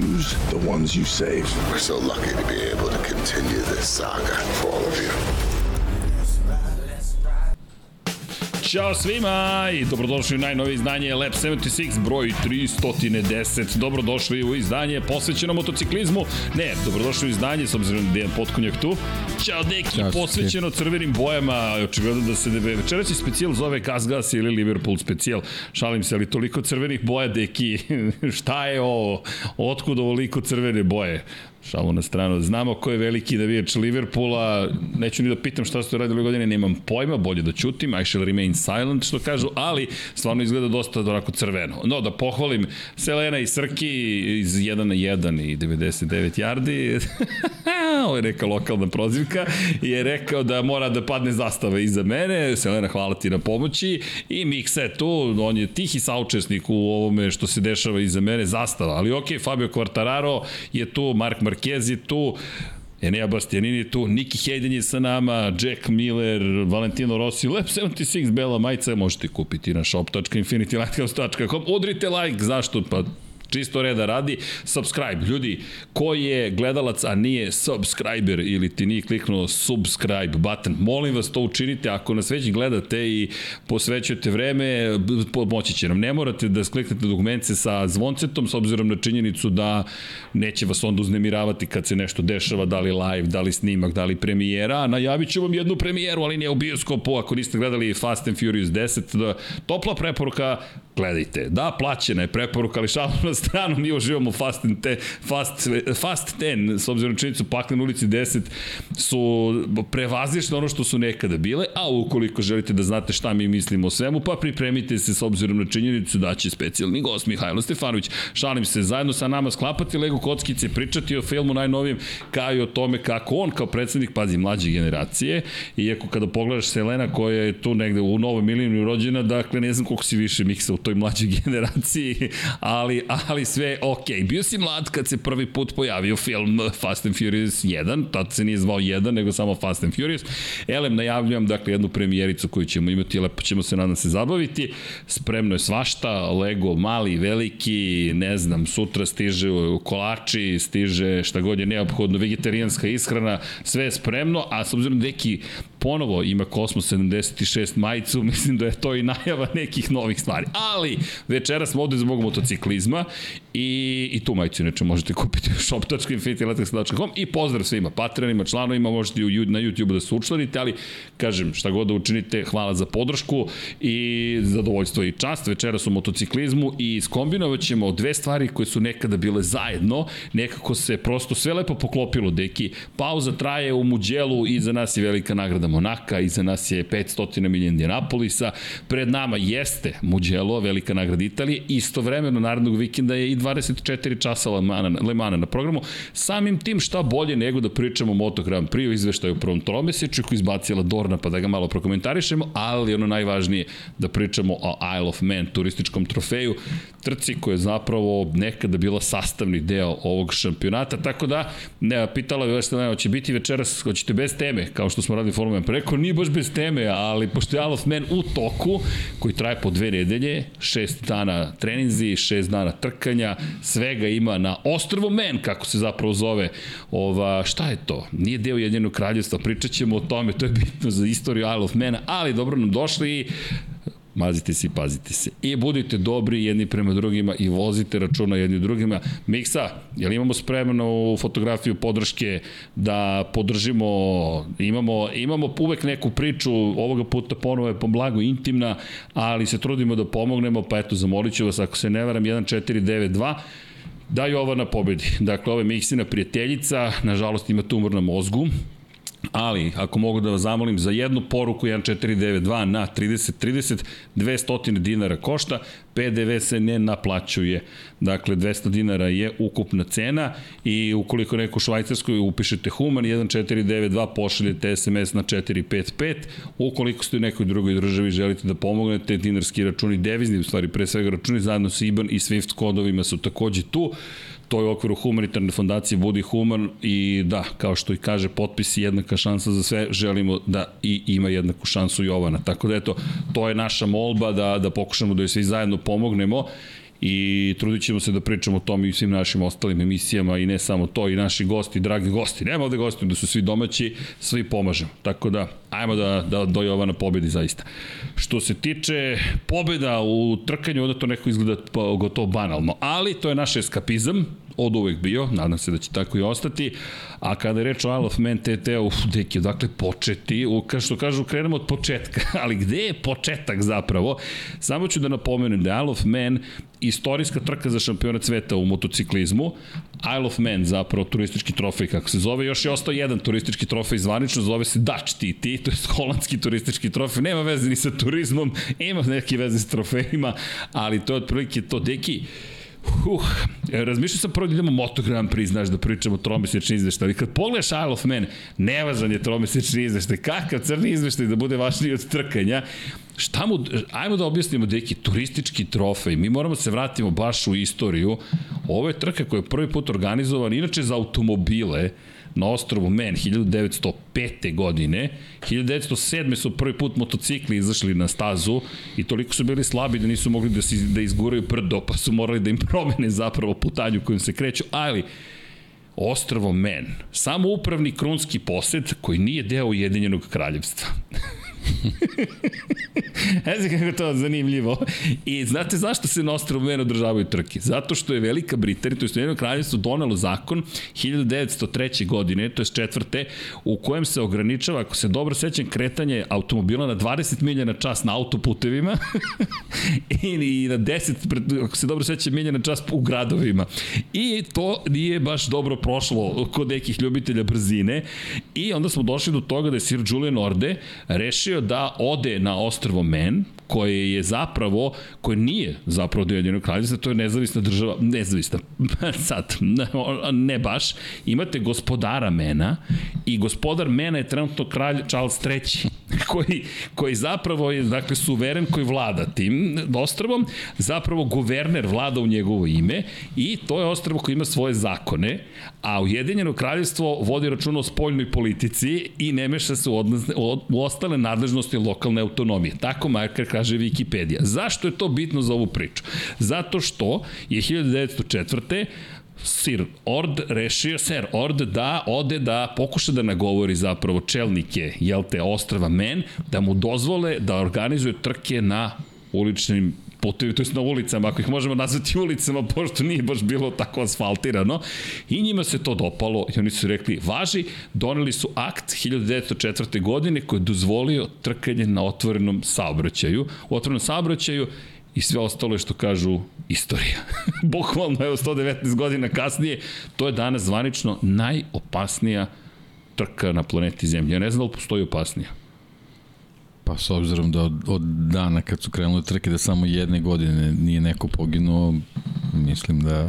the ones you save? We're so lucky to be able to continue this saga for all of you. Ćao svima i dobrodošli u najnovije izdanje Lab 76 broj 310. Dobrodošli u izdanje posvećeno motociklizmu. Ne, dobrodošli u izdanje s obzirom da je Potkonjak tu. Ćao deki, Ćao, posvećeno crvenim bojama. Očigledno da se debe. Večeraći specijal zove Gas Gas ili Liverpool specijal. Šalim se, ali toliko crvenih boja deki. Šta je ovo? Otkud ovoliko crvene boje? Šalu na stranu. Znamo ko je veliki navijač Liverpoola. Neću ni da pitam šta ste radili godine, nemam pojma, bolje da ćutim. I shall remain silent, što kažu, ali stvarno izgleda dosta onako crveno. No, da pohvalim Selena i Srki iz 1 na 1 i 99 yardi. Ovo je neka lokalna prozivka. Je rekao da mora da padne zastava iza mene. Selena, hvala ti na pomoći. I Miksa je tu, on je tihi saučesnik u ovome što se dešava iza mene, zastava. Ali ok, Fabio Quartararo je tu, Mark Mark Marquez je tu, Enea Bastianini tu, Niki Hayden je sa nama, Jack Miller, Valentino Rossi, Lab 76, Bela majica, možete kupiti na shop.infinitylighthouse.com. Udrite like, zašto? Pa čisto reda radi, subscribe. Ljudi, ko je gledalac, a nije subscriber ili ti nije kliknuo subscribe button, molim vas to učinite, ako nas već gledate i posvećujete vreme, pomoći će nam. Ne morate da skliknete dokumente sa zvoncetom, s obzirom na činjenicu da neće vas onda uznemiravati kad se nešto dešava, da li live, da li snimak, da li premijera. Najavit ću vam jednu premijeru, ali ne u bioskopu, ako niste gledali Fast and Furious 10, da, topla preporuka, gledajte. Da, plaćena je preporuka, ali šalno na stranu, mi uživamo Fast, te, fast, fast 10, s obzirom na činjenicu Paklen ulici 10, su prevazišne ono što su nekada bile, a ukoliko želite da znate šta mi mislimo o svemu, pa pripremite se s obzirom na činjenicu da će specijalni gost Mihajlo Stefanović, šalim se, zajedno sa nama sklapati Lego kockice, pričati o filmu najnovijem, kao i o tome kako on kao predsednik, pazi, mlađe generacije, iako kada pogledaš Selena koja je tu negde u novoj milijonu rođena, dakle ne znam koliko si više miksa u toj mlađoj generaciji, ali, ali sve ok. Bio si mlad kad se prvi put pojavio film Fast and Furious 1, tad se nije zvao 1, nego samo Fast and Furious. Elem, najavljujem, dakle, jednu premijericu koju ćemo imati, lepo ćemo se nadam se zabaviti. Spremno je svašta, Lego mali, veliki, ne znam, sutra stiže kolači, stiže šta god je neophodno, vegetarijanska ishrana, sve je spremno, a s obzirom da neki ponovo ima Cosmos 76 majicu, mislim da je to i najava nekih novih stvari. Ali, večera smo ovde zbog motociklizma i, i tu majicu inače možete kupiti u shop.infinityletex.com i pozdrav svima, patronima, članovima, možete u, na YouTube da se učlanite, ali kažem, šta god da učinite, hvala za podršku i zadovoljstvo i čast. Večeras u motociklizmu i skombinovat ćemo dve stvari koje su nekada bile zajedno, nekako se prosto sve lepo poklopilo, deki. Pauza traje u Muđelu i za nas je velika nagrada Monaka, iza nas je 500 milija Indianapolisa, pred nama jeste Mugello, velika nagrada Italije, istovremeno narednog vikenda je i 24 časa Le Mana na programu, samim tim šta bolje nego da pričamo o Moto Grand Prix, izveštaju u prvom tromesečju koji izbacila Dorna pa da ga malo prokomentarišemo, ali ono najvažnije da pričamo o Isle of Man turističkom trofeju, trci koja je zapravo nekada bila sastavni deo ovog šampionata, tako da ne, pitala je Vestelena, hoće biti večeras, hoćete bez teme, kao što smo radili Formula 1, pa rekao nije baš bez teme, ali pošto je Isle of Man u toku, koji traje po dve nedelje, šest dana treninzi, šest dana trkanja, svega ima na Ostrovo Men, kako se zapravo zove, ova, šta je to? Nije deo Jedinog kraljevstva, pričat ćemo o tome, to je bitno za istoriju Isle of ali dobro nam došli. i mazite se i pazite se. I budite dobri jedni prema drugima i vozite računa jedni drugima. Miksa, jel imamo spremnu fotografiju podrške da podržimo, imamo, imamo uvek neku priču, ovoga puta ponovo je blago intimna, ali se trudimo da pomognemo, pa eto, zamolit ću vas, ako se ne varam, 1492, da Jovana pobedi. Dakle, ovo je Miksina prijateljica, nažalost ima tumor na mozgu, Ali, ako mogu da vas zamolim, za jednu poruku 1492 na 3030, 200 dinara košta, PDV se ne naplaćuje. Dakle, 200 dinara je ukupna cena i ukoliko neko u Švajcarskoj upišete Human 1492, pošaljete SMS na 455. Ukoliko ste u nekoj drugoj državi želite da pomognete, dinarski računi, devizni, u stvari pre svega računi zajedno sa IBAN i SWIFT kodovima su takođe tu to je u okviru humanitarne fondacije Budi Human i da, kao što i kaže potpis jednaka šansa za sve, želimo da i ima jednaku šansu Jovana. Tako da eto, to je naša molba da, da pokušamo da joj svi zajedno pomognemo i trudit ćemo se da pričamo o tom i svim našim ostalim emisijama i ne samo to, i naši gosti, dragi gosti. Nema ovde gosti da su svi domaći, svi pomažemo. Tako da, ajmo da, da do Jovana pobedi zaista. Što se tiče pobeda u trkanju, onda to neko izgleda gotovo banalno, ali to je naš eskapizam, od uvek bio, nadam se da će tako i ostati. A kada je reč o Isle of Man TT, uf, deki, dakle, početi, u, kao što kažu, krenemo od početka, ali gde je početak zapravo? Samo ću da napomenem da Isle of Man istorijska trka za šampionat sveta u motociklizmu. Isle of Man, zapravo turistički trofej, kako se zove. Još je ostao jedan turistički trofej zvanično, zove se Dutch TT, to je holandski turistički trofej. Nema veze ni sa turizmom, ima neke veze s trofejima, ali to je otprilike to. Deki, Uh, razmišljao sam prvo da idemo Moto Grand Prix, znaš, da pričamo tromesečni izveštaj. Ali kad pogledaš Isle of Man, nevažan je tromesečni izveštaj. Kakav crni izveštaj da bude važniji od trkanja. Šta mu, ajmo da objasnimo, deki, turistički trofej. Mi moramo se vratimo baš u istoriju. Ovo je trka koja je prvi put organizovan, inače za automobile, na ostrovu Men 1905. godine. 1907. su prvi put motocikli izašli na stazu i toliko su bili slabi da nisu mogli da, si, da izguraju prdo, pa su morali da im promene zapravo putanju kojim se kreću, ali Ostrovo Men, samo upravni krunski posed koji nije deo Ujedinjenog kraljevstva. Znači kako to zanimljivo. I znate zašto se na ostrovu Men održavaju trke? Zato što je Velika Britanija, to je Ujedinjeno kraljevstvo, donelo zakon 1903. godine, to je četvrte, u kojem se ograničava, ako se dobro sećam, kretanje automobila na 20 milja na čas na autoputevima i, i na 10, ako se dobro sećam, milja na čas u gradovima. I to nije baš dobro prošlo kod nekih ljubitelja brzine i onda smo došli do toga da je Sir Julian Orde rešio da ode na ostrvo Men, koje je zapravo, koje nije zapravo od Ujedinjenog kraljevstva, to je nezavisna država, nezavisna, sad, ne baš, imate gospodara Mena i gospodar Mena je trenutno kralj Charles III, koji, koji zapravo je, dakle, suveren koji vlada tim ostrvom, zapravo guverner vlada u njegovo ime i to je ostrvo koji ima svoje zakone, a Ujedinjeno kraljevstvo vodi računa o spoljnoj politici i ne meša se u, odnosne, u ostale nadležnosti lokalne autonomije. Tako Marker kaže Wikipedia. Zašto je to bitno za ovu priču? Zato što je 1904. Sir Ord rešio, Sir Ord da ode da pokuša da nagovori zapravo čelnike, jel te, ostrava Men, da mu dozvole da organizuje trke na uličnim putevi, to je na ulicama, ako ih možemo nazvati ulicama, pošto nije baš bilo tako asfaltirano. I njima se to dopalo i oni su rekli, važi, doneli su akt 1904. godine koji je dozvolio trkanje na otvorenom saobraćaju. U otvorenom saobraćaju i sve ostalo je što kažu istorija. Bukvalno, evo, 119 godina kasnije, to je danas zvanično najopasnija trka na planeti Zemlje. Ja ne znam da li postoji opasnija. Pa s obzirom da od, od dana kad su krenule trke da samo jedne godine nije neko poginuo, mislim da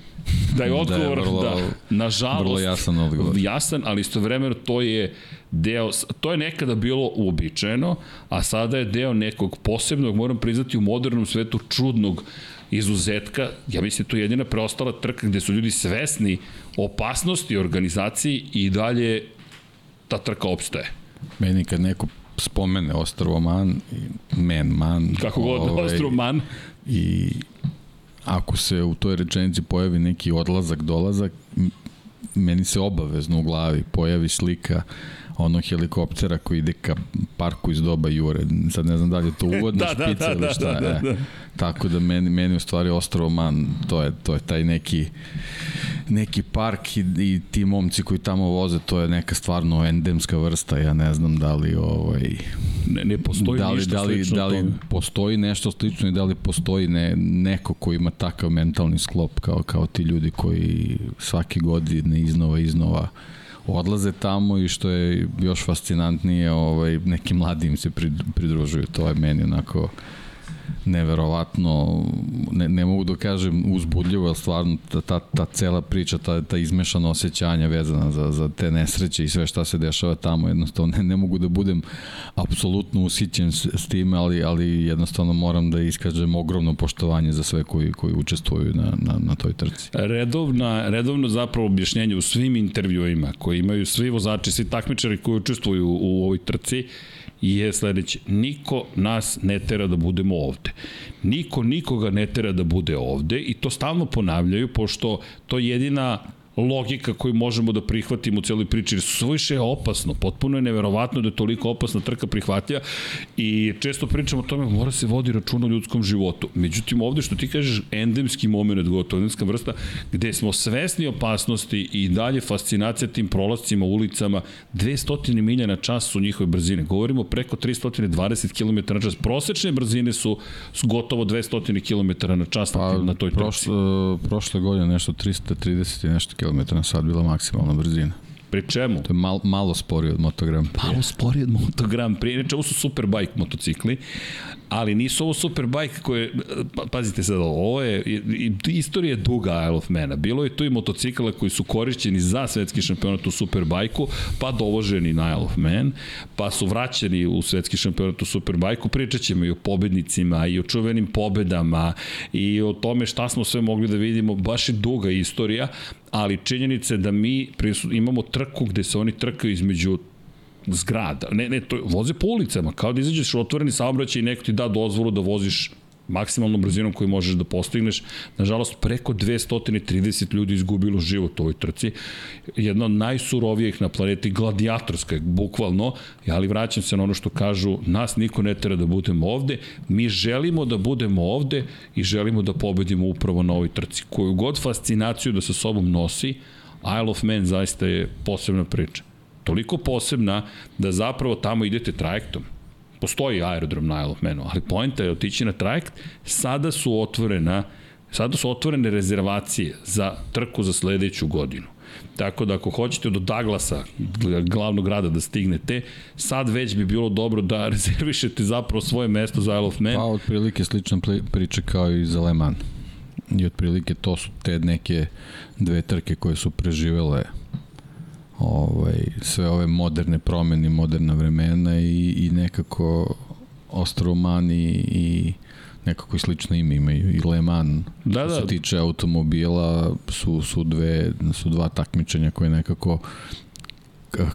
da je odgovor, da, je vrlo, da nažalost, vrlo jasan odgovor. Jasan, ali istovremeno to je deo, to je nekada bilo uobičajeno, a sada je deo nekog posebnog, moram priznati, u modernom svetu čudnog izuzetka, ja mislim to je jedina preostala trka gde su ljudi svesni opasnosti organizaciji i dalje ta trka opstaje. Meni kad neko spomene Ostrovo Man, Men Man. Kako god, ovaj, Ostrovo Man. I ako se u toj rečenici pojavi neki odlazak, dolazak, meni se obavezno u glavi pojavi slika onog helikoptera koji ide ka parku iz doba Jure. Sad ne znam da li je to uvodna Da, da, špica da, ili da, šta. da, da, e. da. Tako da meni, meni u stvari Ostrovo Man, to je, to je taj neki neki park i, i ti momci koji tamo voze, to je neka stvarno endemska vrsta, ja ne znam da li ovaj Ne, ne postoji da li, ništa da li, slično da li tome. postoji nešto slično i da li postoji ne, neko ko ima takav mentalni sklop kao, kao ti ljudi koji svake godine iznova iznova odlaze tamo i što je još fascinantnije ovaj, neki mladi im se prid- pridružuju to je meni onako neverovatno, ne, ne mogu da kažem uzbudljivo, ali stvarno ta, ta, ta cela priča, ta, ta izmešana osjećanja vezana za, za te nesreće i sve šta se dešava tamo, jednostavno ne, ne mogu da budem apsolutno usićen s, s time, ali, ali jednostavno moram da iskažem ogromno poštovanje za sve koji, koji učestvuju na, na, na toj trci. Redovna, redovno zapravo objašnjenje u svim intervjuima koji imaju svi vozači, svi takmičari koji učestvuju u ovoj trci je sledeće. Niko nas ne tera da budemo ovde. Niko nikoga ne tera da bude ovde i to stalno ponavljaju pošto to je jedina logika koju možemo da prihvatimo u celoj priči, jer suviše je opasno, potpuno je neverovatno da je toliko opasna trka prihvatlja i često pričamo o tome, mora se vodi račun o ljudskom životu. Međutim, ovde što ti kažeš, endemski moment, gotovo, endemska vrsta, gde smo svesni opasnosti i dalje fascinacija tim prolazcima, ulicama, 200 milja na čas su njihove brzine. Govorimo preko 320 km na čas. Prosečne brzine su gotovo 200 km na čas pa, na toj trci. Prošle, prošle godine nešto 330 i nešto km na sat bila maksimalna brzina. Pri čemu? To je mal, malo sporije od Moto Grand Prix. Malo sporije od Moto Grand Prix. Inače, ovo su superbike motocikli, ali nisu ovo superbike koje, pa, pazite sad, ovo je, istorija je duga Isle of Mana. Bilo je tu i motocikala koji su korišćeni za svetski šampionat u superbajku, pa dovoženi na Isle of Man, pa su vraćeni u svetski šampionat u superbajku. Pričat ćemo i o pobednicima, i o čuvenim pobedama, i o tome šta smo sve mogli da vidimo. Baš je duga istorija, ali činjenica je da mi imamo trku gde se oni trkaju između zgrada. Ne, ne, to voze po ulicama, kao da izađeš u otvoreni saobraćaj i neko ti da dozvolu da voziš maksimalnom brzinom koju možeš da postigneš. Nažalost, preko 230 ljudi izgubilo život u ovoj trci. Jedna od najsurovijih na planeti, gladijatorska bukvalno, ali vraćam se na ono što kažu, nas niko ne tera da budemo ovde, mi želimo da budemo ovde i želimo da pobedimo upravo na ovoj trci. Koju god fascinaciju da sa sobom nosi, Isle of Man zaista je posebna priča toliko posebna da zapravo tamo idete trajektom. Postoji aerodrom na Manu, ali pojenta je otići na trajekt. Sada su otvorena sada su otvorene rezervacije za trku za sledeću godinu. Tako da ako hoćete do Douglasa, glavnog grada da stignete, sad već bi bilo dobro da rezervišete zapravo svoje mesto za Isle of Man. Pa otprilike slična priča kao i za Le Mans. I otprilike to su te neke dve trke koje su preživele ovaj, sve ove moderne promene, moderna vremena i, i nekako Ostromani i nekako i slično ime imaju i Le Mans da, da. što se tiče automobila su, su, dve, su dva takmičenja koje nekako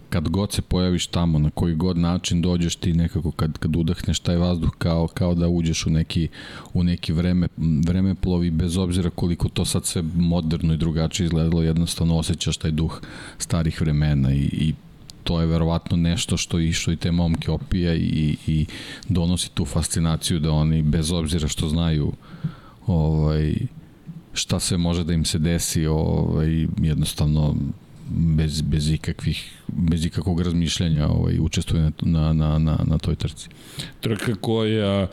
kad god se pojaviš tamo, na koji god način dođeš ti nekako kad, kad udahneš taj vazduh kao, kao da uđeš u neki, u neki vreme, vreme plovi bez obzira koliko to sad sve moderno i drugačije izgledalo, jednostavno osjećaš taj duh starih vremena i, i to je verovatno nešto što i što i te momke opija i, i donosi tu fascinaciju da oni bez obzira što znaju ovaj šta sve može da im se desi ovaj jednostavno bez, bez ikakvih bez ikakvog razmišljanja ovaj, učestvuje na, na, na, na, toj trci. Trka koja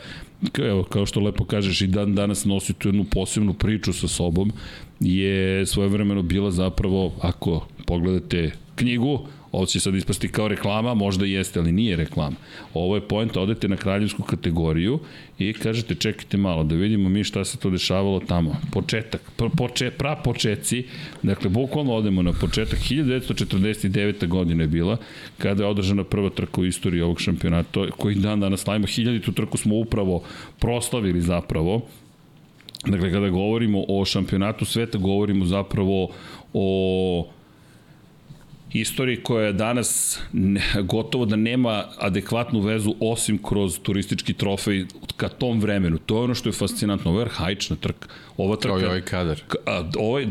evo, kao što lepo kažeš i dan danas nosi tu jednu posebnu priču sa sobom je svojevremeno bila zapravo ako pogledate knjigu ovo će sad ispasti kao reklama, možda jeste, ali nije reklama. Ovo je point, odete na kraljevsku kategoriju i kažete čekajte malo da vidimo mi šta se to dešavalo tamo. Početak, poče, pra početci, dakle bukvalno odemo na početak, 1949. godina je bila, kada je održana prva trka u istoriji ovog šampionata, koji dan danas slavimo, hiljaditu trku smo upravo proslavili zapravo, Dakle, kada govorimo o šampionatu sveta, govorimo zapravo o istoriji koja je danas gotovo da nema adekvatnu vezu osim kroz turistički trofej ka tom vremenu. To je ono što je fascinantno. Ovo je arhaična trka. Ova trka... Kao i ovaj kadar. A, ovaj,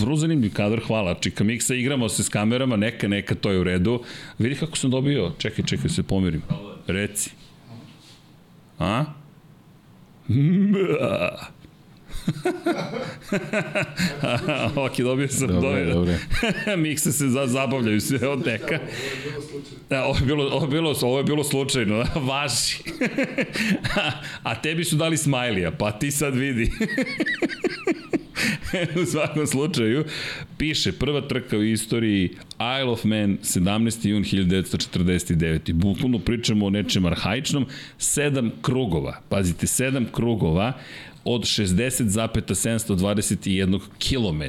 vrlo zanimljiv kadar, hvala. Čika Miksa, igramo se s kamerama, neka, neka, to je u redu. Vidi kako sam dobio. Čekaj, čekaj, se pomirim. Reci. A? ok, dobio sam dobre, dobre. dobre. Mikse se za, zabavljaju sve od neka. Da, ovo je bilo, ovo je bilo, ovo je bilo slučajno, važi. A tebi su dali smajlija, pa ti sad vidi. u svakom slučaju, piše prva trka u istoriji Isle of Man 17. jun 1949. Bukvalno pričamo o nečem arhaičnom, sedam krugova, pazite, sedam krugova, od 60,721 km,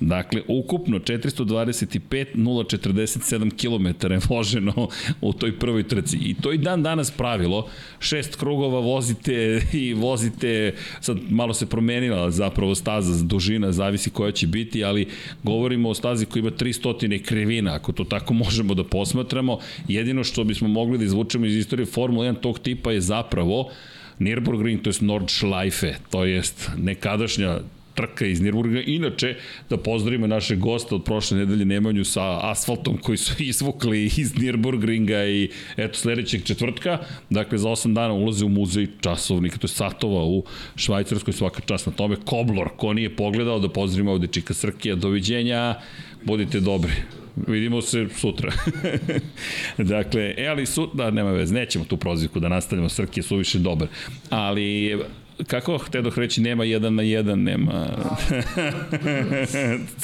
dakle ukupno 425,047 km je voženo u toj prvoj trci. I to i dan danas pravilo, šest krugova vozite i vozite, sad malo se promenila zapravo staza, dužina, zavisi koja će biti, ali govorimo o stazi koja ima 300 krivina, ako to tako možemo da posmatramo. Jedino što bismo mogli da izvučemo iz istorije Formula 1 tog tipa je zapravo Nürburgring, to je Nordschleife, to jest nekadašnja trka iz Nürburgringa. Inače, da pozdravimo naše goste od prošle nedelje Nemanju sa asfaltom koji su izvukli iz Nürburgringa i eto sledećeg četvrtka, dakle za 8 dana ulaze u muzej časovnika, to je satova u Švajcarskoj, svaka čast na tome. Koblor, ko nije pogledao, da pozdravimo ovde Čika Srkija, doviđenja, budite dobri. Vidimo se sutra. dakle, e, ali su, da, nema veze, nećemo tu prozivku da nastavljamo, Srki je suviše dobar. Ali, kako htedoh reći, nema jedan na jedan, nema...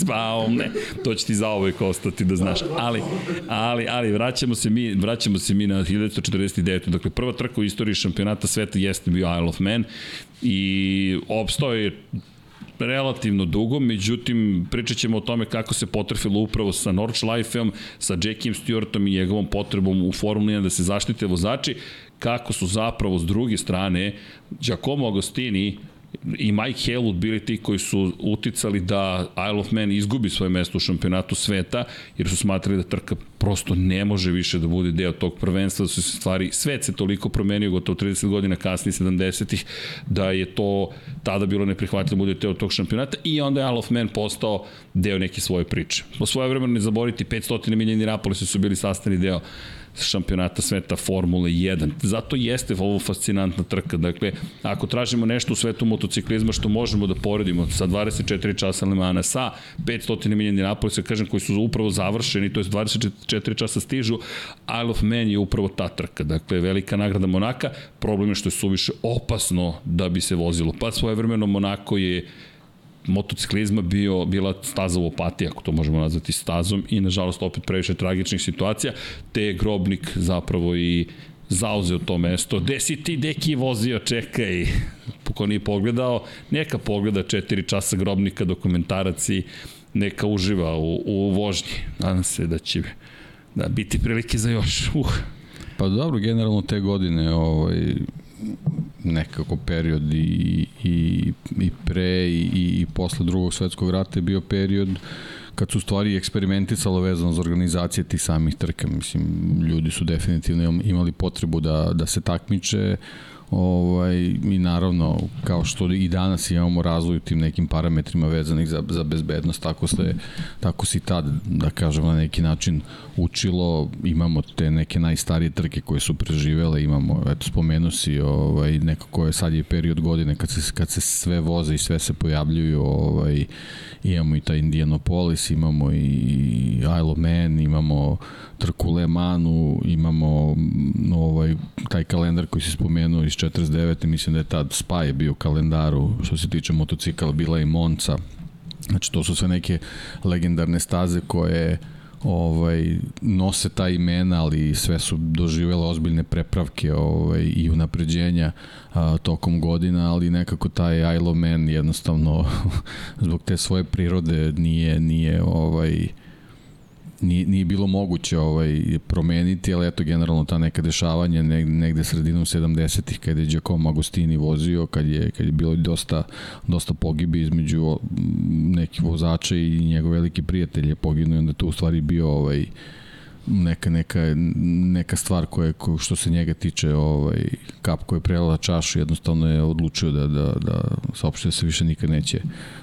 Spao, ne, to će ti za ovaj ostati da znaš. Ali, ali, ali, vraćamo se mi, vraćamo se mi na 1949. Dakle, prva trka u istoriji šampionata sveta jeste bio Isle of Man i opstao je relativno dugo, međutim pričat ćemo o tome kako se potrefilo upravo sa Nordschleifeom, sa Jackiem Stewartom i njegovom potrebom u Formuli 1 da se zaštite vozači, kako su zapravo s druge strane Giacomo Agostini i Mike Haywood bili ti koji su uticali da Isle of Man izgubi svoje mesto u šampionatu sveta, jer su smatrali da trka prosto ne može više da bude deo tog prvenstva, da su se stvari, svet se toliko promenio gotovo 30 godina kasnije 70-ih, da je to tada bilo neprihvatljivo da bude deo tog šampionata i onda je Isle of Man postao deo neke svoje priče. Po svoje vremena ne zaboriti 500 milijeni Rapolisa su bili sastavni deo šampionata sveta Formule 1. Zato jeste ovo fascinantna trka. Dakle, ako tražimo nešto u svetu motociklizma što možemo da poredimo sa 24 časa Le Mans, sa 500 milijeni Napolisa, kažem, koji su upravo završeni, to je 24 časa stižu, Isle of Man je upravo ta trka. Dakle, velika nagrada Monaka, problem je što je suviše opasno da bi se vozilo. Pa svoje vremeno Monako je motociklizma bio, bila staza u opatiji, ako to možemo nazvati stazom, i nažalost opet previše tragičnih situacija, te je Grobnik zapravo i zauzeo to mesto. Gde si ti, deki, vozio, čekaj. Ko nije pogledao, neka pogleda 4 časa Grobnika, dokumentarac i neka uživa u, u vožnji. Nadam se da će da biti prilike za još. Uh. Pa dobro, generalno te godine ovaj, nekako period i, i, i pre i, i posle drugog svetskog rata je bio period kad su stvari eksperimenticalo vezano za organizacije tih samih trka. Mislim, ljudi su definitivno imali potrebu da, da se takmiče, ovaj, i naravno kao što i danas imamo razvoj tim nekim parametrima vezanih za, za bezbednost, tako se tako si tad, da kažemo na neki način učilo, imamo te neke najstarije trke koje su preživele, imamo, eto spomenu si ovaj, neko koje sad je period godine kad se, kad se sve voze i sve se pojavljuju ovaj, imamo i taj Indianapolis, imamo i Isle of Man, imamo trku Le Manu, imamo ovaj, taj kalendar koji si spomenuo iz 49. Mislim da je tad Spa je bio kalendaru što se tiče motocikala, bila i Monca. Znači to su sve neke legendarne staze koje ovaj nose ta imena, ali sve su doživele ozbiljne prepravke ovaj i unapređenja a, tokom godina, ali nekako taj Isle of Man jednostavno zbog te svoje prirode nije nije ovaj nije, nije bilo moguće ovaj, promeniti, ali eto generalno ta neka dešavanja negde, negde sredinom 70-ih kad je Giacomo Agostini vozio, kad je, kad je bilo dosta, dosta pogibi između nekih vozača i njegov veliki prijatelj je poginuo i onda to u stvari bio ovaj, neka, neka, neka stvar koja, koja što se njega tiče ovaj, kap koja je prelala čašu jednostavno je odlučio da, da, da saopšte da se više nikad neće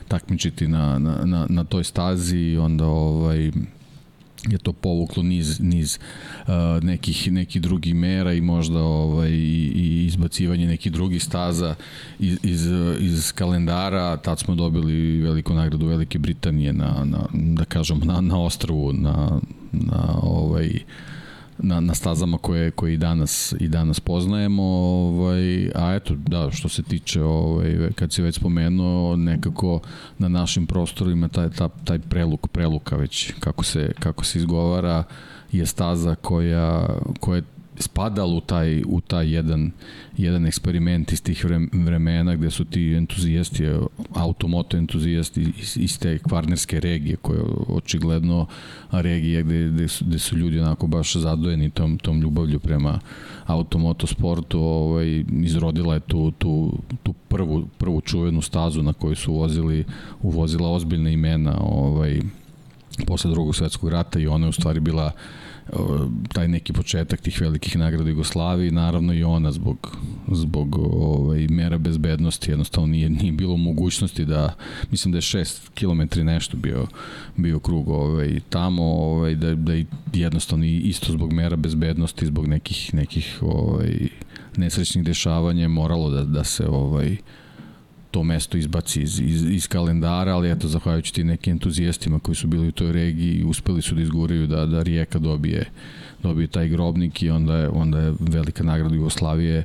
takmičiti na, na, na, na toj stazi i onda ovaj, je to povuklo niz niz uh, nekih nekih drugih mera i možda ovaj i, i izbacivanje nekih drugih staza iz, iz, iz kalendara. Tad smo dobili veliku nagradu Velike Britanije na, na da kažem na na ostrvu na na ovaj na, na stazama koje koje i danas i danas poznajemo ovaj a eto da što se tiče ovaj kad se već spomenuo nekako na našim prostorima taj taj, taj preluk preluka već kako se kako se izgovara je staza koja koja spadala u taj, u taj jedan, jedan eksperiment iz tih vremena gde su ti entuzijasti, automoto entuzijasti iz, iz te kvarnerske regije koja je očigledno regija gde, gde, su, gde su ljudi onako baš zadojeni tom, tom ljubavlju prema automoto sportu ovaj, izrodila je tu, tu, tu prvu, prvu čuvenu stazu na kojoj su vozili, uvozila ozbiljne imena ovaj, posle drugog svetskog rata i ona je u stvari bila uh, taj neki početak tih velikih nagrada Jugoslavije, naravno i ona zbog, zbog ovaj, mera bezbednosti, jednostavno nije, nije bilo mogućnosti da, mislim da je 6 km nešto bio, bio krug ovaj, tamo, ovaj, da, da jednostavno isto zbog mera bezbednosti, zbog nekih, nekih ovaj, nesrećnih dešavanja moralo da, da se ovaj, to mesto izbaci iz, iz, iz kalendara, ali eto, zahvaljujući ti nekim entuzijastima koji su bili u toj regiji, uspeli su da izguraju da, da Rijeka dobije, dobije taj grobnik i onda je, onda je velika nagrada Jugoslavije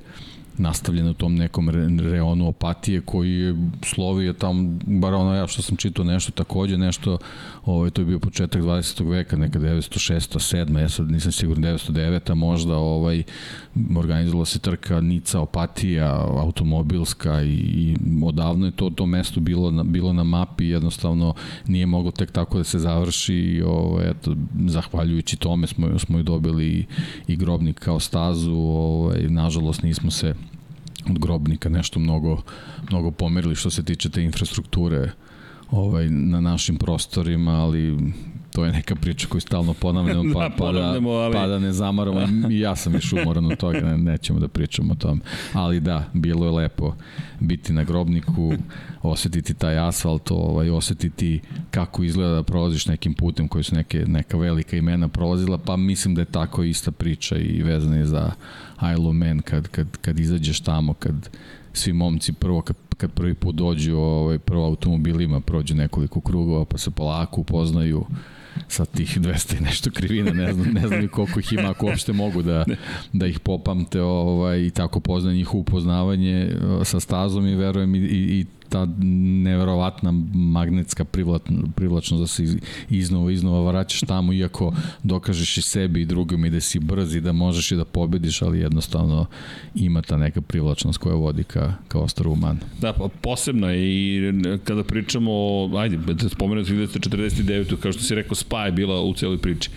nastavljena u tom nekom reonu opatije koji je slovio tamo, bar ono ja što sam čitao nešto takođe, nešto, ovaj, to je bio početak 20. veka, neka 906. 7. ja sad nisam siguran 909. možda ovaj, organizovala se trka Nica opatija, automobilska i, i odavno je to, to mesto bilo na, bilo na mapi, jednostavno nije moglo tek tako da se završi i ovaj, eto, zahvaljujući tome smo, smo i dobili i grobnik kao stazu, ovaj, nažalost nismo se od grobnika nešto mnogo, mnogo pomerili što se tiče te infrastrukture ovaj, na našim prostorima, ali to je neka priča koju stalno ponavljamo, pa, da, pa, da, ali... pa da ne zamaramo. I ja sam više umoran od toga, ne, nećemo da pričamo o tom. Ali da, bilo je lepo biti na grobniku, osetiti taj asfalt, ovaj, osetiti kako izgleda da prolaziš nekim putem koji su neke, neka velika imena prolazila, pa mislim da je tako ista priča i vezana je za Isle of Man kad, kad, kad izađeš tamo, kad svi momci prvo kad, kad prvi put dođu ovaj, prvo automobilima prođu nekoliko krugova pa se polako upoznaju sa tih 200 i nešto krivina, ne znam, ne znam koliko ih ima, ako uopšte mogu da, da ih popamte ovaj, i tako poznaje njihovo upoznavanje sa stazom i verujem i, i, i ta neverovatna magnetska privlačnost da se iznova iznova vraćaš tamo iako dokažeš i sebi i drugim i da si brz i da možeš i da pobediš ali jednostavno ima ta neka privlačnost koja vodi ka, ka ostaru Man. Da, pa posebno je i kada pričamo ajde, da spomenuti 1949. kao što si rekao Spa je bila u cijeloj priči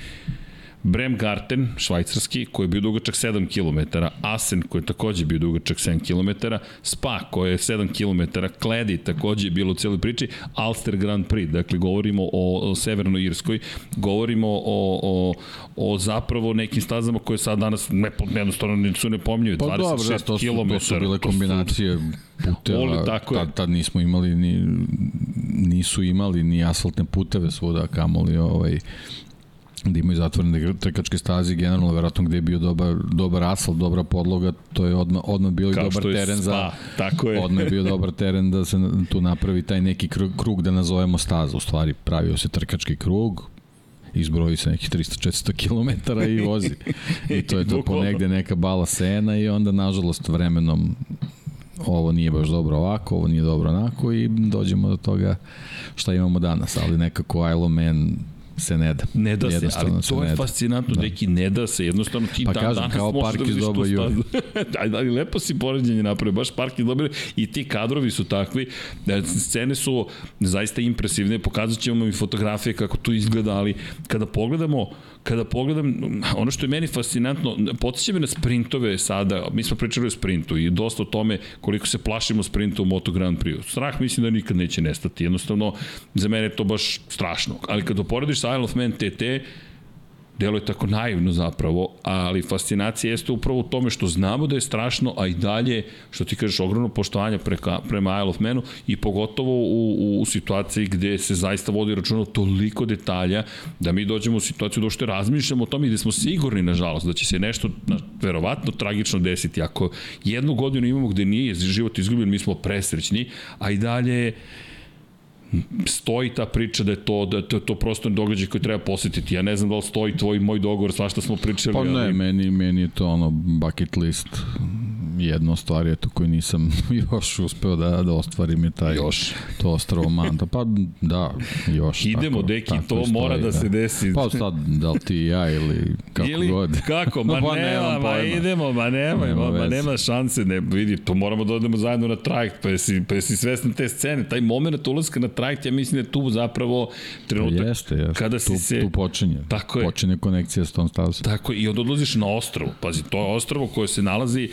Bremgarten, švajcarski, koji je bio dugačak 7 km, Asen, koji je takođe bio dugačak 7 km, Spa, koji je 7 km, Kledi, takođe je bilo u cijeloj priči, Alster Grand Prix, dakle, govorimo o, o Severnoj Irskoj, govorimo o, o, o zapravo nekim stazama koje sad danas ne, jednostavno su ne pomnjuju, pa 26 dobro, da, to su, km. To su bile kombinacije puteva, Oli, tako tad, tad nismo imali ni, nisu imali ni asfaltne puteve svuda, kamoli ovaj, da imaju zatvorene trkačke staze generalno verovatno gde je bio dobar, dobar asfalt, dobra podloga, to je odmah, odmah bio i dobar teren za tako je. odmah je bio dobar teren da se tu napravi taj neki krug, krug da nazovemo staza, u stvari pravio se trkački krug, izbroji se nekih 300-400 km i vozi. I to je to ponegde neka bala sena i onda nažalost vremenom ovo nije baš dobro ovako, ovo nije dobro onako i dođemo do toga šta imamo danas, ali nekako Isle Man se ne da. Ne da se, ali to je da. fascinantno, da. neki ne da se, jednostavno ti Pa dan kažem, danas kao možeš park da iz doba Jure. da, ali lepo si poređenje napravio, baš park iz doba i ti kadrovi su takvi, da scene su zaista impresivne, pokazat ćemo i fotografije kako to izgleda, ali kada pogledamo kada pogledam, ono što je meni fascinantno, podsjeća me na sprintove sada, mi smo pričali o sprintu i dosta o tome koliko se plašimo sprinta u Moto Grand Prix. Strah mislim da nikad neće nestati, jednostavno za mene je to baš strašno. Ali kad uporediš sa Isle of Man TT, deluje tako naivno zapravo, ali fascinacija jeste upravo u tome što znamo da je strašno, a i dalje, što ti kažeš, ogromno poštovanje preka, prema Isle of Manu i pogotovo u, u, situaciji gde se zaista vodi računa toliko detalja da mi dođemo u situaciju da uopšte razmišljamo o tome i da smo sigurni, nažalost, da će se nešto na, verovatno tragično desiti. Ako jednu godinu imamo gde nije život izgubljen, mi smo presrećni, a i dalje stoji ta priča da je to da je to, to prosto događaj koji treba posetiti. Ja ne znam da li stoji tvoj moj dogovor, svašta smo pričali. Pa ne, ali... meni, meni je to ono bucket list jedna stvar je to koju nisam još uspeo da, da ostvarim je taj još. to ostrovo Manta. Pa da, još. Idemo, tako, deki, tako to stoji, mora da, da se desi. Pa sad, da li ti i ja ili kako ili, god. Kako, ma pa nema, ma idemo, ma nema, nema, ma nema šanse, ne, vidi, to moramo da odemo zajedno na trajekt, pa jesi, pa jesi svestan te scene, taj moment ulaska na trajekt, ja mislim da je tu zapravo trenutak pa jeste, jeste. kada si tu, se... Tu počinje, tako je. počinje konekcija s tom stavom. Tako i onda odlaziš na ostrovo, pazi, to je ostrovo koje se nalazi,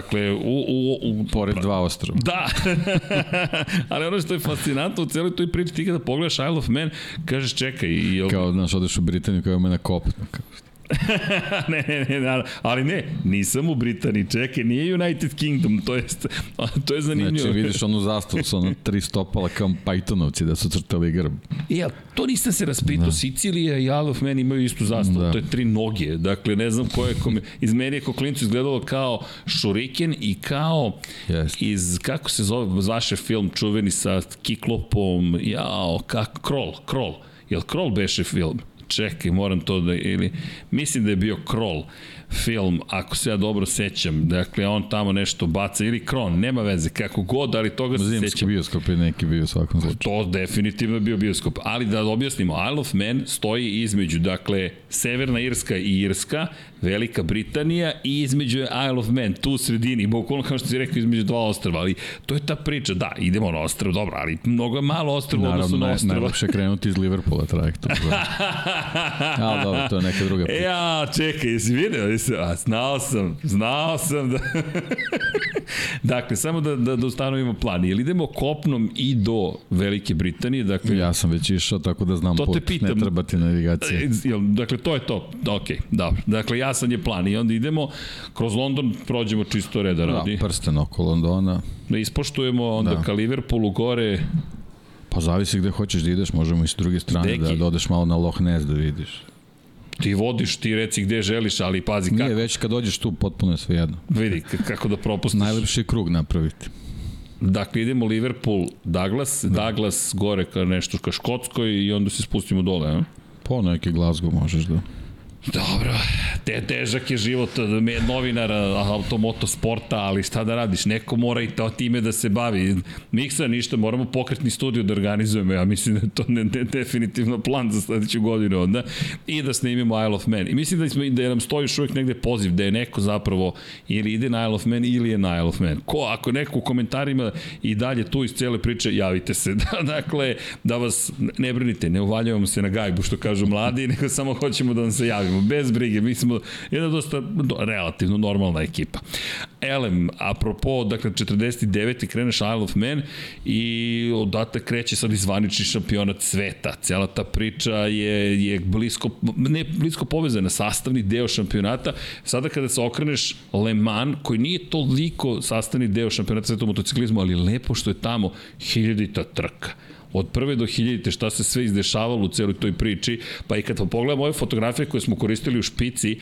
dakle, u, u, u pored dva ostrava. Da. Ali ono što je fascinantno u celoj toj priči, ti kada pogledaš Isle of Man, kažeš čekaj. I... Kao, znaš, odeš u Britaniju kao me na kopnu. Kao, ne, ne, ne, ne, ali ne, nisam u Britaniji, čekaj, nije United Kingdom, to je, to je zanimljivo. Znači, vidiš onu zastavu sa ono tri stopala kao Pythonovci da su crtali grb. Ja, to nisam se raspitao, da. Sicilija i Isle of Man imaju istu zastavu, da. to je tri noge, dakle, ne znam koje, kome, iz meni je klincu izgledalo kao Shuriken i kao yes. iz, kako se zove, vaše film čuveni sa Kiklopom, jao, kako, Kroll, Kroll, jel Kroll beše film? Čekaj, moram to da, ili, mislim da je bio Kroll film, ako se ja dobro sećam, dakle, on tamo nešto baca, ili Kron, nema veze, kako god, ali toga se Zimski sećam. bioskop je neki bio u svakom slučaju. To definitivno je bio bioskop, ali da objasnimo, Isle of Man stoji između, dakle, Severna Irska i Irska, Velika Britanija i između Isle of Man, tu u sredini, bukvalno kao što si rekao, između dva ostrava, ali to je ta priča, da, idemo na ostrava, dobro, ali mnogo je malo ostrava odnosno na ostrava. Najlepše krenuti iz Liverpoola trajektom. ali dobro, to je neka druga priča. Ja, čekaj, jesi vidio? A, znao sam, znao sam da... dakle, samo da, da, da ustanovimo plan. Jel idemo kopnom i do Velike Britanije? Dakle, ja sam već išao, tako da znam to put. Pitam, ne treba ti navigacija. Jel, dakle, to je to. Ok, dobro. Dakle, jasan je plan. I onda idemo, kroz London prođemo čisto reda radi. Da, prsten oko Londona. Da ispoštujemo onda da. ka Liverpoolu gore. Pa zavisi gde hoćeš da ideš, možemo i s druge strane Deki. da, da odeš malo na Loch Ness da vidiš ti vodiš, ti reci gde želiš, ali pazi kako. Nije, već kad dođeš tu, potpuno je sve jedno. Vidi, kako da propustiš. Najlepši krug napraviti. Dakle, idemo Liverpool, Douglas, da. Douglas gore ka nešto ka Škotskoj i onda se spustimo dole, a? Po neki Glasgow možeš da... Dobro, te, težak je život novinara automoto sporta, ali šta da radiš, neko mora i to time da se bavi. Miksa, ništa, moramo pokretni studio da organizujemo, ja mislim da je to ne, ne, definitivno plan za sledeću godinu onda, i da snimimo Isle of Man. I mislim da, smo, da nam stoji još uvijek negde poziv, da je neko zapravo ili ide na Isle of Man ili je na Isle of Man. Ko, ako neko u komentarima i dalje tu iz cele priče, javite se. dakle, da vas ne brinite, ne uvaljavamo se na gajbu, što kažu mladi, nego samo hoćemo da vam se javimo bez brige, mi smo jedna dosta do, relativno normalna ekipa. Elem, apropo, dakle, 49. kreneš Isle of Man i odatak kreće sad izvanični šampionat sveta. Cijela ta priča je, je blisko, ne blisko povezana, sastavni deo šampionata. Sada kada se okreneš Le Mans, koji nije toliko sastavni deo šampionata sveta u motociklizmu, ali lepo što je tamo hiljadita trka od prve do hiljadite šta se sve izdešavalo u celoj toj priči, pa i kad pogledamo ove fotografije koje smo koristili u špici,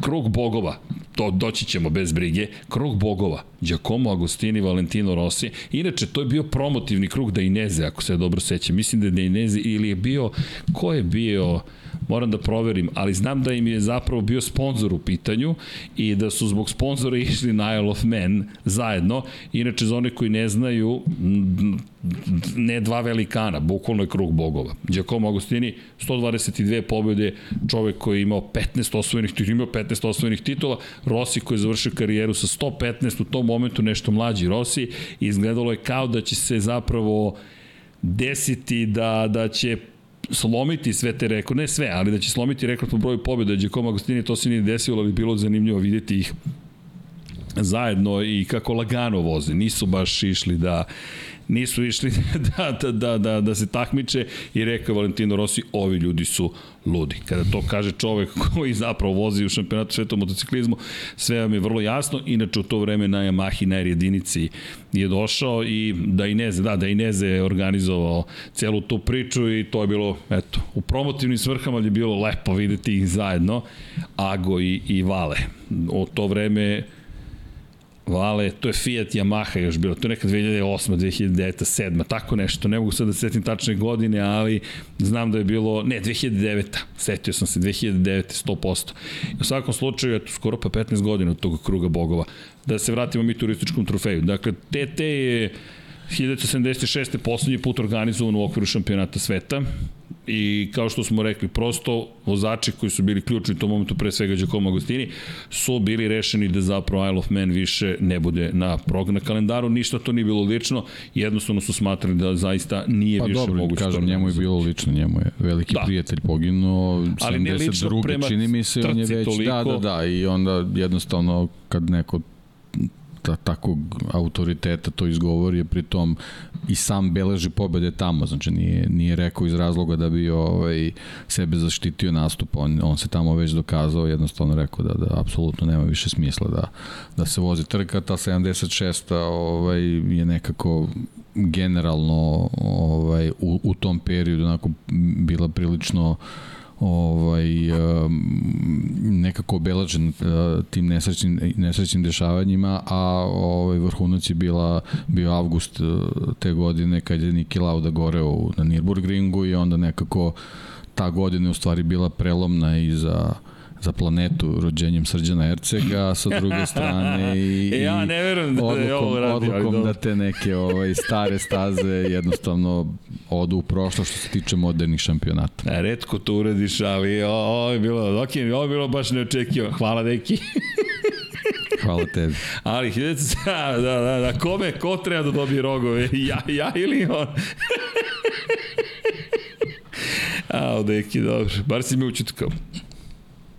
krug bogova, to doći ćemo bez brige, krug bogova, Giacomo Agostini, Valentino Rossi, inače to je bio promotivni krug da Ineze, ako se dobro sećam, mislim da je da Ineze, ili je bio, ko je bio, moram da proverim, ali znam da im je zapravo bio sponsor u pitanju i da su zbog sponzora išli na Isle of Man zajedno. Inače, za one koji ne znaju, ne dva velikana, bukvalno je krug bogova. Giacomo Agostini, 122 pobjede, čovek koji je imao 15 osvojenih titula, imao 15 osvojenih titula, Rossi koji je završio karijeru sa 115, u tom momentu nešto mlađi Rossi, izgledalo je kao da će se zapravo desiti da, da će slomiti sve te rekorde, ne sve, ali da će slomiti rekord po broju pobjeda Giacomo Agostini, to se nije desilo, ali bi bilo zanimljivo vidjeti ih zajedno i kako lagano voze. Nisu baš išli da nisu išli da, da, da, da, da se takmiče i rekao Valentino Rossi, ovi ljudi su ludi. Kada to kaže čovek koji zapravo vozi u šampionatu sveta motociklizmu, sve vam je vrlo jasno. Inače, u to vreme na Yamahi na jedinici je došao i da Ineze, da, da Ineze je organizovao celu tu priču i to je bilo, eto, u promotivnim svrhama je bilo lepo videti ih zajedno, Ago i, i Vale. U to vreme Vale, to je Fiat Yamaha još bilo, to je neka 2008, 2009, 7, tako nešto, ne mogu sad da setim tačne godine, ali znam da je bilo, ne, 2009, setio sam se, 2009, 100%. U svakom slučaju, eto, skoro pa 15 godina od tog kruga bogova. Da se vratimo mi turističkom trofeju. Dakle, TT je 1976. poslednji put organizovan u okviru šampionata sveta i kao što smo rekli, prosto vozači koji su bili ključni u tom momentu, pre svega Giacomo Agostini, su bili rešeni da zapravo Isle of Man više ne bude na prog na kalendaru, ništa to nije bilo lično, jednostavno su smatrali da zaista nije pa više dobro, moguće. kažem, njemu je bilo lično, njemu je veliki da. prijatelj poginuo, Ali ne lično prema čini mi se, on je već, toliko... da, da, da, i onda jednostavno kad neko ta, takvog autoriteta to izgovori, pritom i sam beleži pobede tamo, znači nije, nije rekao iz razloga da bi ovaj, sebe zaštitio nastup, on, on se tamo već dokazao, jednostavno rekao da, da apsolutno nema više smisla da, da se vozi trka, ta 76. Ovaj, je nekako generalno ovaj, u, u tom periodu onako bila prilično uh, ovaj, nekako obelažen tim nesrećnim, nesrećnim dešavanjima, a ovaj, vrhunac je bila, bio avgust te godine kad je Niki Lauda goreo na Nürburgringu i onda nekako ta godina u stvari bila prelomna i za za planetu rođenjem Srđana Ercega, a sa druge strane i, e, ja ne verujem da odlukom, je ovo radi, odlukom da te neke ovaj, stare staze jednostavno odu u prošlo što se tiče modernih šampionata. E, redko to uradiš, ali ovo je bilo, ok, ovo je bilo baš neočekivano. Hvala, deki. Hvala tebi. Ali, da, da, da, da, kome, ko treba da dobije rogove? Ja, ja ili on? A, deki, dobro. Bar si me učutkao.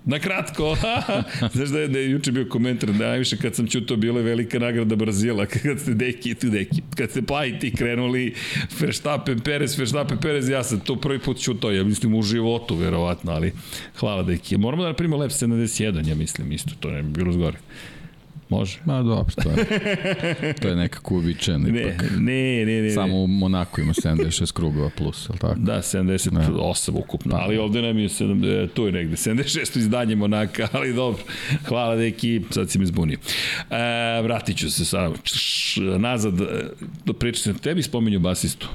Na kratko. Znaš da je, da je juče bio komentar, da najviše kad sam čuto bila je velika nagrada Brazila, kad ste deki, tu deki, kad ste plajiti krenuli Verstappen, Perez, Verstappen, Perez, ja sam to prvi put čuto, ja mislim u životu, verovatno, ali hvala deki. Moramo da napravimo Lab 71, ja mislim, isto, to ne bi bilo zgore. Može. Ma dobro, to je, to je nekako uobičajeno ne, ipak. Ne, ne, ne. Samo u Monaku ima 76 krugova plus, je tako? Da, 78 ne. ukupno, ali ovde nam je, 7, tu je negde, 76 izdanje Monaka, ali dobro. Hvala deki, sad si me zbunio. E, vratit ću se sad, nazad, do priča se tebi spominju basistu.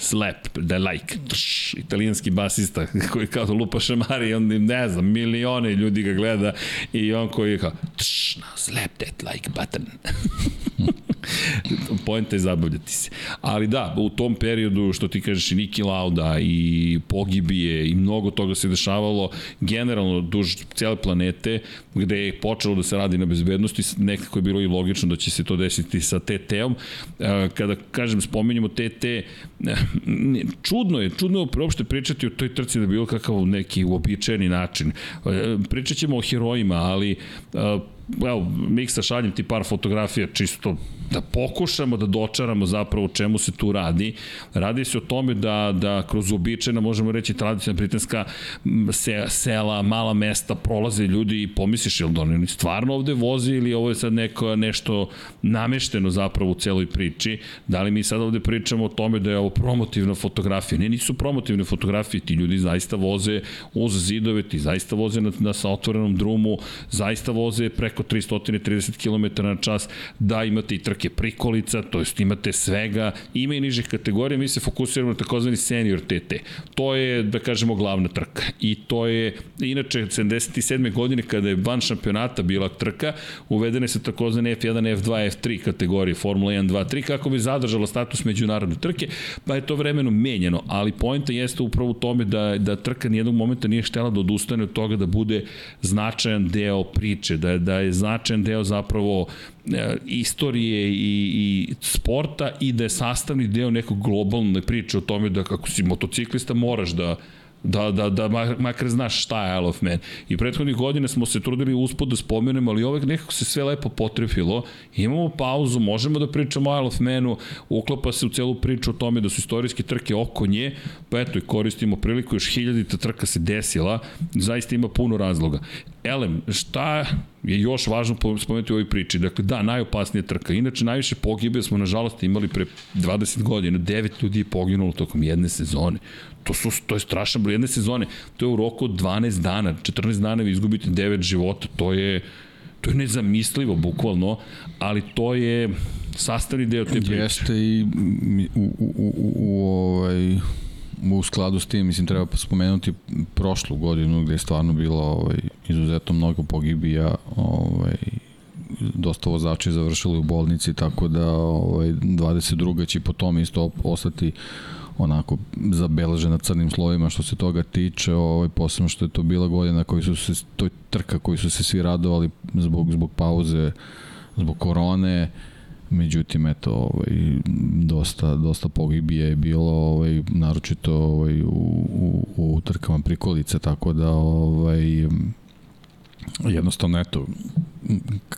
Slap, the like, tš, italijanski basista koji kao da lupa šamari, on ne znam, milione ljudi ga gleda i on koji je kao, tš, now slap that like button. Pojenta je zabavljati se. Ali da, u tom periodu, što ti kažeš, i Niki Lauda i pogibije i mnogo toga se dešavalo generalno duž cijele planete, gde je počelo da se radi na bezbednosti, nekako je bilo i logično da će se to desiti sa TT-om. E, kada, kažem, spominjamo TT, čudno je, čudno je uopšte pričati o toj trci da bilo kakav neki uobičajeni način. E, pričat ćemo o herojima, ali evo, Miksa šaljem ti par fotografija čisto da pokušamo da dočaramo zapravo o čemu se tu radi. Radi se o tome da, da kroz uobičajena, možemo reći, tradicionalna britanska se, sela, mala mesta, prolaze ljudi i pomisliš, jel da oni stvarno ovde vozi ili ovo je sad neko, nešto namešteno zapravo u celoj priči. Da li mi sad ovde pričamo o tome da je ovo promotivna fotografija? Ne, nisu promotivne fotografije, ti ljudi zaista voze uz zidove, ti zaista voze na, na sa otvorenom drumu, zaista voze preko preko 330 km na čas, da imate i trke prikolica, to jest imate svega, ima i nižih kategorija, mi se fokusiramo na takozvani senior TT. To je, da kažemo, glavna trka. I to je, inače, 77. godine kada je van šampionata bila trka, uvedene se takozvane F1, F2, F3 kategorije, Formula 1, 2, 3, kako bi zadržala status međunarodne trke, pa je to vremeno menjeno, ali pojenta jeste upravo u tome da, da trka nijednog momenta nije štela da odustane od toga da bude značajan deo priče, da, da je značajan deo zapravo istorije i, i sporta i da je sastavni deo nekog globalne priče o tome da kako si motociklista moraš da Da, da, da makar znaš šta je Isle of Man. I prethodnih godina smo se trudili uspod da spomenemo, ali ovek nekako se sve lepo potrefilo. Imamo pauzu, možemo da pričamo o Isle of Manu, uklapa se u celu priču o tome da su istorijske trke oko nje, pa eto i koristimo priliku, još hiljadita trka se desila, zaista ima puno razloga. Elem, šta je još važno spomenuti u ovoj priči? Dakle, da, najopasnija trka. Inače, najviše pogibe smo, nažalost, imali pre 20 godina. Devet ljudi je poginulo tokom jedne sezone. To, su, to je strašan broj jedne sezone. To je u roku od 12 dana. 14 dana vi izgubite 9 života. To je, to je nezamislivo, bukvalno, ali to je sastavni deo te priče. Jeste i u, u, u, u, u ovaj, u skladu s tim, mislim, treba spomenuti prošlu godinu gde je stvarno bilo ovaj, izuzetno mnogo pogibija, ovaj, dosta vozači završili u bolnici, tako da ovaj, 22. će po tome isto ostati onako zabeležena crnim slovima što se toga tiče, ovaj, posebno što je to bila godina koji su se, to je trka koji su se svi radovali zbog, zbog pauze, zbog korone, međutim eto ovaj dosta dosta pogibije je bilo ovaj naročito ovaj u, u, u trkama prikolice tako da ovaj jednostavno eto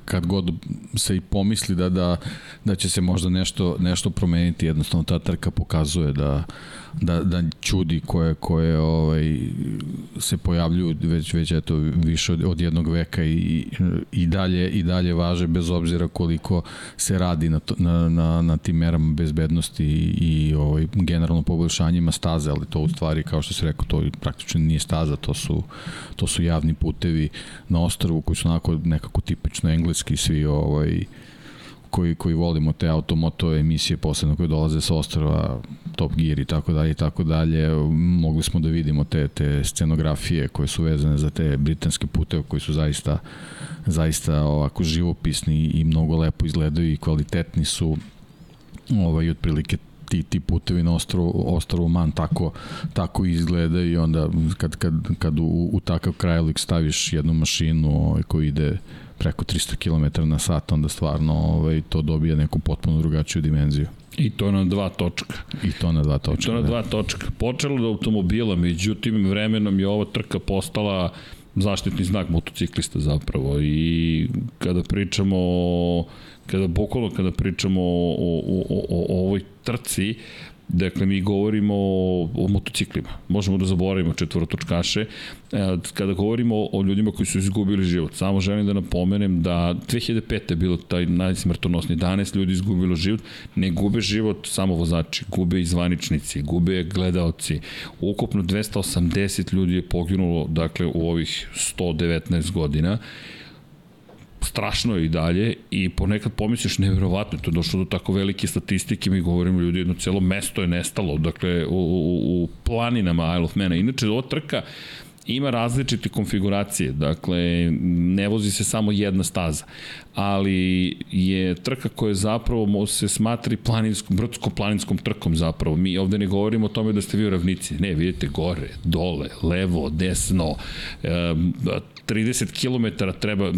kad god se i pomisli da da da će se možda nešto nešto promeniti jednostavno ta trka pokazuje da da, da čudi koje, koje ovaj, se pojavljuju već, već eto, više od, od jednog veka i, i, dalje, i dalje važe bez obzira koliko se radi na, to, na, na, na tim merama bezbednosti i, i ovaj, generalno poboljšanjima staze, ali to u stvari, kao što se rekao, to praktično nije staza, to su, to su javni putevi na ostrovu koji su onako nekako tipično engleski, svi ovaj, koji, koji volimo te automoto emisije posebno koje dolaze sa ostrava Top Gear i tako dalje i tako dalje mogli smo da vidimo te, te scenografije koje su vezane za te britanske puteve koji su zaista zaista ovako živopisni i mnogo lepo izgledaju i kvalitetni su ovaj, otprilike ti, ti putevi na ostrovu, ostrovu Man tako, tako izgleda i onda kad, kad, kad u, u takav krajolik staviš jednu mašinu ovaj, koji ide preko 300 km na sat, onda stvarno ovaj, to dobija neku potpuno drugačiju dimenziju. I to na dva točka. I to na dva točka. I to na da. dva točka. Počelo od automobila, međutim vremenom je ova trka postala zaštitni znak motociklista zapravo i kada pričamo kada bukvalno kada pričamo o, o, o, o ovoj trci Dakle, mi govorimo o, o motociklima. Možemo da zaboravimo četvorotočkaše. E, kada govorimo o ljudima koji su izgubili život, samo želim da napomenem da 2005. je bilo taj najsmrtonosni 11 ljudi izgubilo život. Ne gube život samo vozači, gube i zvaničnici, gube gledaoci. Ukupno 280 ljudi je poginulo, dakle, u ovih 119 godina strašno i dalje i ponekad pomisliš nevjerovatno, to je došlo do tako velike statistike, mi govorimo ljudi, jedno celo mesto je nestalo, dakle u, u, u planinama Isle of Mana. Inače, ova trka ima različite konfiguracije, dakle ne vozi se samo jedna staza, ali je trka koja zapravo se smatri planinskom, brdsko-planinskom trkom zapravo. Mi ovde ne govorimo o tome da ste vi u ravnici, ne, vidite gore, dole, levo, desno, 30 km treba,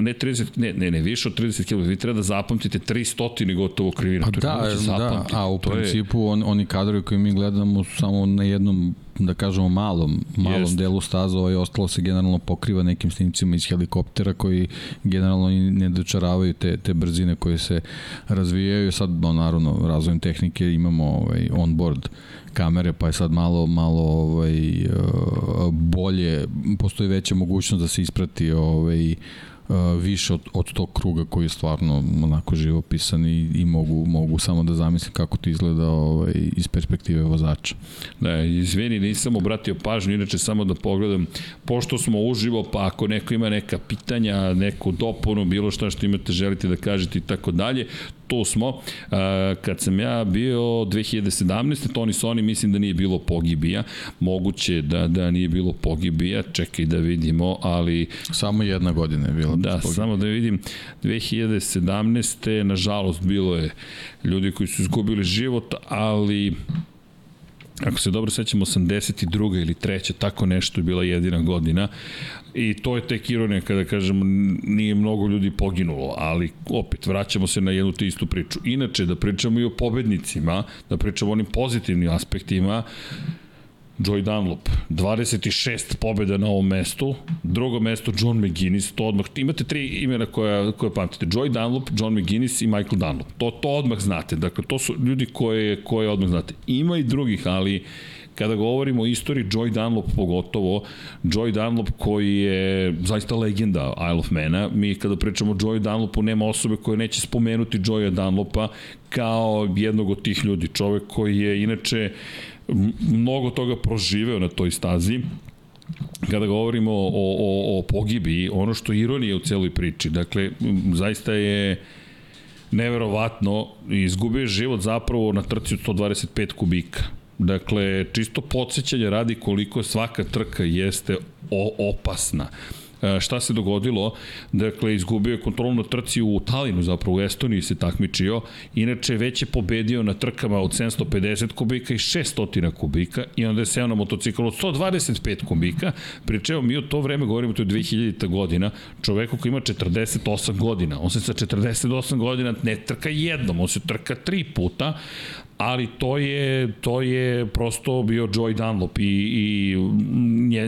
ne 30, ne, ne, ne, više od 30 km, vi treba da zapamtite 300 gotovo krivina. Pa da, da, a u to principu je... on, oni kadrovi koji mi gledamo samo na jednom da kažemo malom, malom Jest. delu staza, ovaj ostalo se generalno pokriva nekim snimcima iz helikoptera koji generalno ne dočaravaju te, te brzine koje se razvijaju. Sad, no, naravno, razvojem tehnike imamo ovaj, on-board kamere, pa je sad malo, malo ovaj, bolje, postoji veća mogućnost da se isprati ovaj, više od, od tog kruga koji je stvarno onako živopisan i, i mogu, mogu samo da zamislim kako to izgleda ovaj, iz perspektive vozača. Da, izvini, nisam obratio pažnju, inače samo da pogledam, pošto smo uživo, pa ako neko ima neka pitanja, neku dopunu, bilo šta što imate, želite da kažete i tako dalje, tu smo. Kad sam ja bio 2017. Toni Soni mislim da nije bilo pogibija. Moguće da, da nije bilo pogibija. Čekaj da vidimo, ali... Samo jedna godina je bila. Da, pogibija. samo da vidim. 2017. nažalost bilo je ljudi koji su izgubili život, ali ako se dobro sećam, 82. ili 3. tako nešto je bila jedina godina. I to je tek ironija kada kažemo nije mnogo ljudi poginulo, ali opet vraćamo se na jednu te istu priču. Inače, da pričamo i o pobednicima, da pričamo o onim pozitivnim aspektima, Joy Dunlop, 26 pobjeda na ovom mestu, drugo mesto John McGuinness, to odmah, imate tri imena koja, koje pamtite, Joy Dunlop, John McGuinness i Michael Dunlop, to, to odmah znate, dakle to su ljudi koje, koje odmah znate. Ima i drugih, ali kada govorimo o istoriji Joy Dunlop pogotovo, Joy Dunlop koji je zaista legenda Isle of Mana, mi kada pričamo o Joy Dunlopu nema osobe koje neće spomenuti Joya Dunlopa kao jednog od tih ljudi, čovek koji je inače mnogo toga proživeo na toj stazi, kada govorimo o, o, o pogibi, ono što je ironija u celoj priči, dakle, zaista je neverovatno, izgubio život zapravo na trci od 125 kubika. Dakle, čisto podsjećanje radi koliko svaka trka jeste opasna. E, šta se dogodilo? Dakle, izgubio je kontrolu na trci u Talinu, zapravo u Estoniji se takmičio. Inače, već je pobedio na trkama od 750 kubika i 600 kubika i onda je seo na motocikl od 125 kubika. Pričeo mi u to vreme, govorimo to je 2000. godina, čoveku koji ima 48 godina. On se sa 48 godina ne trka jednom, on se trka tri puta, ali to je, to je prosto bio Joy Dunlop i, i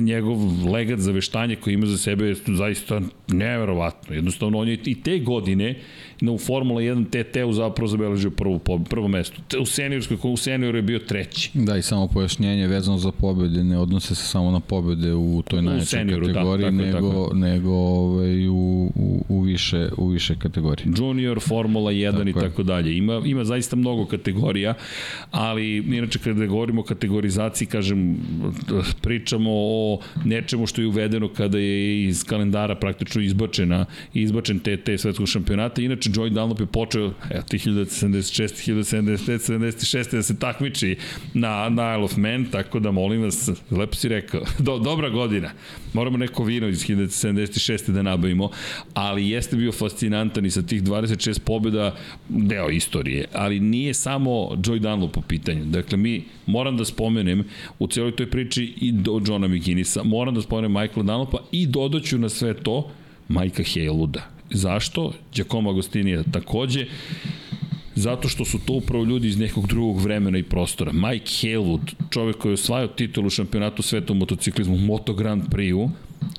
njegov legat za veštanje koji ima za sebe je zaista neverovatno. Jednostavno, on je i te godine u Formula 1 TT-u zapravo zabeležio prvo, prvo mesto. U seniorskoj, u senioru je bio treći. Da, i samo pojašnjenje vezano za pobede, ne odnose se samo na pobede u toj najvećoj da, kategoriji, da, tako, nego, tako. nego ovaj, u, u, u, više, u više kategorije. Junior, Formula 1 tako i tako je. dalje. Ima, ima zaista mnogo kategorija, ali inače kada govorimo o kategorizaciji, kažem, pričamo o nečemu što je uvedeno kada je iz kalendara praktično izbačena, izbačen TT svetskog šampionata. Inače, Joy Dunlop je počeo, evo, 1976, 1975, 76. da se takmiči na, na Isle of Man, tako da molim vas, lepo si rekao, do, dobra godina. Moramo neko vino iz 1976. da nabavimo, ali jeste bio fascinantan i sa tih 26 pobjeda deo istorije, ali nije samo Joy Dunlop po pitanju. Dakle, mi, moram da spomenem u celoj toj priči i do Johna McGinnisa, moram da spomenem Michaela Dunlopa i dodaću na sve to Majka Hayluda Zašto? Giacomo Agostinija takođe. Zato što su to upravo ljudi iz nekog drugog vremena i prostora. Mike Halewood, čovek koji je osvajao titulu šampionatu sveta u motociklizmu, Moto Grand Prix-u,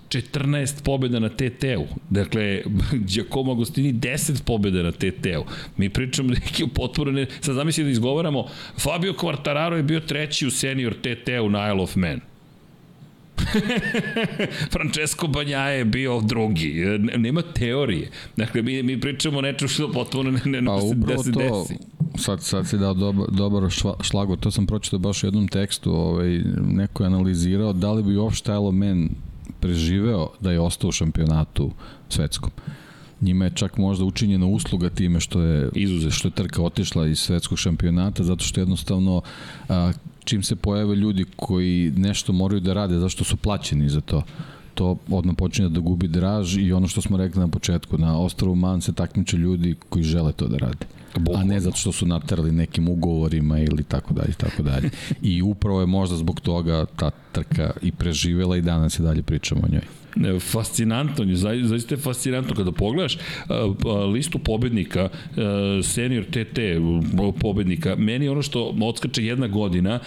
14 pobjeda na TT-u. Dakle, Giacomo Agostini 10 pobjeda na TT-u. Mi pričamo neki potpuno ne... Sad zamisli da izgovaramo, Fabio Quartararo je bio treći u senior TT-u na Isle of Man. Francesco Banja je bio drugi. Nema teorije. Dakle, mi, mi pričamo nečemu što potpuno ne, ne, pa, da se to, desi. Sad, sad si dao dobar, dobar šlago, to sam pročitao baš u jednom tekstu, ovaj, neko je analizirao da li bi uopšte Elo Men preživeo da je ostao u šampionatu svetskom njima je čak možda učinjena usluga time što je Izuze. što je trka otišla iz svetskog šampionata zato što jednostavno a, čim se pojave ljudi koji nešto moraju da rade, zašto su plaćeni za to, to odmah počinje da gubi draž i ono što smo rekli na početku, na ostrovu Man se takmiče ljudi koji žele to da rade. Bukvalno. A ne zato što su naterali nekim ugovorima ili tako dalje, tako dalje. I upravo je možda zbog toga ta trka i preživela i danas se dalje pričamo o njoj fascinantno, zaista je fascinantno kada pogledaš listu pobednika, senior TT pobednika, meni ono što odskače jedna godina,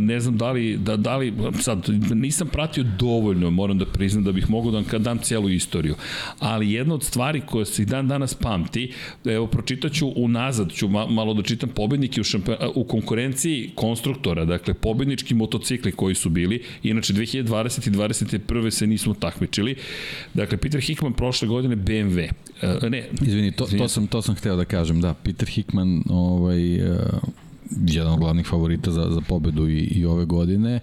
ne znam da li, da, da li, sad nisam pratio dovoljno, moram da priznam da bih mogao da vam dam celu istoriju, ali jedna od stvari koja se dan danas pamti, evo pročitaću unazad, ću malo da čitam pobednike u, šampion, u konkurenciji konstruktora, dakle pobednički motocikli koji su bili. Inače, 2020 i 2021. se nismo takmičili. Dakle, Peter Hickman prošle godine BMW. Uh, ne, Izvini, to, to, sam, to sam hteo da kažem, da, Peter Hickman ovaj, uh, jedan od glavnih favorita za, za pobedu i, i ove godine,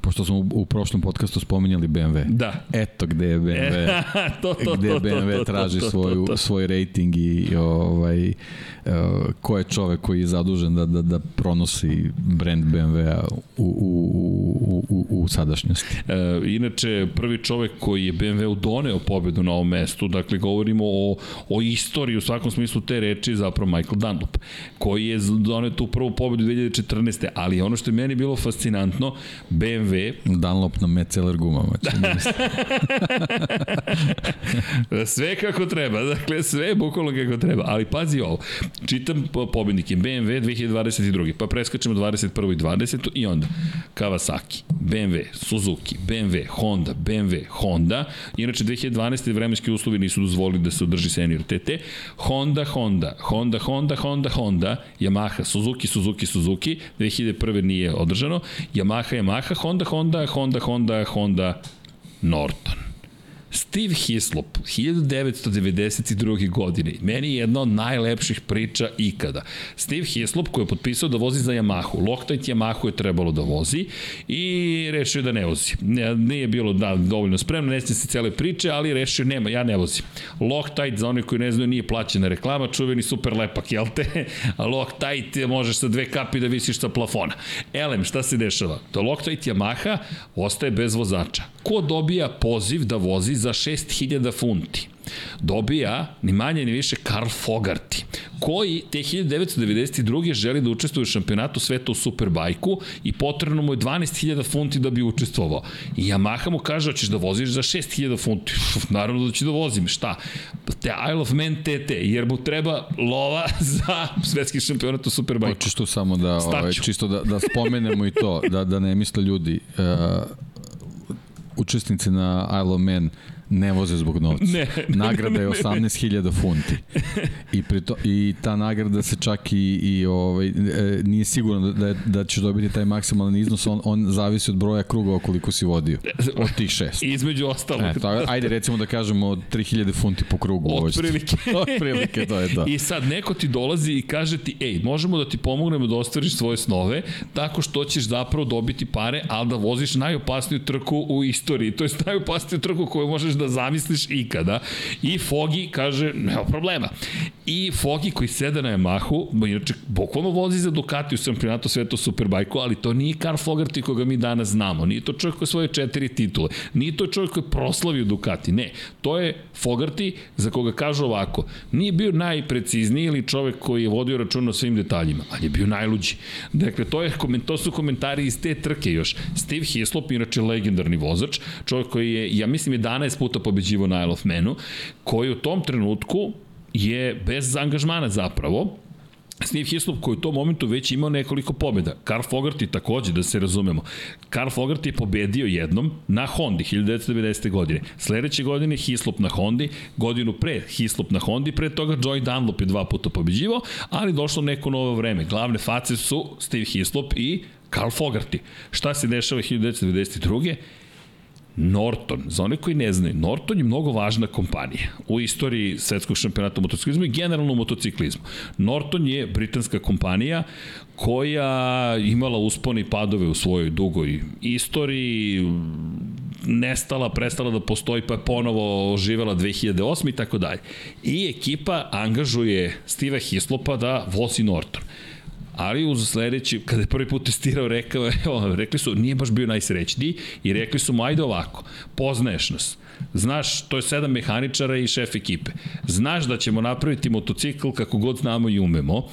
pošto smo u, u prošlom podcastu spominjali BMW. Da. Eto gde je BMW, to, to, gde to, BMW to, to, traži to, to, svoju, to. svoj rating i, i ovaj, uh, ko je čovek koji je zadužen da, da, da pronosi brand BMW-a u, u, u, u, u sadašnjosti. E, inače, prvi čovek koji je BMW doneo pobedu na ovom mestu, dakle govorimo o, o istoriji u svakom smislu te reči zapravo Michael Dunlop, koji je doneo tu prvu pobedu 2014. Ali ono što je meni bilo fascinantno, BMW... Dunlop na Metzeler gumama. sve kako treba, dakle sve bukvalno kako treba, ali pazi ovo, čitam pobednike BMW 2022. pa preskačemo 21. i 20. i onda Kawasaki, BMW, Suzuki, BMW, Honda, BMW, Honda, inače 2012. vremenski uslovi nisu dozvolili da se održi senior TT, Honda, Honda, Honda, Honda, Honda, Honda, Yamaha, Suzuki, Suzuki, Suzuki, 2001. nije održano, Yamaha, Yamaha, Honda, Honda, Honda, Honda, Honda, Norton. Steve Hislop, 1992. godine, meni je jedna od najlepših priča ikada. Steve Hislop koji je potpisao da vozi za Yamahu, Loctite Yamahu je trebalo da vozi i rešio da ne vozi. Ne, nije bilo da, dovoljno spremno, ne se cele priče, ali rešio nema, ja ne vozim. Loctite, za one koji ne znaju, nije plaćena reklama, čuveni super lepak, jel te? Loctite možeš sa dve kapi da visiš sa plafona. Elem, šta se dešava? To Loctite Yamaha ostaje bez vozača. Ko dobija poziv da vozi za 6000 funti? dobija ni manje ni više Karl Fogarty, koji te 1992. želi da učestvuje u šampionatu sveta u Superbajku i potrebno mu je 12.000 funti da bi učestvovao. I Yamaha mu kaže, hoćeš da voziš za 6.000 funti. Naravno da ću da vozim. Šta? Te Isle of Man TT, jer mu treba lova za svetski šampionat u Superbajku. Tu samo da, ovaj, čisto da, da spomenemo i to, da, da ne misle ljudi, uh, učesnici na Isle of Man ne voze zbog novca. Ne, nagrada je 18.000 funti. I, pri to, I ta nagrada se čak i, i ovaj, e, nije sigurno da, da, da ćeš dobiti taj maksimalan iznos, on, on zavisi od broja krugova koliko si vodio. Od tih šest. Između ostalog. E, to, ajde recimo da kažemo 3000 funti po krugu. Otprilike. Otprilike, to je to. I sad neko ti dolazi i kaže ti, ej, možemo da ti pomognemo da ostvariš svoje snove, tako što ćeš zapravo dobiti pare, ali da voziš najopasniju trku u istoriji. To je najopasniju trku koju možeš da zamisliš ikada. I Fogi kaže, nema problema. I Fogi koji sede na Yamahu, inače, bukvalno vozi za Ducati u šampionatu sveta Superbajku, ali to nije Karl Fogarty koga mi danas znamo. Nije to čovjek koji svoje četiri titule. Nije to čovjek koji proslavio Ducati. Ne, to je Fogarty za koga kažu ovako. Nije bio najprecizniji ili čovjek koji je vodio račun o svim detaljima, ali je bio najluđi. Dakle, to, je, to su komentari iz te trke još. Steve Hislop, inače legendarni vozač, čovjek koji je, ja mislim, 11 puta pobeđivo na Isle of Manu, koji u tom trenutku je bez angažmana zapravo, Steve Hislop koji u tom momentu već imao nekoliko pobjeda. Karl Fogarty takođe, da se razumemo. Karl Fogarty je pobedio jednom na Hondi 1990. godine. Sledeće godine Hislop na Hondi, godinu pre Hislop na Hondi, pre toga Joy Dunlop je dva puta pobeđivao, ali došlo neko novo vreme. Glavne face su Steve Hislop i Karl Fogarty. Šta se dešava 1992. Norton, za one koji ne znaju, Norton je mnogo važna kompanija u istoriji svetskog šampionata u motociklizmu i generalno motociklizmu. Norton je britanska kompanija koja imala uspone i padove u svojoj dugoj istoriji, nestala, prestala da postoji, pa je ponovo oživela 2008 i tako dalje. I ekipa angažuje Steve Hislopa da vozi Norton ali uz sledeći, kada je prvi put testirao, rekao, evo, rekli su, nije baš bio najsrećniji i rekli su mu, ajde ovako, poznaješ nas, Znaš, to je sedam mehaničara i šef ekipe. Znaš da ćemo napraviti motocikl kako god znamo i umemo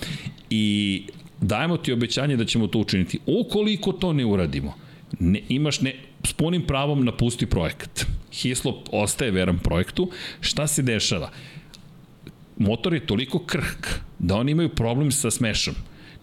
i dajemo ti obećanje da ćemo to učiniti. Ukoliko to ne uradimo, ne, imaš ne, s punim pravom napusti projekat. Hislop ostaje veran projektu. Šta se dešava? Motor je toliko krhk da oni imaju problem sa smešom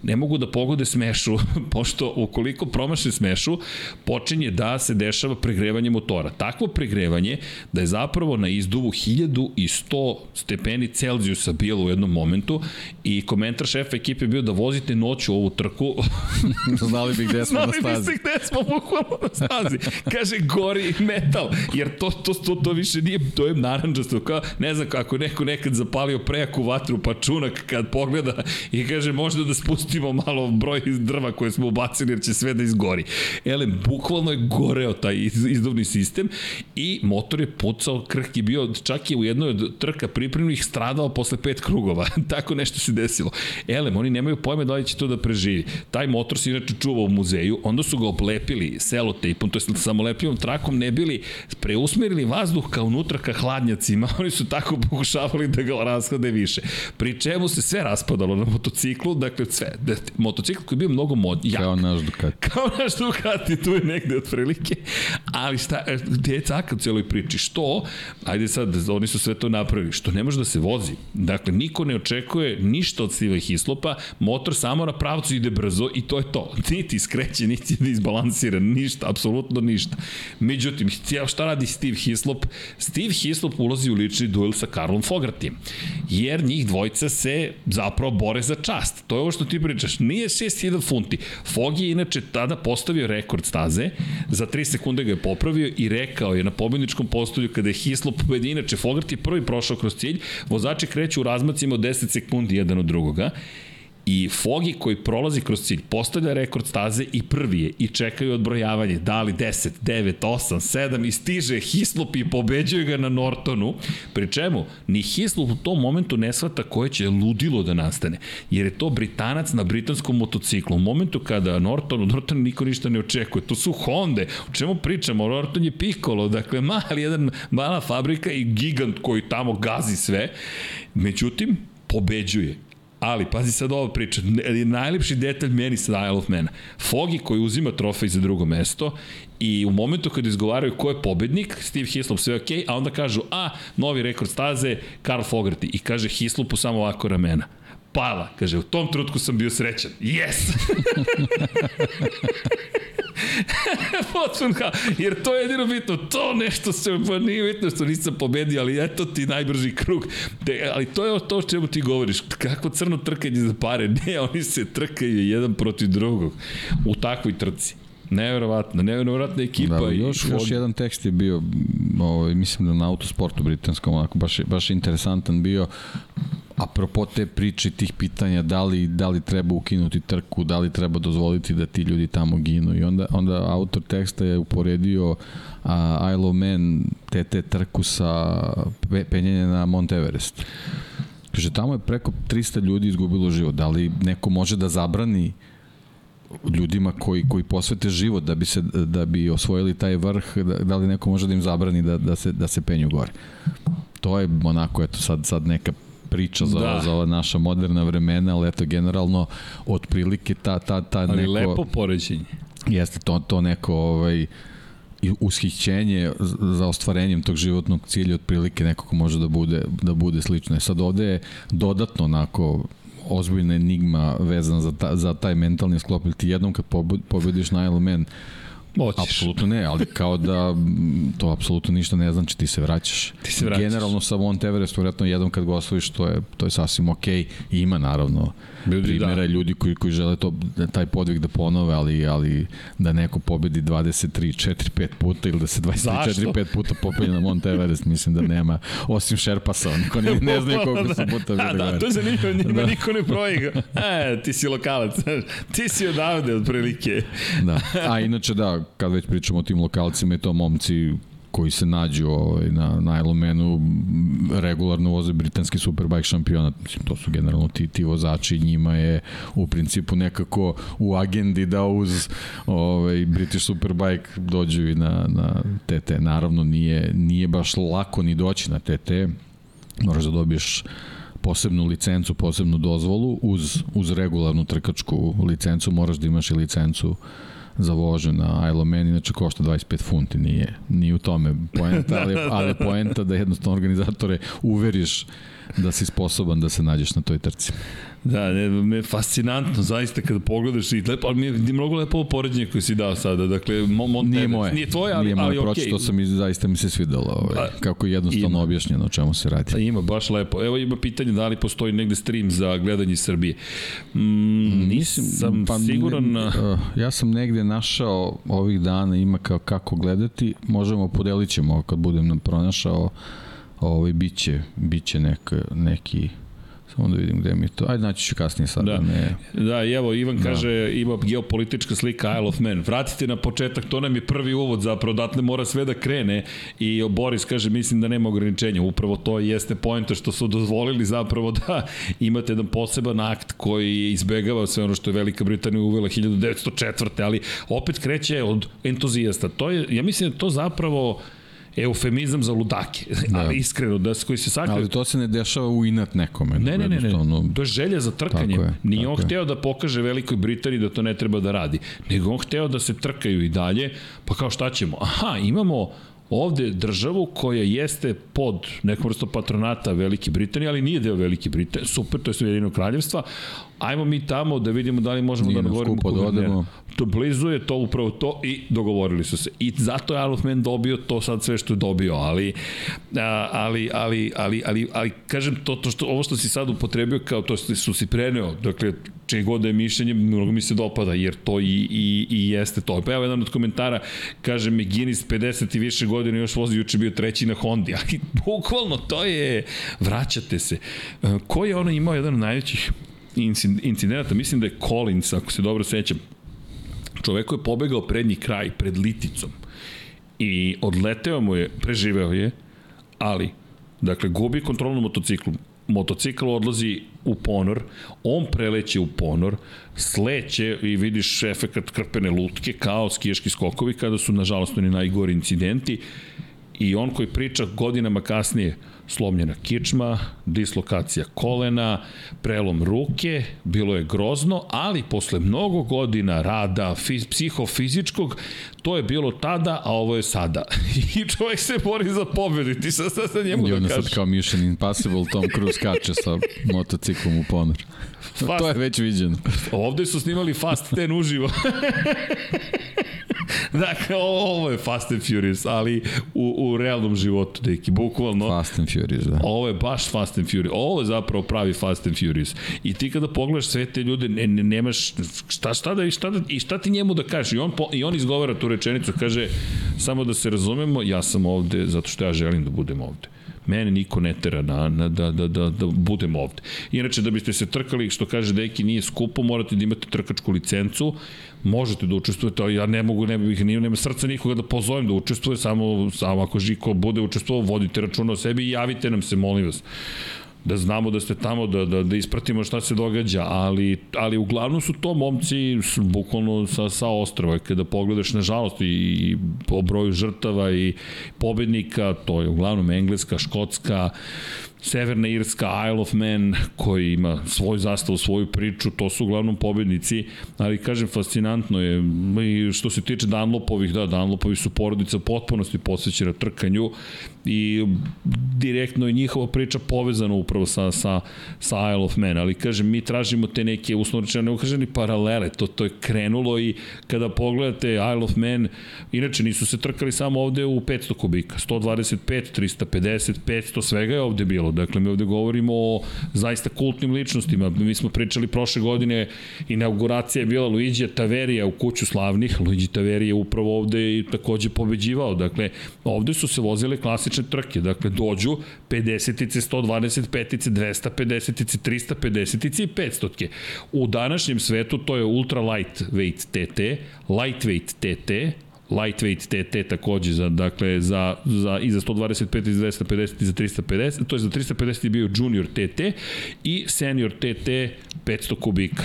ne mogu da pogode smešu, pošto ukoliko promaše smešu, počinje da se dešava pregrevanje motora. Takvo pregrevanje da je zapravo na izduvu 1100 stepeni Celzijusa bilo u jednom momentu i komentar šefa ekipe je bio da vozite noću ovu trku. Znali bi gde smo na stazi. Znali bi se gde smo bukvalno na stazi. Kaže, gori metal, jer to, to, to, to više nije, to je naranđasto, kao, ne znam kako neko nekad zapalio prejaku vatru, pa čunak kad pogleda i kaže, možda da spustimo malo broj drva koje smo ubacili, jer će sve da izgori. Ele, bukvalno je goreo taj izduvni sistem i motor je pucao, krhki bio, čak je u jednoj od trka pripremnih stradao posle pet krugova. Tako nešto se desilo. Elem, oni nemaju pojme da li će to da preživi. Taj motor se inače čuva u muzeju, onda su ga oplepili selotejpom, to je samolepljivom trakom, ne bili preusmerili vazduh ka unutra ka hladnjacima, oni su tako pokušavali da ga rasklade više. Pri čemu se sve raspadalo na motociklu, dakle sve. Motocikl koji je bio mnogo mod, jak. Kao naš Ducati. Kao naš Ducati, tu je negde otprilike. Ali šta, gde je caka u celoj priči? Što? Ajde sad, oni su sve to napravili. Što ne može da se vozi. Dakle, niko ne očekuje ništa od Steve Hislopa, motor samo na pravcu ide brzo i to je to. Niti skreće, niti je izbalansiran, ništa, apsolutno ništa. Međutim, šta radi Steve Hislop? Steve Hislop ulazi u lični duel sa Karlom Fogartijem, jer njih dvojca se zapravo bore za čast. To je ovo što ti pričaš. Nije 6000 funti. Fog je inače tada postavio rekord staze, za 3 sekunde ga je popravio i rekao je na pobedničkom postolju kada je Hislop pobedi, inače Fogart je prvi prošao kroz cilj, vozači kreću u razmacima od 10 sekundi jedan od drugoga I Fogi koji prolazi kroz cilj postavlja rekord staze i prvi je i čekaju odbrojavanje. Da li 10, 9, 8, 7 i stiže Hislop i pobeđuje ga na Nortonu. Pri čemu ni Hislop u tom momentu ne shvata koje će ludilo da nastane. Jer je to Britanac na britanskom motociklu. U momentu kada Norton, u Nortonu niko ništa ne očekuje. To su Honda. O čemu pričamo? Norton je Piccolo. Dakle, mali jedan mala fabrika i gigant koji tamo gazi sve. Međutim, pobeđuje Ali, pazi sad ovo priča, najlepši detalj meni sa Isle of Man. Fogi koji uzima trofej za drugo mesto i u momentu kada izgovaraju ko je pobednik, Steve Hislop sve ok, a onda kažu, a, novi rekord staze, Karl Fogarty. I kaže Hislopu samo ovako ramena pala. Kaže, u tom trutku sam bio srećan. Yes! Potpuno kao, jer to je jedino bitno, to nešto se, pa nije bitno što nisam pobedio, ali eto ti najbrži krug. De, ali to je to o čemu ti govoriš, kako crno trkanje za pare, ne, oni se trkaju jedan protiv drugog u takvoj trci. Neverovatna, neverovatna ekipa. Da, još, i još jedan tekst je bio, ovaj, mislim da na autosportu britanskom, onako baš, baš interesantan bio, apropo te priče, tih pitanja, da li, da li treba ukinuti trku, da li treba dozvoliti da ti ljudi tamo ginu i onda, onda autor teksta je uporedio a, Isle of Man te trku sa pe, penjenje na Mount Everest. Kaže, tamo je preko 300 ljudi izgubilo život. Da li neko može da zabrani ljudima koji koji posvete život da bi se da bi osvojili taj vrh da, da li neko može da im zabrani da da se da se penju gore to je onako eto sad sad neka priča za, da. za ova naša moderna vremena, ali eto, generalno, otprilike ta, ta, ta ali neko... lepo poređenje. Jeste, to, to neko, ovaj, i ushićenje za ostvarenjem tog životnog cilja otprilike nekako može da bude, da bude slično. E sad ovde je dodatno onako ozbiljna enigma vezana za, ta, za taj mentalni sklop, ti jednom kad pobediš na Iron Moćeš. Apsolutno ne, ali kao da to apsolutno ništa ne znači, ti se vraćaš. Ti se vraćaš. Generalno sa Mount Everestu, vjerojatno jednom kad ga osvojiš, to je, to je sasvim okej. Okay. Ima naravno ljudi, primjera da. ljudi koji, koji žele to, taj podvig da ponove, ali, ali da neko pobedi 23, 4, 5 puta ili da se 23, Zašto? 4, 5 puta popenje na Mount Everest, mislim da nema, osim Sherpasa, niko ne, ne zna koliko su puta da, da, to je zanimljivo, njima da. niko ne proiga. E, ti si lokalac, ti si odavde, otprilike. da, a inače da, kad već pričamo o tim lokalcima i to momci koji se nađu ovaj, na, na Ironmanu regularno voze britanski superbike šampionat. Mislim, to su generalno ti, ti vozači, njima je u principu nekako u agendi da uz ovaj, British Superbike dođu i na, na TT. Naravno, nije, nije baš lako ni doći na TT. Moraš da dobiješ posebnu licencu, posebnu dozvolu uz, uz regularnu trkačku licencu moraš da imaš i licencu uh, za vožnju na Isle of Man, inače košta 25 funti, nije, nije u tome poenta, ali, ali poenta da jednostavno organizatore uveriš da si sposoban da se nađeš na toj trci. Da, ne, me fascinantno, zaista kada pogledaš i lepo, ali mi je mnogo lepo poređenje koje si dao sada, dakle, mo, mo, nije moje, nije tvoje, ali, nije moje, ali okej. Okay. sam i zaista mi se svidelo, ovaj, kako je jednostavno ima. objašnjeno o čemu se radi. Pa ima, baš lepo. Evo ima pitanje da li postoji negde stream za gledanje Srbije. Mm, nisam pa, siguran... Ne, uh, ja sam negde našao ovih dana, ima kao kako gledati, možemo, podelit ćemo kad budem nam pronašao, ovaj, biće, biće nek, neki Samo da vidim gde mi je to. Ajde, naći ću kasnije sad. Da, ne... da evo, Ivan da. kaže, ima geopolitička slika Isle of Man. Vratite na početak, to nam je prvi uvod, zapravo, odatle mora sve da krene. I Boris kaže, mislim da nema ograničenja. Upravo to jeste pojenta što su dozvolili zapravo da imate jedan poseban akt koji izbegava sve ono što je Velika Britanija uvela 1904. Ali opet kreće od entuzijasta. To je, ja mislim da to zapravo eufemizam za ludake, da. ali iskreno, da koji se sakriju. Ali to se ne dešava u inat nekome. Ne, ne, ne, ne, to je želja za trkanjem. Je, Nije on hteo da pokaže Velikoj Britaniji da to ne treba da radi, nego on hteo da se trkaju i dalje, pa kao šta ćemo? Aha, imamo ovde državu koja jeste pod nekom vrstom patronata Velike Britanije, ali nije deo Velike Britanije, super, to je jedino kraljevstva, ajmo mi tamo da vidimo da li možemo nije da dogovorimo da odemo. To blizu je to upravo to i dogovorili su se. I zato je Isle of Man dobio to sad sve što je dobio, ali ali ali ali ali ali kažem to to što ovo što si sad upotrebio kao to što su si preneo, dakle čije god da je mišljenje, mnogo mi se dopada, jer to i, i, i jeste to. Pa evo jedan od komentara, kaže mi Guinness 50 i više godina još vozi, juče bio treći na Hondi, ali bukvalno to je, vraćate se. E, ko je ono imao jedan od najvećih incidenata, mislim da je Collins, ako se dobro sećam, čoveko je pobegao prednji kraj, pred liticom. I odleteo mu je, preživeo je, ali, dakle, gubi kontrolu na motociklu, motocikl odlazi u ponor, on preleće u ponor, sleće i vidiš efekat krpene lutke kao skijaški skokovi kada su nažalost oni najgori incidenti. I on koji priča godinama kasnije slomljena kičma, dislokacija kolena, prelom ruke, bilo je grozno, ali posle mnogo godina rada fiz, psihofizičkog, to je bilo tada, a ovo je sada. I čovjek se bori za pobedu ti sad, sad, sad njemu I da kažeš. I sad kao Mission Impossible, Tom Cruise kače sa motociklom u ponor. Fast, to je već viđeno. Ovde su snimali Fast 10 uživo. dakle, ovo je Fast and Furious, ali u, u realnom životu, deki, bukvalno. Fast and Furious, da. Ovo je baš Fast and Furious. Ovo je zapravo pravi Fast and Furious. I ti kada pogledaš sve te ljude, ne, ne, nemaš šta, šta da, i šta, da, i šta ti njemu da kažeš. I on, po, I on izgovara tu rečenicu, kaže, samo da se razumemo, ja sam ovde zato što ja želim da budem ovde. Mene niko ne tera na, na, da, da, da, da budem ovde. Inače, da biste se trkali, što kaže Deki, nije skupo, morate da imate trkačku licencu, možete da učestvujete, ali ja ne mogu, ne bih, nema srca nikoga da pozovem da učestvuje, samo, samo ako Žiko bude učestvovao, vodite računa o sebi i javite nam se, molim vas da znamo da ste tamo, da, da, da ispratimo šta se događa, ali, ali uglavnom su to momci bukvalno sa, sa ostrova. Kada pogledaš, nažalost, i, i po broju žrtava i pobednika, to je uglavnom Engleska, Škotska, Severna Irska, Isle of Man, koji ima svoj zastav, svoju priču, to su uglavnom pobednici, ali kažem, fascinantno je, i što se tiče Dunlopovih, da, Dunlopovi su porodica potpunosti posvećena trkanju i direktno je njihova priča povezana upravo sa, sa, sa Isle of Man, ali kažem, mi tražimo te neke, uslovno rečeno, ne paralele, to, to je krenulo i kada pogledate Isle of Man, inače nisu se trkali samo ovde u 500 kubika, 125, 350, 500, svega je ovde bilo, dakle mi ovde govorimo o zaista kultnim ličnostima, mi smo pričali prošle godine, inauguracija je bila Luigi Taverija u kuću slavnih, Luigi Taverija je upravo ovde i takođe pobeđivao, dakle ovde su se vozile klasične trke. Dakle, dođu 50-ice, 125-ice, 250-ice, 350-ice i 500-ke. U današnjem svetu to je ultra lightweight TT, lightweight TT, lightweight TT takođe za dakle za za i za 125 i za 250 i za 350 to je za 350 je bio junior TT i senior TT 500 kubika.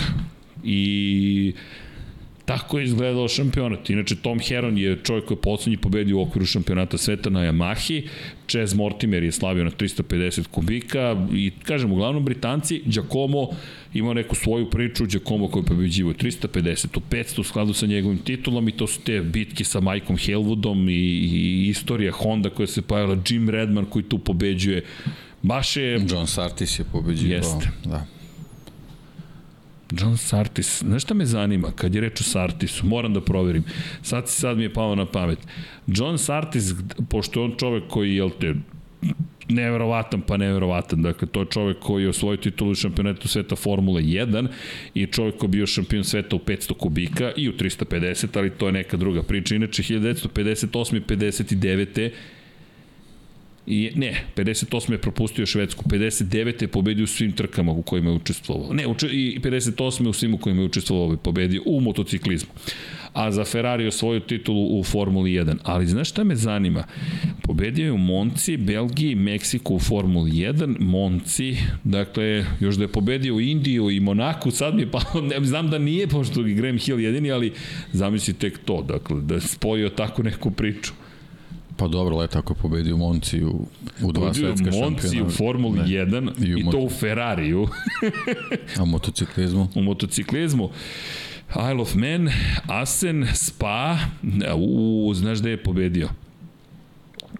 I Tako je izgledao šampionat. Inače, Tom Heron je čovjek koji je poslednji pobedio u okviru šampionata sveta na Yamahi. Chaz Mortimer je slavio na 350 kubika i, kažem, uglavnom Britanci, Giacomo imao neku svoju priču, Giacomo koji je pobeđivo 350, u 500 u skladu sa njegovim titulom i to su te bitke sa Mikeom Helwoodom i, i istorija Honda koja se pojavila, Jim Redman koji tu pobeđuje Baš je... John Sartis je pobeđivao. Jeste. Da. John Sartis, znaš šta me zanima kad je reč o Sartisu, moram da proverim. Sad, sad mi je pao na pamet. John Sartis, pošto je on čovek koji, jel te, neverovatan pa neverovatan. Dakle, to je čovek koji je osvojio titulu u šampionetu sveta Formule 1 i čovek koji je bio šampion sveta u 500 kubika i u 350, ali to je neka druga priča. Inače, 1958. i 59 I, ne, 58. je propustio Švedsku, 59. je pobedio u svim trkama u kojima je učestvovao. Ne, uče, i 58. u svim u kojima je učestvovao je pobedio u motociklizmu. A za Ferrari osvojio titulu u Formuli 1. Ali znaš šta me zanima? Pobedio je u Monci, Belgiji, Meksiku u Formuli 1, Monci, dakle, još da je pobedio u Indiju i Monaku, sad mi je pa, ne, znam da nije, pošto je Graham Hill jedini, ali zamisli tek to, dakle, da je spojio tako neku priču. Pa dobro, leto ako pobedi u Monci u, u dva svetska šampiona. Monci u Formuli ne, 1 i, u i to u Ferrariju. A u motociklizmu? U motociklizmu. Isle of Man, Asen, Spa, u, znaš gde je pobedio?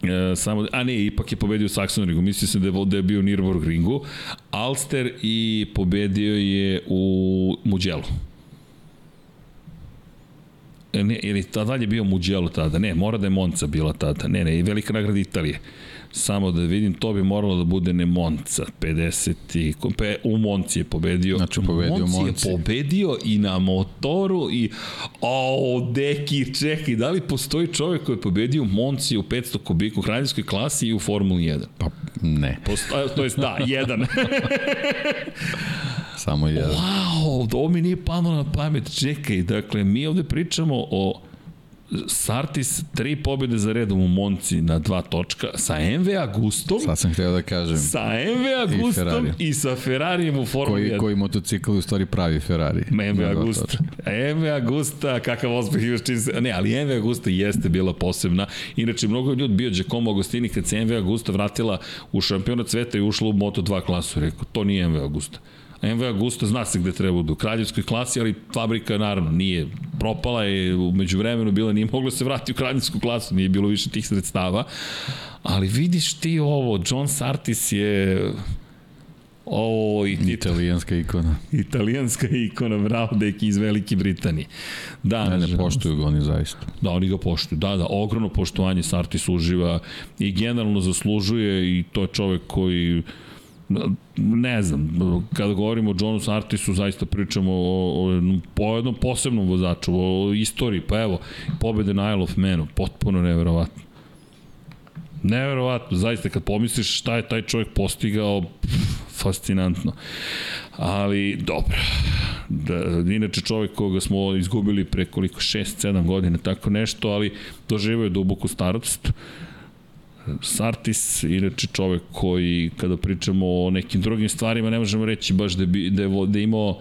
E, samo, a ne, ipak je pobedio u Saxon ringu, mislio sam da je, da je bio u Nürburgringu, ringu, Alster i pobedio je u Mugello. E, ne, ili tada je bio Mugello tada, ne, mora da je Monca bila tada, ne, ne, i velika nagrada Italije. Samo da vidim, to bi moralo da bude ne Monca, 50 i, pe, u Monci je pobedio. Znači, pobedio Monci. Monci je pobedio i na motoru i, o, deki, čekaj, da li postoji čovjek koji je pobedio Monci u 500 kubiku u kraljevskoj klasi i u Formuli 1? Pa, ne. Posto, to jest, da, jedan. Samo jedan. Wow, ovo mi nije pano na pamet. Čekaj, dakle, mi ovde pričamo o Sartis tri pobjede za redom u Monci na dva točka sa MV Agustom. Sad sam htio da kažem. Sa MV Agustom i, i sa Ferrarijem u Formuli 1. Koji, koji motocikl u stvari pravi Ferrari. MV Agusta. MV Agusta, kakav ospeh imaš čim se... Ne, ali MV Agusta jeste bila posebna. Inače, mnogo ljudi bio Giacomo Agostini kad se MV Agusta vratila u šampionat sveta i ušla u Moto2 klasu. Rekao, to nije MV Agusta. MV Agusta zna se gde treba u kraljevskoj klasi, ali fabrika naravno nije propala je umeđu vremenu bila nije mogla se vratiti u kraljevsku klasu, nije bilo više tih sredstava. Ali vidiš ti ovo, John Sartis je O, i italijanska ikona. Italijanska ikona, bravo, deki iz Velike Britanije. Da, ne, ne poštuju ga oni zaista. Da, oni ga poštuju. Da, da, ogromno poštovanje Sartis uživa i generalno zaslužuje i to je čovek koji ne znam, kada govorimo o Johnu Sartisu, zaista pričamo o, o, o jednom posebnom vozaču, o istoriji, pa evo, pobede na Isle of Manu, potpuno neverovatno. Neverovatno, zaista, kad pomisliš šta je taj čovjek postigao, pff, fascinantno. Ali, dobro. Da, inače čovjek koga smo izgubili pre koliko, 6-7 godina, tako nešto, ali doživio je duboku starost. Uh, Sartis, inače čovek koji, kada pričamo o nekim drugim stvarima, ne možemo reći baš da, bi, da, je, da je imao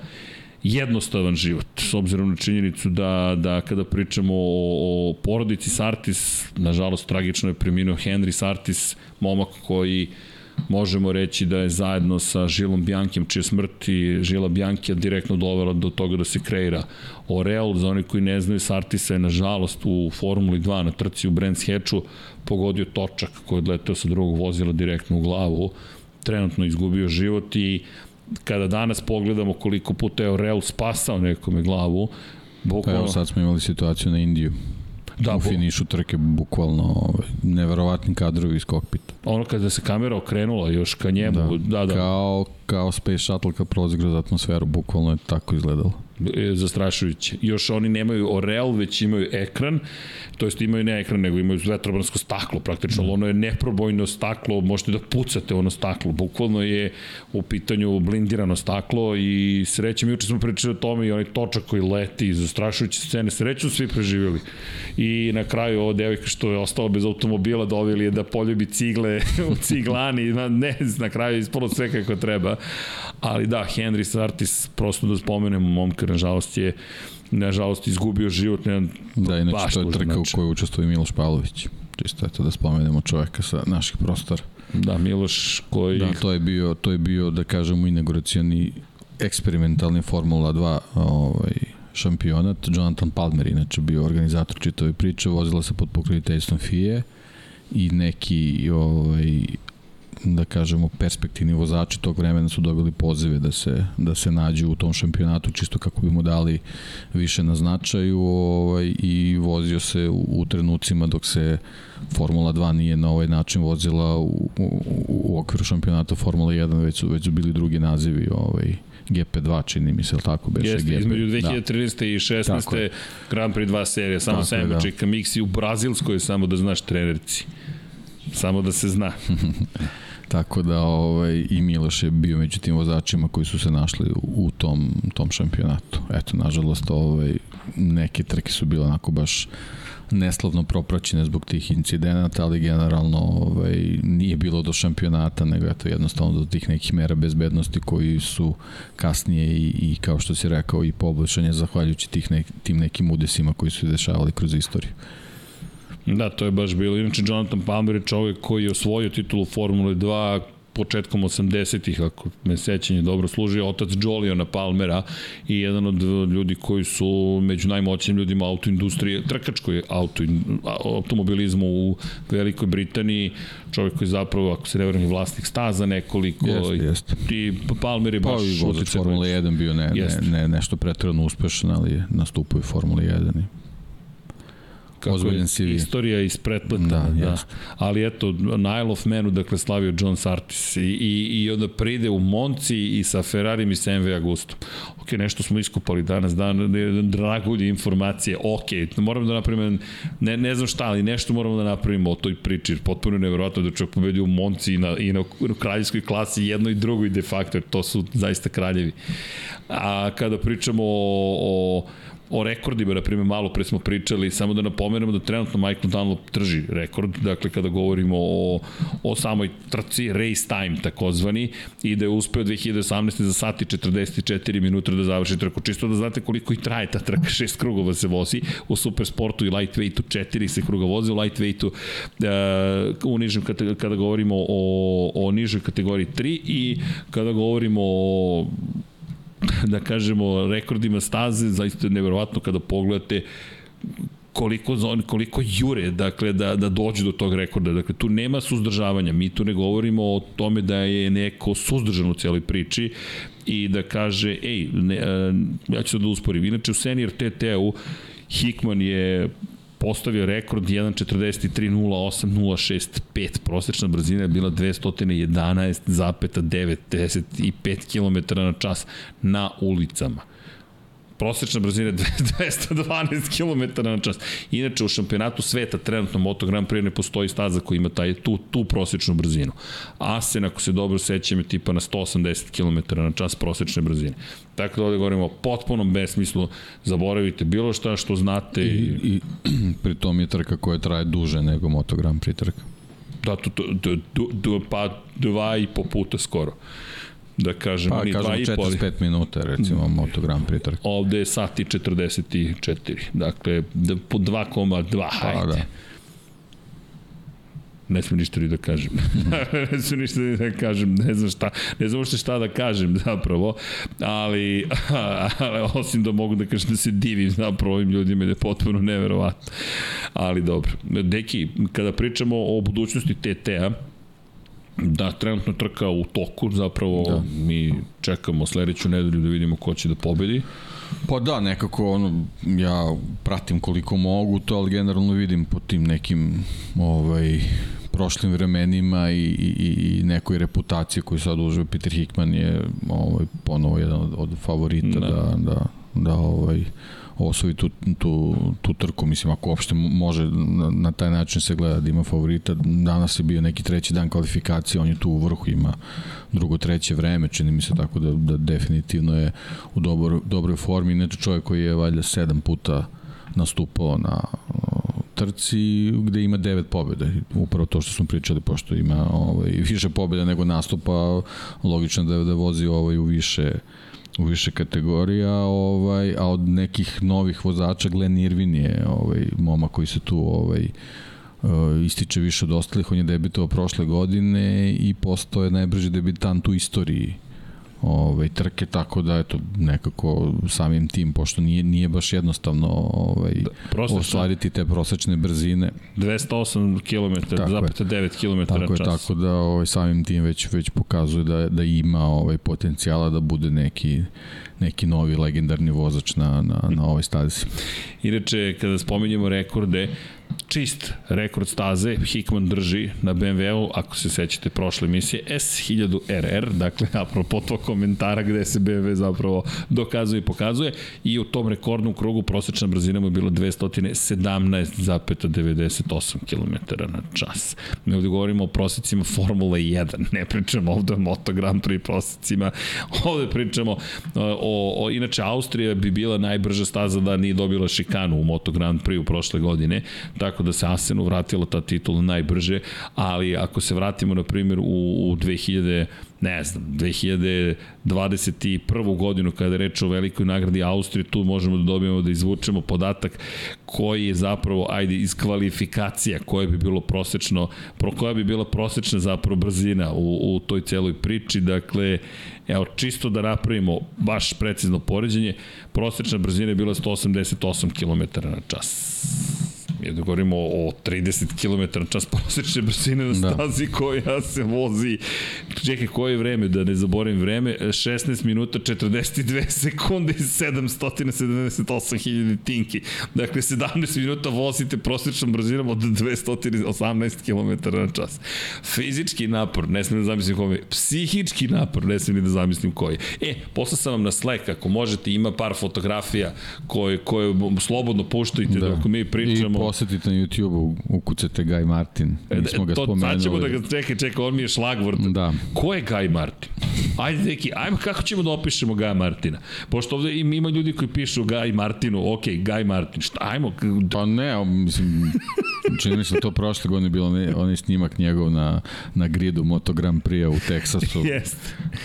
jednostavan život, s obzirom na činjenicu da, da kada pričamo o, o porodici Sartis, nažalost tragično je preminuo Henry Sartis, momak koji možemo reći da je zajedno sa Žilom Bjankem, čije smrti Žila Bjankija direktno dovela do toga da se kreira Oreol, za oni koji ne znaju, Sartisa je nažalost u Formuli 2 na trci u Brands Hatchu pogodio točak koji je odleteo sa drugog vozila direktno u glavu, trenutno izgubio život i kada danas pogledamo koliko puta je Oreol spasao nekome glavu, bukvalno... Evo sad smo imali situaciju na Indiju. Da, u finišu trke bukvalno ovaj, neverovatni kadrovi iz kokpita. Ono kada se kamera okrenula još ka njemu, da, da. da. Kao, kao Space Shuttle kad prolazi kroz atmosferu, bukvalno je tako izgledalo. E, zastrašujuće. Još oni nemaju Orel, već imaju ekran, to jest imaju ne ekran, nego imaju vetrobransko staklo praktično, mm. ono je neprobojno staklo, možete da pucate ono staklo, bukvalno je u pitanju blindirano staklo i srećem, juče smo pričali o tome i onaj točak koji leti, zastrašujuće scene, sreću svi preživjeli. I na kraju ovo devojka što je ostala bez automobila doveli je da poljubi cigle u ciglani, ne, na kraju ispolo sve kako treba, ali da, Henry Sartis, prosto da spomenemo momka, nažalost je nažalost izgubio život. Ne, da, inače to je trka znači. u kojoj učestvuje Miloš Pavlović. Čisto eto da spomenemo čoveka sa naših prostora. Da, Miloš koji... Da, to je bio, to je bio da kažemo, inauguracioni eksperimentalni Formula 2 ovaj, šampionat. Jonathan Palmer inače bio organizator čitave priče, vozila se pod pokroviteljstvom FIE i neki ovaj, da kažemo perspektivni vozači tog vremena su dobili pozive da se da se nađu u tom šampionatu čisto kako bi mu dali više na značaju ovaj i vozio se u, u trenucima dok se Formula 2 nije na ovaj način vozila u, u, u okviru šampionata Formula 1 već su već su bili drugi nazivi ovaj GP2 čini mi se, ali tako beše Jeste, GP. između 2013. Da. i 16. Grand Prix 2 serije, samo Tako je, da. čeka Miksi u Brazilskoj, samo da znaš trenerci. Samo da se zna. Tako da ovaj, i Miloš je bio među tim vozačima koji su se našli u, tom, tom šampionatu. Eto, nažalost, ovaj, neke trke su bile onako baš neslavno propraćene zbog tih incidenata, ali generalno ovaj, nije bilo do šampionata, nego eto jednostavno do tih nekih mera bezbednosti koji su kasnije i, i kao što si rekao i poboljšanje zahvaljujući tih nek, tim nekim udesima koji su dešavali kroz istoriju. Da, to je baš bilo. Inače, Jonathan Palmer je čovjek koji je osvojio titulu Formule 2 početkom 80-ih, ako me sećanje dobro služi, otac Joliona Palmera i jedan od ljudi koji su među najmoćnijim ljudima autoindustrije, trkačkoj auto, automobilizmu u Velikoj Britaniji, čovjek koji zapravo, ako se ne vrame, vlasnik staza nekoliko. Jeste, jeste. i Palmer je Pa baš i vozač Formule 1 bio ne, ne, ne, nešto pretredno uspešan, ali je nastupao i Formule 1 i kako Ozbiljan je CV. istorija isprepleta. Da, Da. Ali eto, Nile of Manu, dakle, slavio John Sartis i, i, i onda pride u Monci i sa Ferrari i sa MV Agustom. Ok, nešto smo iskupali danas, dan, dragulje informacije, ok, moram da napravimo, ne, ne znam šta, ali nešto moramo da napravimo o toj priči, potpuno je nevjerojatno da čovjek pobedi u Monci i na, i na, kraljevskoj klasi jednoj i drugoj de facto, to su zaista kraljevi. A kada pričamo o, o o rekordima, na primjer, malo pre smo pričali, samo da napomenemo da trenutno Michael Dunlop drži rekord, dakle kada govorimo o, o samoj trci, race time takozvani, i da je uspeo 2018. za sati 44 minuta da završi trku. Čisto da znate koliko i traje ta trka, šest krugova se vozi, u supersportu i lightweightu četiri se kruga vozi, u lightweightu uh, u nižem, kada govorimo o, o nižoj kategoriji 3 i kada govorimo o da kažemo, rekordima staze, zaista je nevjerovatno kada pogledate koliko, koliko jure, dakle, da, da dođe do tog rekorda. Dakle, tu nema suzdržavanja. Mi tu ne govorimo o tome da je neko suzdržan u cijeloj priči i da kaže, ej, ne, ja ću sad da usporim. Inače, u senior TT-u Hickman je postavio rekord 1.43.08.065. Prosečna brzina je bila 211,95 km na čas na ulicama prosečna brzina je 212 km na čas. Inače, u šampionatu sveta trenutno Moto Grand Prix ne postoji staza koji ima taj, tu, tu prosečnu brzinu. Asen, ako se dobro sećam, je tipa na 180 km na čas prosečne brzine. Tako da ovde govorimo o potpunom besmislu, zaboravite bilo šta što znate. I, i pri tom je trka koja traje duže nego Moto Grand Prix trka. Da, to, to, to, to, to, pa dva i po puta skoro da kažem, pa, ni kažem 45 minuta recimo mm. Moto Grand Prix trka. Ovde je sat i 44. Dakle, po 2,2 hajde. Pa, da. Ne smijem ništa ni da kažem. ne smijem ništa ni da kažem. Ne znam šta, ne znam što šta da kažem zapravo, ali, ali osim da mogu da kažem da se divim zapravo ovim ljudima da je potpuno neverovatno. Ali dobro. Deki, kada pričamo o budućnosti TT-a, Da, trenutno trka u toku, zapravo da. mi čekamo sledeću nedelju da vidimo ko će da pobedi. Pa da, nekako ono, ja pratim koliko mogu to, ali generalno vidim po tim nekim ovaj, prošlim vremenima i, i, i nekoj reputaciji koju sad uživa Peter Hickman je ovaj, ponovo jedan od, od favorita da, da, da, da ovaj, osvoji tu, tu, tu trku, mislim, ako uopšte može na, taj način se gleda da ima favorita. Danas je bio neki treći dan kvalifikacije, on je tu u vrhu, ima drugo, treće vreme, čini mi se tako da, da definitivno je u dobro, dobroj formi. Inače čovjek koji je valjda sedam puta nastupao na trci gde ima devet pobjeda. Upravo to što smo pričali, pošto ima ovaj, više pobjeda nego nastupa, logično da, da vozi ovaj u više u više kategorija, ovaj, a od nekih novih vozača Glenn Irvin je ovaj, moma koji se tu ovaj, ističe više od ostalih, on je debitovao prošle godine i postao je najbrži debitant u istoriji ovaj, trke, tako da eto, nekako samim tim, pošto nije, nije baš jednostavno ovaj, Da, ostvariti te prosečne brzine. 208 km, zapeta 9 km tako na čas. Je, tako da ovaj, samim tim već, već pokazuje da, da ima ovaj, potencijala da bude neki neki novi legendarni vozač na, na, na ovoj stazi. Inače, kada spominjemo rekorde, čist rekord staze Hickman drži na BMW-u, ako se sećate prošle emisije, S1000RR, dakle, apropo to komentara gde se BMW zapravo dokazuje i pokazuje i u tom rekordnom krugu prosečna brzina mu je bila 217,98 km na čas. Mi ovde govorimo o prosecima Formula 1, ne pričamo ovde o Moto Grand Prix prosecima, ovde pričamo o, o, inače Austrija bi bila najbrža staza da nije dobila šikanu u Moto Grand Prix u prošle godine, tako da se Asenu vratila ta titula najbrže, ali ako se vratimo na primjer u, u 2000 ne znam, 2021. godinu kada je reč o velikoj nagradi Austrije, tu možemo da dobijemo da izvučemo podatak koji je zapravo, ajde, iz kvalifikacija koje bi bilo prosečno, pro koja bi bila prosečna zapravo brzina u, u toj celoj priči, dakle, evo, čisto da napravimo baš precizno poređenje, prosečna brzina je bila 188 km na čas je da govorimo o 30 km na čas prosečne brzine na stazi da. koja se vozi. Čekaj, koje vreme, da ne zaboravim vreme, 16 minuta 42 sekunde i 778.000 tinki. Dakle, 17 minuta vozite prosečnom brzinom od 218 km na čas. Fizički napor, ne smijem da zamislim koji je. Psihički napor, ne smijem da zamislim koji E, posla sam vam na Slack, ako možete, ima par fotografija koje, koje slobodno puštajte da. dok mi pričamo. I posetite na YouTube-u, ukucate Guy Martin. Nismo ga to, spomenuli. Sad ćemo da ga čekaj, čekaj, on mi je šlagvort. Da. Ko je Guy Martin? Ajde, neki, ajmo kako ćemo da opišemo Guy Martina? Pošto ovde ima, ima ljudi koji pišu Guy Martinu, ok, Guy Martin, šta, ajmo. Pa ne, mislim, čini mi se to prošle godine bilo ne, onaj snimak njegov na, na gridu Moto Grand Prix u Teksasu. Jest.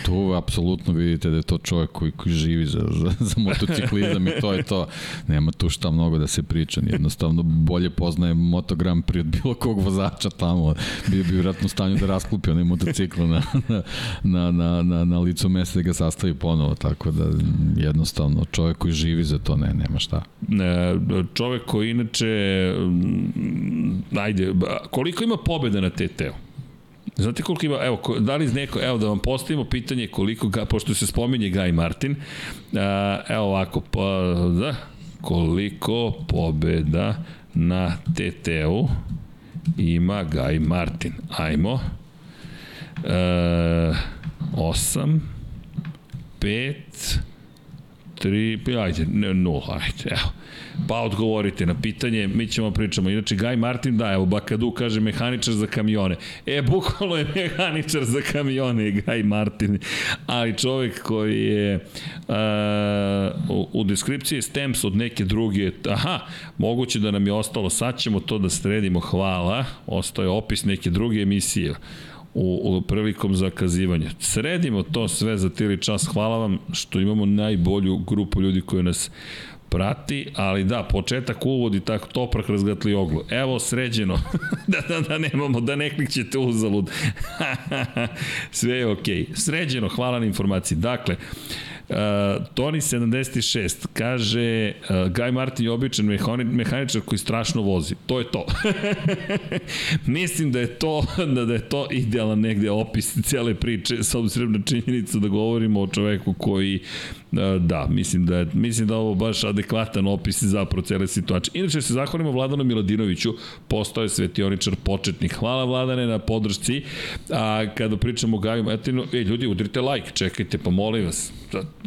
Tu apsolutno vidite da je to čovjek koji, koji živi za, za, za motociklizam i to je to. Nema tu šta mnogo da se priča, jednostavno bolje poznaje Moto Grand Prix od bilo kog vozača tamo. Bio bi vjerojatno u stanju da rasklupi onaj motocikl na, na, na, na, na licu mesta da ga sastavi ponovo, tako da jednostavno čovjek koji živi za to, ne, nema šta. Čovjek koji inače, ajde, koliko ima pobjeda na TT-u? Znate koliko ima, evo, da li neko, evo da vam postavimo pitanje koliko, ga, pošto se spominje Guy Martin, evo ovako, pa, da, koliko pobjeda na TT-u ima Guy Martin. Ajmo. E, 8, 5, 3, ajde, 0, ajde, evo. Pa odgovorite na pitanje, mi ćemo pričamo. Inače, Gaj Martin, da, evo, Bakadu kaže mehaničar za kamione. E, bukvalno je mehaničar za kamione, Gaj Martin. Ali čovek koji je uh, u, u deskripciji Stamps od neke druge, aha, moguće da nam je ostalo, sad ćemo to da sredimo, hvala. Ostao je opis neke druge emisije u, u prilikom zakazivanja. Sredimo to sve za tili čas. Hvala vam što imamo najbolju grupu ljudi koji nas prati, ali da, početak uvodi tako toprak razgatli oglu. Evo sređeno, da, da, da nemamo, da ne klikćete uzalud. Sve je okej. Okay. Sređeno, hvala na informaciji. Dakle, Uh, Toni 76 kaže uh, Guy Martin je običan mehaničar koji strašno vozi. To je to. Mislim da je to da, da je to idealan negde opis cele priče s obzirom na činjenicu da govorimo o čoveku koji da, mislim da je, mislim da ovo baš adekvatan opis za cele situacije. Inače se zahvalimo Vladanu Miladinoviću, postao je svetioničar početnik. Hvala Vladane na podršci. A kada pričamo o Gaju Martinu, e, ljudi, udrite like, čekajte, pa molim vas.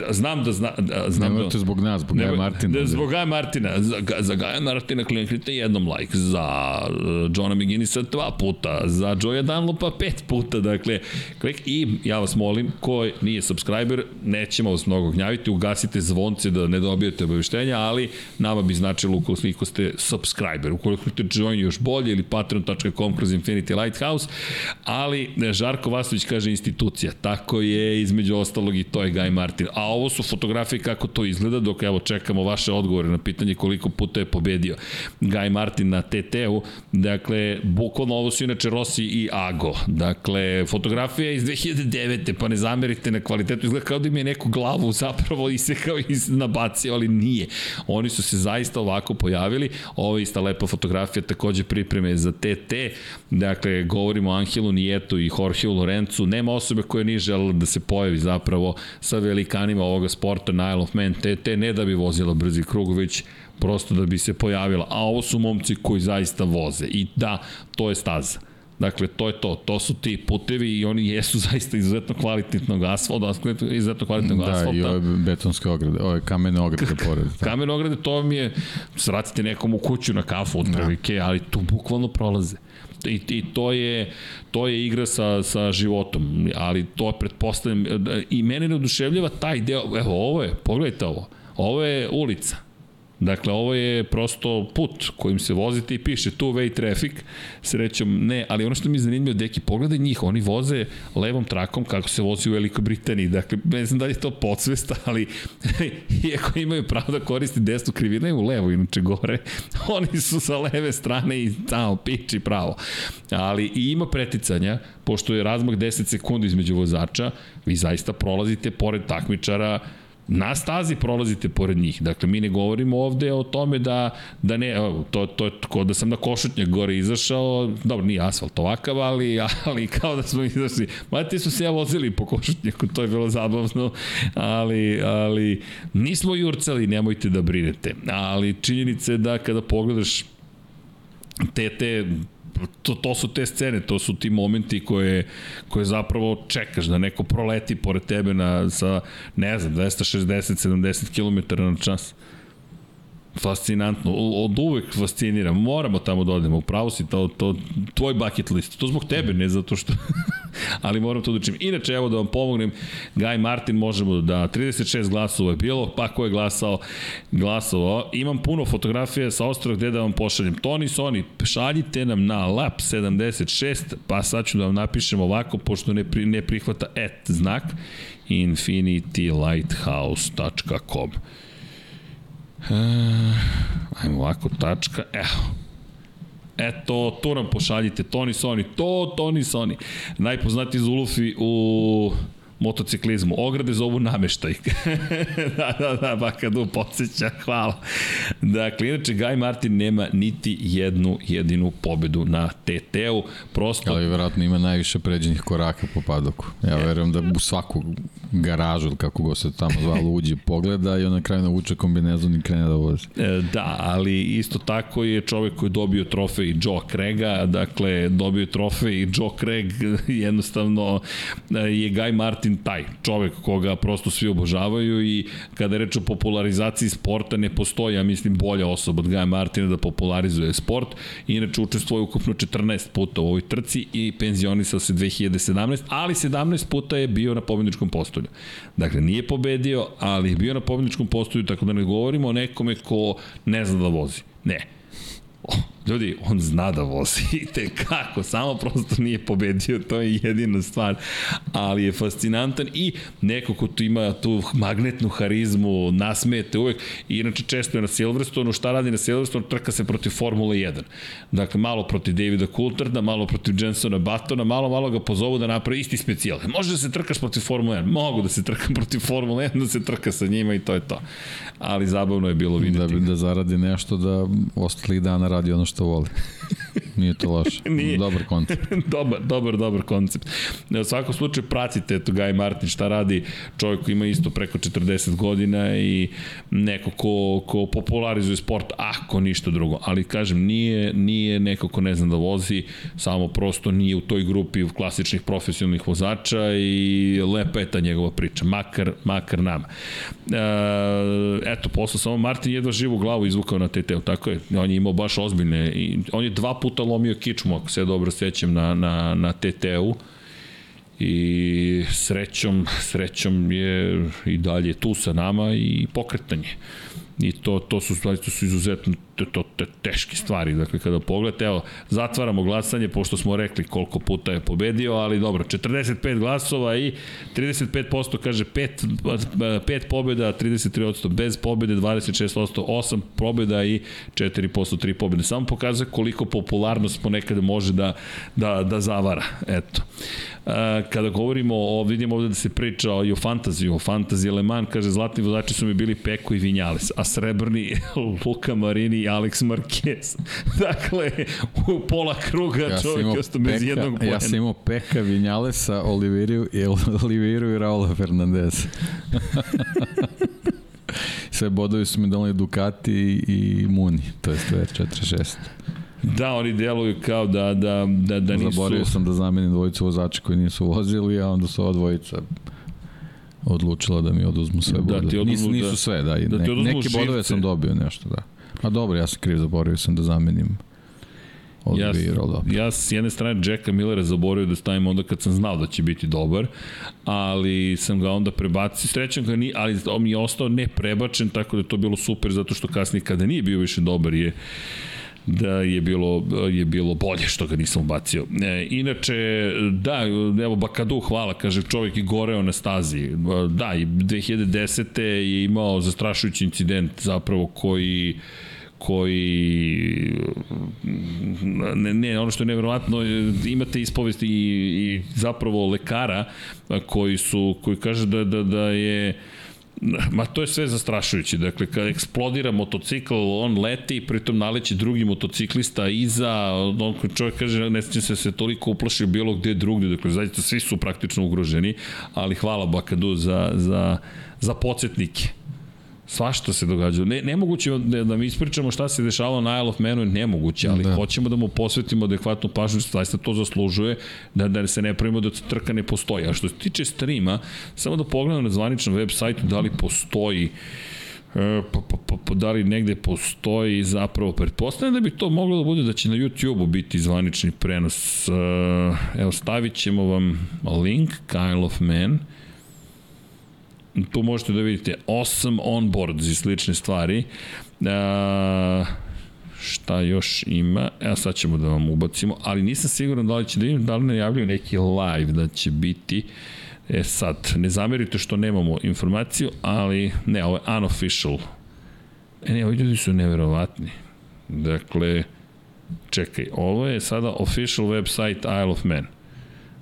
Znam da zna, da, znam Nemojte da, zbog nas, zbog Gaja Martina. Da, zbog Gaja Martina. Za, za Gaja Martina kliknite jednom like, za uh, Johna McGinnisa dva puta, za Joya Dunlopa pet puta, dakle, klik i ja vas molim, ko nije subscriber, nećemo vas mnogo gnjaviti, ugasite zvonce da ne dobijete obaveštenja, ali nama bi značilo ukoliko ste subscriber, ukoliko ste join još bolje ili patreon.com kroz Infinity Lighthouse, ali Žarko Vasović kaže institucija, tako je između ostalog i to je Guy Martin. A ovo su fotografije kako to izgleda, dok evo čekamo vaše odgovore na pitanje koliko puta je pobedio Guy Martin na TT-u. Dakle, bukvalno ovo su inače Rossi i Ago. Dakle, fotografija iz 2009. pa ne zamerite na kvalitetu. Izgleda kao da im je neku glavu zapravo isekao i nabacio, ali nije. Oni su se zaista ovako pojavili. Ovo je ista lepa fotografija, takođe pripreme za TT. Dakle, govorimo o Angelu Nijetu i Jorgeu Lorencu. Nema osobe koja nije žela da se pojavi zapravo sa velikanima ovoga sporta Nile of Man TT, ne da bi vozila brzi krug, već prosto da bi se pojavila. A ovo su momci koji zaista voze. I da, to je staza. Dakle, to je to. To su ti putevi i oni jesu zaista izuzetno kvalitetnog asfalta, izuzetno kvalitetnog da, asfalta. Da, i ove betonske ograde, ove kamene ograde pored. Da. kamene ograde, to vam je, sracite nekom u kuću na kafu od prvike, da. ali tu bukvalno prolaze. I, i to je to je igra sa, sa životom, ali to pretpostavljam i mene ne oduševljava taj deo, evo ovo je, pogledajte ovo, ovo je ulica, Dakle, ovo je prosto put kojim se vozite i piše two way traffic, srećom ne, ali ono što mi je zanimljivo, deki, pogledaj njih, oni voze levom trakom kako se vozi u Velikoj Britaniji, dakle, ne znam da li je to podsvesta, ali iako imaju pravo da koristi desnu krivinu, imaju levo, inače gore, oni su sa leve strane i tamo piči pravo. Ali i ima preticanja, pošto je razmak 10 sekundi između vozača, vi zaista prolazite pored takmičara, na stazi prolazite pored njih. Dakle, mi ne govorimo ovde o tome da, da ne, to, to je kao da sam na košutnjak gore izašao, dobro, nije asfalt ovakav, ali, ali kao da smo izašli. Mati su se ja vozili po košutnjaku, to je bilo zabavno, ali, ali nismo jurcali, nemojte da brinete. Ali činjenica je da kada pogledaš te, te to, to su te scene, to su ti momenti koje, koje zapravo čekaš da neko proleti pored tebe na, sa, ne znam, 260-70 km na čas. Fascinantno, od uvek fascinira. Moramo tamo da odemo, upravo si to, to, tvoj bucket list. To zbog tebe, ne zato što... ali moram to da učim. Inače, evo da vam pomognem, Guy Martin možemo da 36 glasova je bilo, pa ko je glasao, glasovao. Imam puno fotografija sa ostrog gde da vam pošaljem. Toni Soni, šaljite nam na lap 76, pa sad ću da vam napišem ovako, pošto ne, pri, ne prihvata et znak, infinitylighthouse.com. Uh, ajmo ovako, tačka, evo. Eto, to nam pošaljite, Toni Soni, to Toni Soni. Najpoznatiji Zulufi u motociklizmu. Ograde zovu nameštaj. da, da, da, Bakadu podsjeća, hvala. Dakle, inače, Guy Martin nema niti jednu jedinu pobedu na TT-u. Prosto... Ali vjerojatno ima najviše pređenih koraka po padoku. Ja verujem da u svaku garažu, kako go se tamo zvalo, uđe, pogleda i on na kraju navuče kombinezon i krene da vozi. E, da, ali isto tako je čovek koji je dobio trofej Joe Craiga, dakle, dobio trofej Joe Craig, jednostavno je Guy Martin taj čovek koga prosto svi obožavaju i kada je reč o popularizaciji sporta ne postoji, ja mislim, bolja osoba od Guy Martina da popularizuje sport. Inače, učestvuje ukupno 14 puta u ovoj trci i penzionisao se 2017, ali 17 puta je bio na pobedničkom postolju. Dakle, nije pobedio, ali je bio na pobedničkom postolju, tako da ne govorimo o nekome ko ne zna da vozi. Ne. Ljudi, on zna da vozi i te kako, samo prosto nije pobedio, to je jedina stvar, ali je fascinantan i neko ko tu ima tu magnetnu harizmu, nasmete uvek, i inače često je na Silverstonu, šta radi na Silverstonu, trka se protiv Formule 1. Dakle, malo protiv Davida Coulterda, malo protiv Jensona Battona, malo, malo ga pozovu da napravi isti specijal. Može da se trkaš protiv Formule 1? Mogu da se trkam protiv Formule 1, da se trka sa njima i to je to. Ali zabavno je bilo videti. Da, da zaradi nešto da ostalih dana radi ono što voli. Nije to loše. Nije. Dobar koncept. dobar, dobar, dobar koncept. U svakom slučaju pratite eto Guy Martin šta radi. Čovjek koji ima isto preko 40 godina i neko ko, ko popularizuje sport ako ništa drugo. Ali kažem, nije, nije neko ko ne zna da vozi, samo prosto nije u toj grupi klasičnih profesionalnih vozača i lepa je ta njegova priča. Makar, makar nama. E, eto, posle samo Martin jedva živu glavu izvukao na TT-u, tako je. On je imao baš ozbiljne, i on je dva puta lomio kičmu, ako se dobro sećam, na, na, na TT-u i srećom, srećom je i dalje tu sa nama i pokretanje. I to, to su to su izuzetno to, to, te, teške stvari. Dakle, kada pogledate, evo, zatvaramo glasanje, pošto smo rekli koliko puta je pobedio, ali dobro, 45 glasova i 35% kaže 5, 5 pobjeda, 33% bez pobjede, 26% 8 pobjeda i 4% 3 pobjede. Samo pokazuje koliko popularnost ponekad može da, da, da zavara. Eto. Kada govorimo o, vidimo ovde da se priča i o fantaziju, o fantaziji Le Mans, kaže, zlatni vozači su mi bili Peko i Vinjales, a srebrni Luka Marini Alex Marquez. dakle, u pola kruga ja čovjek ostao bez jednog pojena. Ja sam imao Peka, Vinjalesa, Oliviru i, Oliviru i Raula Fernandez. Sve bodovi su mi donali Ducati i Muni, to je stvar 46. Da, oni deluju kao da, da, da, da nisu... Zaboravio sam da zamenim dvojicu vozača koji nisu vozili, a onda su ova dvojica odlučila da mi oduzmu sve bodove. Da, ti oduzmu, nisu, nisu da- sve, da. da ne, neke bodove sam dobio nešto, da. A dobro, ja sam kriv, zaboravio sam da zamenim ja, ja s jedne strane Jacka Millera zaboravio da stavim onda kad sam znao da će biti dobar, ali sam ga onda prebacio, srećan ga ni, ali on mi je ostao ne prebačen, tako da je to bilo super, zato što kasnije kada nije bio više dobar je da je bilo, je bilo bolje što ga nisam ubacio. E, inače, da, evo Bakadu, hvala, kaže čovjek i goreo na stazi. Da, i 2010. je imao zastrašujući incident zapravo koji koji ne, ne ono što je nevjerovatno imate ispovesti i, i zapravo lekara koji su koji kaže da da da je Ma to je sve zastrašujuće. Dakle, kad eksplodira motocikl, on leti, pritom naleće drugi motociklista iza, on čovjek kaže, ne sjećam se se toliko uplašio bilo gde drugde, dakle, zaista svi su praktično ugroženi, ali hvala Bakadu za, za, za podsjetnike. Svašta se događa. Ne, nemoguće da, da mi ispričamo šta se dešavalo na Isle of Manu, nemoguće, ali da. hoćemo da mu posvetimo adekvatnu pažnju, zaista to zaslužuje, da, da se ne pravimo da trka ne postoji. A što se tiče streama, samo da pogledam na zvaničnom web sajtu da li postoji E, pa, pa, pa, pa, da li negde postoji zapravo pretpostavljam da bi to moglo da bude da će na YouTube-u biti zvanični prenos e, evo stavit ćemo vam link Kyle of Man tu možete da vidite awesome onboards i slične stvari. A, šta još ima? Evo sad ćemo da vam ubacimo, ali nisam siguran da li će da vidim, da li najavljaju neki live da će biti. E sad, ne zamerite što nemamo informaciju, ali ne, ovo je unofficial. E ne, ovi ljudi su neverovatni. Dakle, čekaj, ovo je sada official website Isle of Man.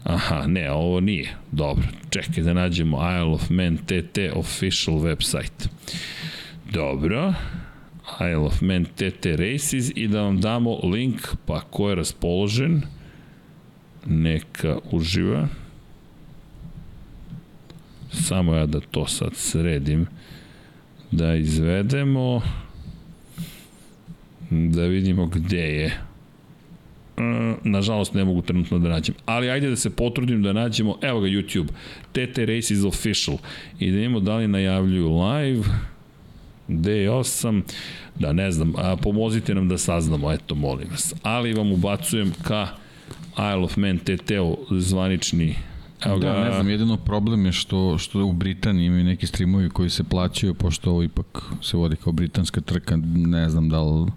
Aha, ne, ovo nije. Dobro, čekaj da nađemo Isle of Man TT official website. Dobro. Isle of Man TT Races i da vam damo link, pa ko je raspoložen, neka uživa. Samo ja da to sad sredim, da izvedemo, da vidimo gde je. Mm, nažalost ne mogu trenutno da nađem. Ali ajde da se potrudim da nađemo, evo ga YouTube, TT Races Official. I da imamo da li najavljuju live, D8, da ne znam, a pomozite nam da saznamo, eto molim vas. Ali vam ubacujem ka Isle of Man TT-u zvanični Evo ga. Da, ne znam, jedino problem je što, što u Britaniji imaju neki streamovi koji se plaćaju, pošto ovo ipak se vodi kao britanska trka, ne znam da li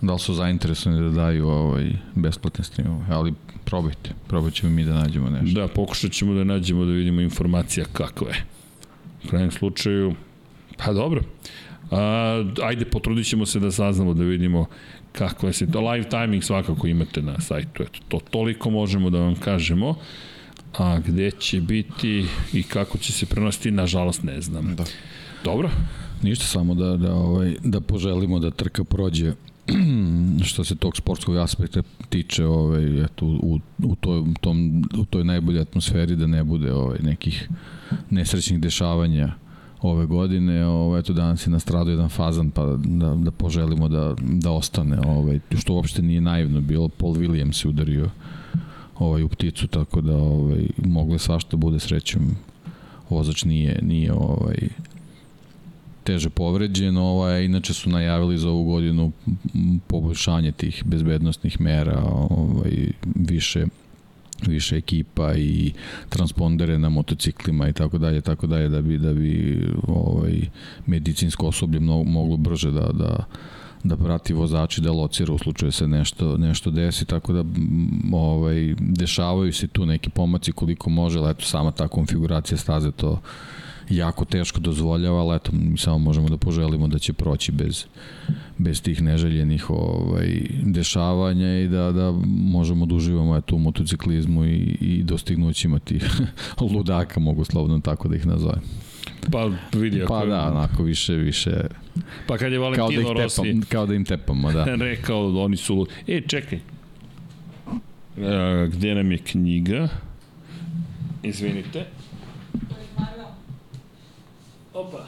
da li su zainteresovani da daju ovaj besplatne streamove, ali probajte, probat ćemo mi da nađemo nešto. Da, pokušat ćemo da nađemo da vidimo informacija kakva je. U krajnjem slučaju, pa dobro. A, ajde, potrudit ćemo se da saznamo, da vidimo kakva je se to. Live timing svakako imate na sajtu, eto, to toliko možemo da vam kažemo. A gde će biti i kako će se prenositi, nažalost ne znam. Da. Dobro. Ništa samo da, da, ovaj, da poželimo da trka prođe što se tog sportskog aspekta tiče ovaj eto u u toj tom u toj najboljoj atmosferi da ne bude ovaj nekih nesrećnih dešavanja ove godine, ovaj eto danas je nastradao jedan fazan pa da da poželimo da da ostane ovaj što uopšte nije naivno bilo Paul Williams se udario ovaj u pticu tako da ovaj mogle svašta bude srećom. Vozač nije nije ovaj teže povređen, ovaj, inače su najavili za ovu godinu poboljšanje tih bezbednostnih mera, ovaj, više više ekipa i transpondere na motociklima i tako dalje tako dalje da bi da bi ovaj medicinsko osoblje mnogo, moglo brže da da da prati vozači da locira u slučaju se nešto nešto desi tako da ovaj dešavaju se tu neki pomaci koliko može ali eto sama ta konfiguracija staze to jako teško dozvoljava, ali eto, mi samo možemo da poželimo da će proći bez, bez tih neželjenih ovaj, dešavanja i da, da možemo da uživamo eto, u motociklizmu i, i dostignućima tih ludaka, mogu slobodno tako da ih nazovem. Pa vidi ako... Pa da, onako više, više... Pa kad je Valentino kao da Rossi... Tepam, kao da im tepamo, da. rekao, oni su... E, čekaj. E, gde nam je knjiga? Izvinite. Opa.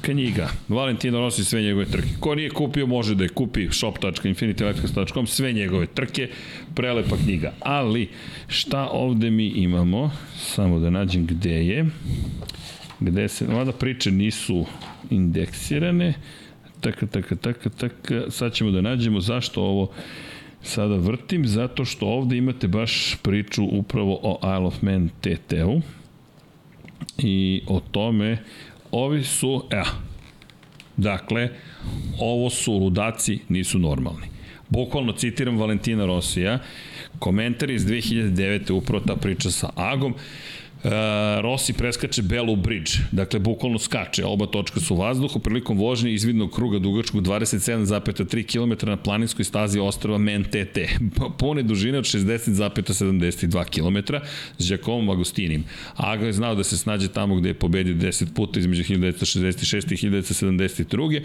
Knjiga. Valentino Rossi sve njegove trke. Ko nije kupio, može da je kupi shop.infinityelectrics.com sve njegove trke. Prelepa knjiga. Ali, šta ovde mi imamo? Samo da nađem gde je. Gde se, mada priče nisu indeksirane. Taka, taka, taka, taka. Sad ćemo da nađemo zašto ovo sada vrtim, zato što ovde imate baš priču upravo o Isle of Man TT-u i o tome ovi su, evo, dakle, ovo su ludaci, nisu normalni. Bukvalno citiram Valentina Rosija, komentar iz 2009. upravo ta priča sa Agom, Uh, Rossi preskače Belu Bridge, dakle bukvalno skače, oba točka su u vazduhu, prilikom vožnje izvidnog kruga dugačkog 27,3 km na planinskoj stazi ostrava MNTT, pune dužine od 60,72 km s Giacomom Agostinim. Aga je znao da se snađe tamo gde je pobedio 10 puta između 1966. i 1972.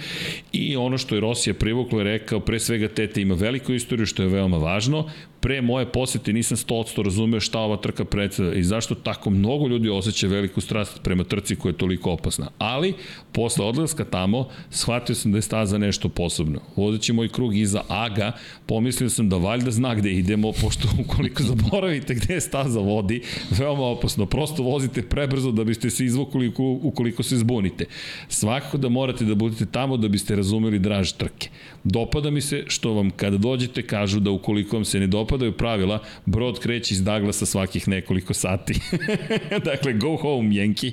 I ono što je Rosija privuklo je rekao, pre svega TT ima veliku istoriju, što je veoma važno, pre moje posete nisam 100% razumeo šta ova trka predstavlja i zašto tako mnogo ljudi osjeća veliku strast prema trci koja je toliko opasna. Ali, posle odlaska tamo, shvatio sam da je staza nešto posebno. Vozeći moj krug iza Aga, pomislio sam da valjda zna gde idemo, pošto ukoliko zaboravite gde je staza vodi, veoma opasno. Prosto vozite prebrzo da biste se izvukli ukoliko se zbunite. Svakako da morate da budete tamo da biste razumeli draž trke. Dopada mi se što vam kada dođete kažu da ukoliko vam se ne dopadaju pravila, brod kreće iz Douglasa svakih nekoliko sati. dakle, go home, Jenki.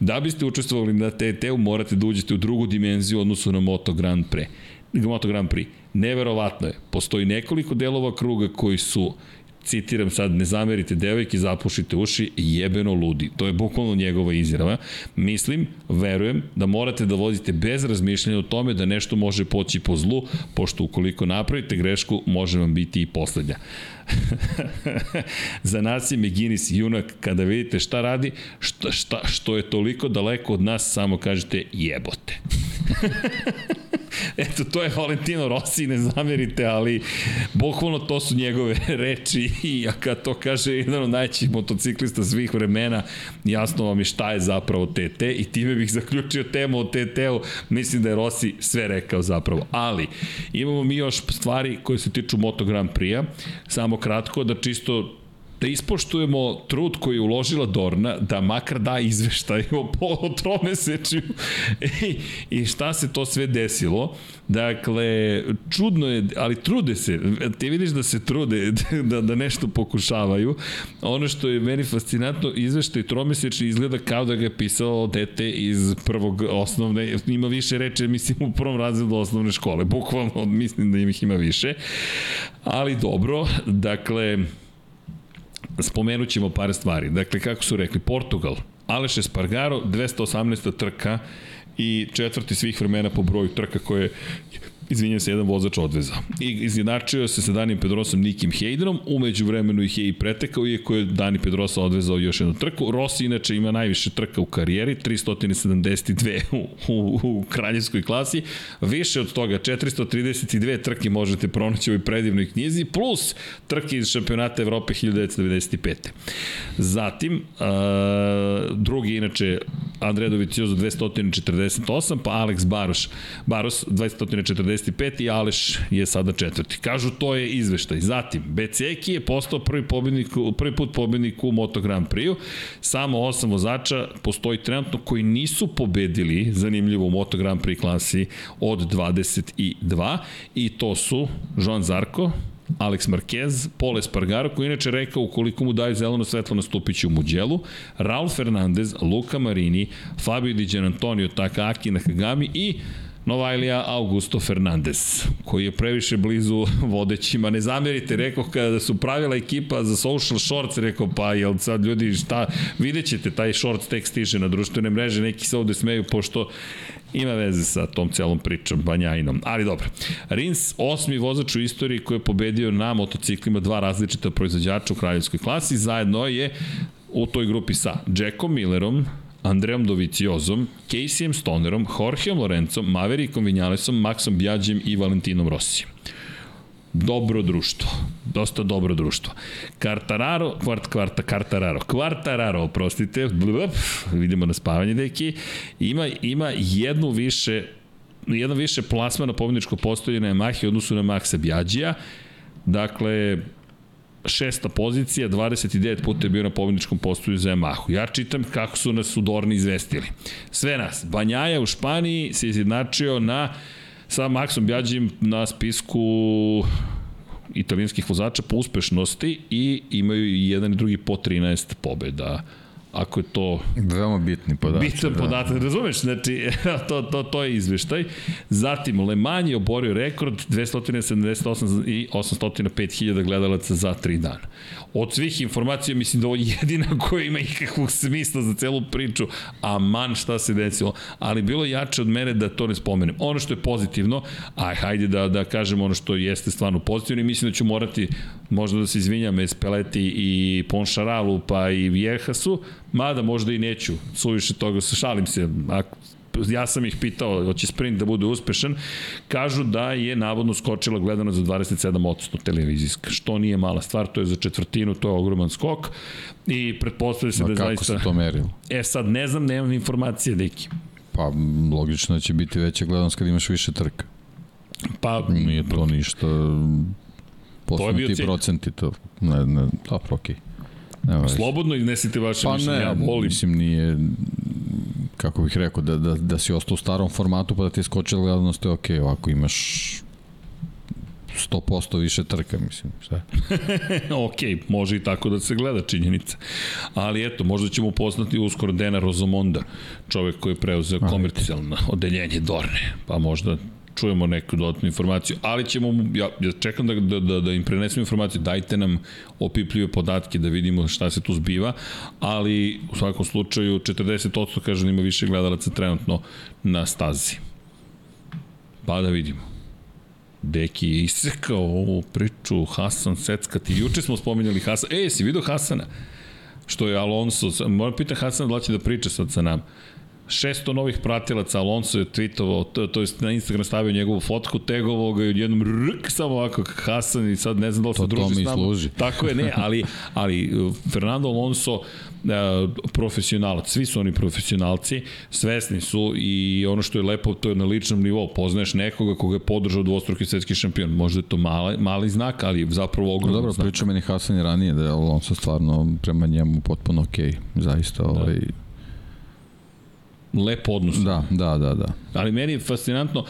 Da biste učestvovali na TT-u, morate da uđete u drugu dimenziju odnosu na Moto Grand Prix. Moto Grand Prix. Neverovatno je. Postoji nekoliko delova kruga koji su citiram sad, ne zamerite devojke, zapušite uši, jebeno ludi. To je bukvalno njegova izjava. Mislim, verujem da morate da vozite bez razmišljanja o tome da nešto može poći po zlu, pošto ukoliko napravite grešku, može vam biti i poslednja. Za nas je Meginis junak kada vidite šta radi, šta, šta, što je toliko daleko od nas, samo kažete jebote. Eto, to je Valentino Rossi, ne zamerite, ali bukvalno to su njegove reči i kad to kaže jedan od najćih motociklista svih vremena, jasno vam je šta je zapravo TT i time bih zaključio temu o TT-u, mislim da je Rossi sve rekao zapravo. Ali, imamo mi još stvari koje se tiču Moto Grand Prix-a, samo kratko da čisto da ispoštujemo trud koji je uložila Dorna, da makar da izveštaj o, o tromesečju I, i šta se to sve desilo. Dakle, čudno je, ali trude se, ti vidiš da se trude, da, da nešto pokušavaju. Ono što je meni fascinantno, izveštaj tromesečni izgleda kao da ga je pisalo dete iz prvog osnovne, ima više reče, mislim, u prvom razredu osnovne škole, bukvalno, mislim da im ih ima više. Ali dobro, dakle, spomenut ćemo par stvari. Dakle, kako su rekli, Portugal, Aleš Espargaro, 218. trka i četvrti svih vremena po broju trka koje izvinjam se, jedan vozač odveza. I izjednačio se sa Danim Pedrosom Nikim Heidrom, umeđu vremenu ih je i pretekao, iako je Dani Pedrosa odvezao još jednu trku. Rossi inače ima najviše trka u karijeri, 372 u, u, u kraljevskoj klasi. Više od toga, 432 trke možete pronaći u ovoj predivnoj knjizi, plus trke iz šampionata Evrope 1995. Zatim, uh, drugi inače Andrej Doviciozo 248, pa Alex Baroš, Baros 245 i Aleš je sada četvrti. Kažu to je izveštaj. Zatim, Beceki je postao prvi, pobednik, prvi put pobednik u Moto Grand Prix-u. Samo osam vozača postoji trenutno koji nisu pobedili, zanimljivo, u Moto Grand Prix klasi od 22 i to su Joan Zarko, Alex Marquez, Paul Espargaro, koji inače rekao ukoliko mu daju zeleno svetlo nastupići u Muđelu, Raul Fernandez, Luka Marini, Fabio Di Gianantonio, Takaki Nakagami i Novajlija Augusto Fernandez, koji je previše blizu vodećima. Ne zamerite, rekao kada su pravila ekipa za social shorts, rekao pa jel sad ljudi šta, vidjet ćete taj shorts tek stiže na društvene mreže, neki se ovde smeju pošto ima veze sa tom celom pričom Banjajinom. Ali dobro. Rins, osmi vozač u istoriji koji je pobedio na motociklima dva različita proizvođača u kraljevskoj klasi, zajedno je u toj grupi sa Jackom Millerom, Andreom Doviciozom, Caseyem Stonerom, Jorgeom Lorencom, Maverickom Vinjalesom, Maxom Bjađem i Valentinom Rossijem dobro društvo. Dosta dobro društvo. Kartararo, kvart, kvarta, Kartararo, Kvartararo, oprostite, blub, vidimo na spavanje, deki, ima, ima jednu više jedan više plasmana pobjedničko postoje na Yamahi odnosu na Maxa Bjađija. Dakle, šesta pozicija, 29 puta je bio na pobjedničkom postoju za Yamahu. Ja čitam kako su nas Udorni izvestili. Sve nas. Banjaja u Španiji se izjednačio na sa Maxom Bjađim na spisku italijanskih vozača po uspešnosti i imaju i jedan i drugi po 13 pobeda ako je to veoma bitni podatak. Bitan da. podatak, razumeš? Znači to to to je izveštaj. Zatim Le Mans je oborio rekord 278 i 805.000 gledalaca za 3 dana. Od svih informacija mislim da ovo je jedina koja ima ikakvog smisla za celu priču, a man šta se desilo, ali bilo jače od mene da to ne spomenem. Ono što je pozitivno, aj hajde da da kažem ono što jeste stvarno pozitivno i mislim da ću morati možda da se izvinjam Espeleti i Ponšaralu pa i Vjehasu, mada možda i neću, suviše toga, šalim se, ako, ja sam ih pitao, hoće sprint da bude uspešan, kažu da je navodno skočila gledano za 27% televizijska, što nije mala stvar, to je za četvrtinu, to je ogroman skok i pretpostavlja se no, da je zaista... Kako se to merilo? E sad, ne znam, nemam informacije, deki. Pa, logično da će biti veća gledanost kad imaš više trka. Pa, nije to ništa poslednji ti procenti to ne ne dobro okej okay. Slobodno iznesite vaše pa mišljenje, ja volim. Mislim, nije, kako bih rekao, da, da, da si ostao u starom formatu pa da ti je skočila gledanost, je okej, okay. ovako imaš 100% više trka, mislim, šta? ok, može i tako da se gleda činjenica. Ali eto, možda ćemo poznati uskoro Dena Rozomonda, čovek koji je preuzeo komercijalno odeljenje Dorne, pa možda čujemo neku dodatnu informaciju, ali ćemo, ja, ja čekam da, da, da, da im prenesem informaciju, dajte nam opipljive podatke da vidimo šta se tu zbiva, ali u svakom slučaju 40% kaže da ima više gledalaca trenutno na stazi. Pa da vidimo. Deki je isekao ovu priču, Hasan Seckati. Juče smo spominjali Hasan. E, si vidio Hasana? Što je Alonso, moram pitati Hasana da će da priča sad sa nama. 600 novih pratilaca, Alonso je tweetovao, to, to je na Instagram stavio njegovu fotku, tegovao ga i odjednom rk, samo ovako Hasan i sad ne znam da li se druži s nama. služi. Tako je, ne, ali, ali Fernando Alonso uh, profesionalac, svi su oni profesionalci, svesni su i ono što je lepo, to je na ličnom nivou, poznaješ nekoga koga je podržao dvostruki svetski šampion, možda je to mali, mali znak, ali zapravo ogroman Dobro, znak. pričao meni Hasan i ranije da je Alonso stvarno prema njemu potpuno okej, okay. zaista, da. ovaj, lep odnos. Da, da, da, da. Ali meni je fascinantno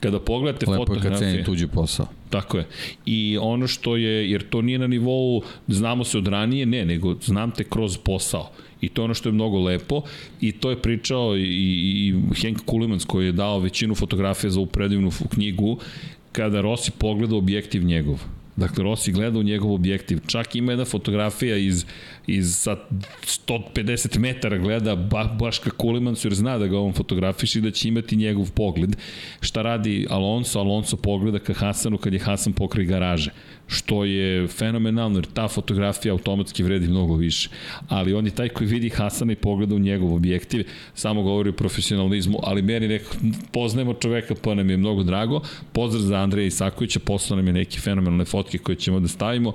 kada pogledate Lepo fotografije. Lepo je kad ceni tuđi posao. Tako je. I ono što je, jer to nije na nivou znamo se od ranije, ne, nego znam te kroz posao. I to je ono što je mnogo lepo i to je pričao i, i Henk Kulimans koji je dao većinu fotografija za ovu predivnu knjigu kada Rossi pogleda objektiv njegov Dakle, Rossi gleda u njegov objektiv. Čak ima jedna fotografija iz, iz sa 150 metara gleda ba, baš ka Kulimansu jer zna da ga on fotografiši i da će imati njegov pogled. Šta radi Alonso? Alonso pogleda ka Hasanu kad je Hasan pokraj garaže što je fenomenalno, jer ta fotografija automatski vredi mnogo više. Ali on je taj koji vidi Hasana i pogleda u njegov objektiv, samo govori o profesionalizmu, ali meni neko, poznajemo čoveka pa nam je mnogo drago. Pozdrav za Andreja Isakovića, poslao nam je neke fenomenalne fotke koje ćemo da stavimo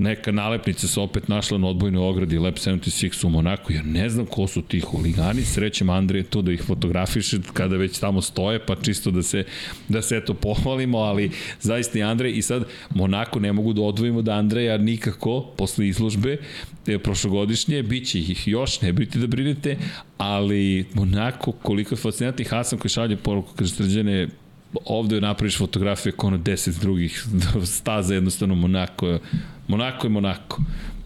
neka nalepnica se opet našla na odbojnoj ogradi Lab 76 u Monaku, jer ne znam ko su ti huligani, srećem Andrije tu da ih fotografiše kada već tamo stoje, pa čisto da se, da se eto pohvalimo, ali zaista i Andrej, i sad Monako ne mogu da odvojimo da Andreja nikako, posle izložbe, je prošlogodišnje, bit će ih još, ne brinite da brinete, ali Monako, koliko je fascinantni Hasan koji šalje poruku, kaže srđane, ovde napraviš fotografije kao na 10 drugih staza, jednostavno Monako Monako je Monako.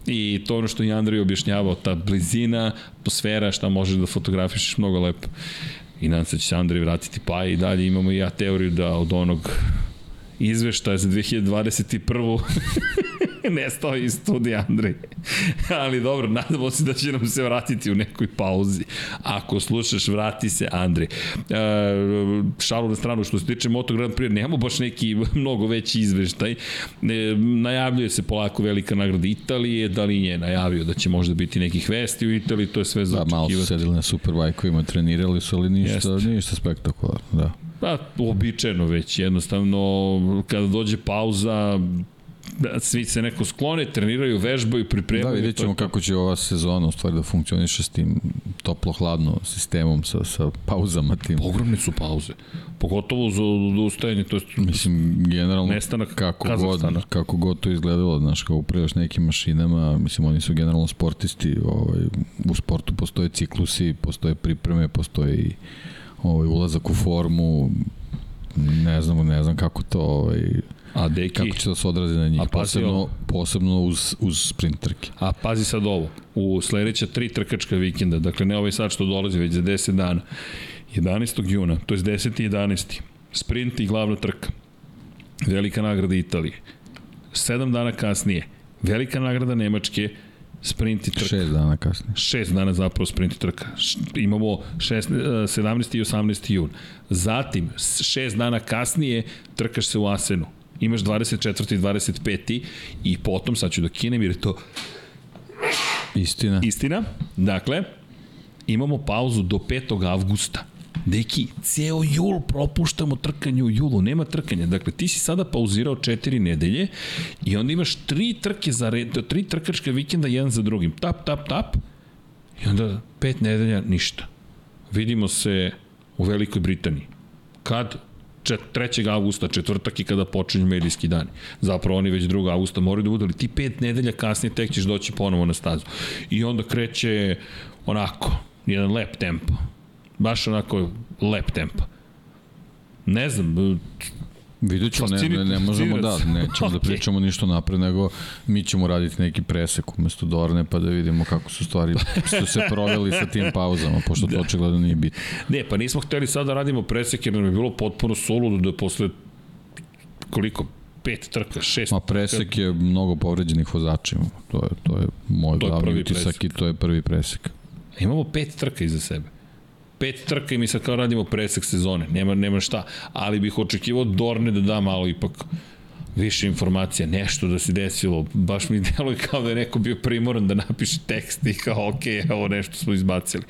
I to ono što je Andrej objašnjavao, ta blizina, atmosfera, šta možeš da fotografišeš, mnogo lepo. I nadam se da će se Andrej vratiti, pa i dalje imamo i ja teoriju da od onog izveštaja za 2021. nestao iz studija Andrej. Ali dobro, nadamo se da će nam se vratiti u nekoj pauzi. Ako slušaš, vrati se Andrej. E, šalu na stranu, što se tiče Moto Grand Prix, nemamo baš neki mnogo veći izveštaj. E, najavljuje se polako velika nagrada Italije, da li je najavio da će možda biti nekih vesti u Italiji, to je sve za Da, malo su sedeli na superbajkovima, trenirali su, ali ništa, ništa spektakularno, da. Pa, običajno već, jednostavno, kada dođe pauza, svi se neko sklone, treniraju, vežbaju, pripremaju. Da, vidjet ćemo to... kako će ova sezona u stvari da funkcioniše s tim toplo-hladno sistemom sa, sa pauzama tim. Ogromne su pauze. Pogotovo za odustajanje, to je mislim generalno nestanak kako Kazahstana. god kako god to izgledalo, znaš, kao upravljaš nekim mašinama, mislim oni su generalno sportisti, ovaj u sportu postoje ciklusi, postoje pripreme, postoje i ovaj ulazak u formu, ne znam, ne znam kako to ovaj A deki, kako će da se odrazi na njih, a posebno, posebno uz, uz sprint trke. A pazi sad ovo, u sledeća tri trkačka vikenda, dakle ne ovaj sad što dolazi, već za 10 dana, 11. juna, to je 10. i 11. Sprint i glavna trka. Velika nagrada Italije. 7 dana kasnije, velika nagrada Nemačke, sprint i trka. Šest dana kasnije. Šest dana zapravo sprint i trka. Imamo 6, 17. i 18. jun. Zatim, šest dana kasnije trkaš se u Asenu imaš 24. i 25. i potom, sad ću da kinem jer je to Istina. Istina. Dakle, imamo pauzu do 5. avgusta. Deki, ceo jul propuštamo trkanje u julu, nema trkanja. Dakle, ti si sada pauzirao četiri nedelje i onda imaš tri trke za red, tri trkačka vikenda jedan za drugim. Tap, tap, tap i onda pet nedelja ništa. Vidimo se u Velikoj Britaniji. Kad? 3. augusta, četvrtak i kada počinju medijski dani. Zapravo oni već 2. augusta moraju da budu, ali ti pet nedelja kasnije tek ćeš doći ponovo na stazu. I onda kreće onako, jedan lep tempo. Baš onako lep tempo. Ne znam, Vidjet ću, ne, ne, ne možemo da, nećemo okay. da pričamo ništa napred, nego mi ćemo raditi neki presek umesto Dorne pa da vidimo kako su stvari, su se proveli sa tim pauzama, pošto da. to očigledno nije bitno. Ne, pa nismo hteli sad da radimo presek jer nam je bilo potpuno suludo da posle koliko, pet trka, šest. Ma presek je mnogo povređenih vozača, to je, to je moj to glavni utisak i to je prvi presek. Imamo pet trka iza sebe pet trka i mi sad kao radimo presek sezone, nema, nema šta, ali bih očekivao Dorne da da malo ipak više informacija, nešto da se desilo, baš mi deluje kao da je neko bio primoran da napiše tekst i kao ok, evo nešto smo izbacili.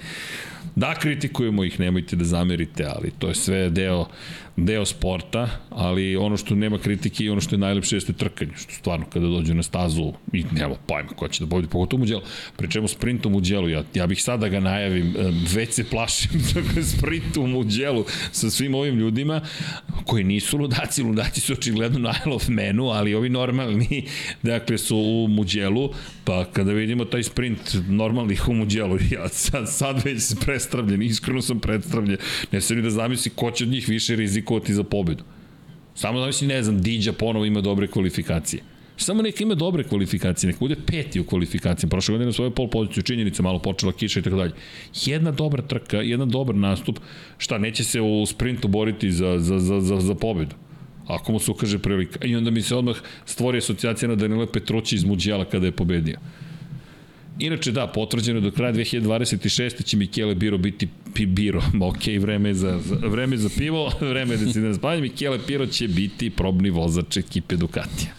Da, kritikujemo ih, nemojte da zamerite, ali to je sve deo, deo sporta, ali ono što nema kritike i ono što je najlepše jeste trkanje, što stvarno kada dođe na stazu i nema pojma ko će da pobedi, pogotovo u djelu. Pričemo sprintom u djelu, ja, ja bih sada da ga najavim, već se plašim sprintom u djelu sa svim ovim ljudima koji nisu ludaci, ludaci su očigledno na I love menu, ali ovi normalni, dakle su u muđelu, pa kada vidimo taj sprint normalnih u muđelu, ja sad, sad već prestravljen, iskreno sam predstavljen, ne se ni da zamisli ko će od njih više rizikovati za pobedu. Samo zamisli, ne znam, Diđa ponovo ima dobre kvalifikacije. Samo neka ima dobre kvalifikacije, neka bude peti u kvalifikacijama. Prošle godine na svoju pol poziciju činjenica, malo počela kiša i tako dalje. Jedna dobra trka, jedan dobar nastup, šta, neće se u sprintu boriti za, za, za, za, za pobedu ako mu se ukaže prilika. I onda mi se odmah stvori asocijacija na Danila Petrući iz Muđela kada je pobedio. Inače, da, potvrđeno do kraja 2026. će Michele Biro biti Biro. Ok, vreme za, vreme za pivo, vreme da se ne spanje. Michele Biro će biti probni vozač ekipe Ducatija.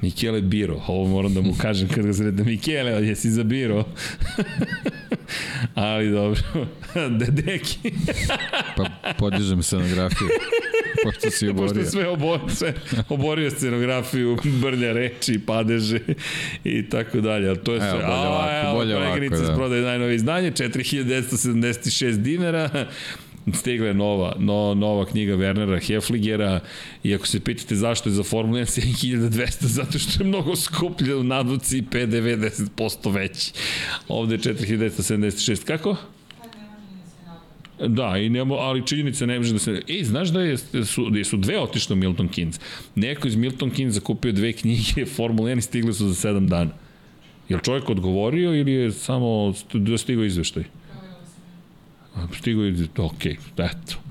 Michele Biro, ovo moram da mu kažem kad ga sredem. Michele, jesi za Biro? Ali dobro. Dedeki. pa podižem scenografiju. Pošto si oborio. Pošto sve, oborio, sve oborio scenografiju, brlja reči, padeže i tako dalje. Ali to je sve. Evo, bolje ovako, bolje ovako, da. Prodaje najnovi izdanje, 4976 dinara stigla je nova, no, nova knjiga Wernera Hefligera i ako se pitate zašto je za Formula 1 7200, zato što je mnogo skuplje u nadvuci i PDV 10% veći. Ovde je 4276. Kako? Da, i nemo, ali činjenica ne može da se... Ej, znaš da je, su, da su dve otišle u Milton Keynes? Neko iz Milton Keynes kupio dve knjige Formula 1 i stigli su za 7 dana. Je li čovjek odgovorio ili je samo stigao izveštaj? Stigao je, ok, eto.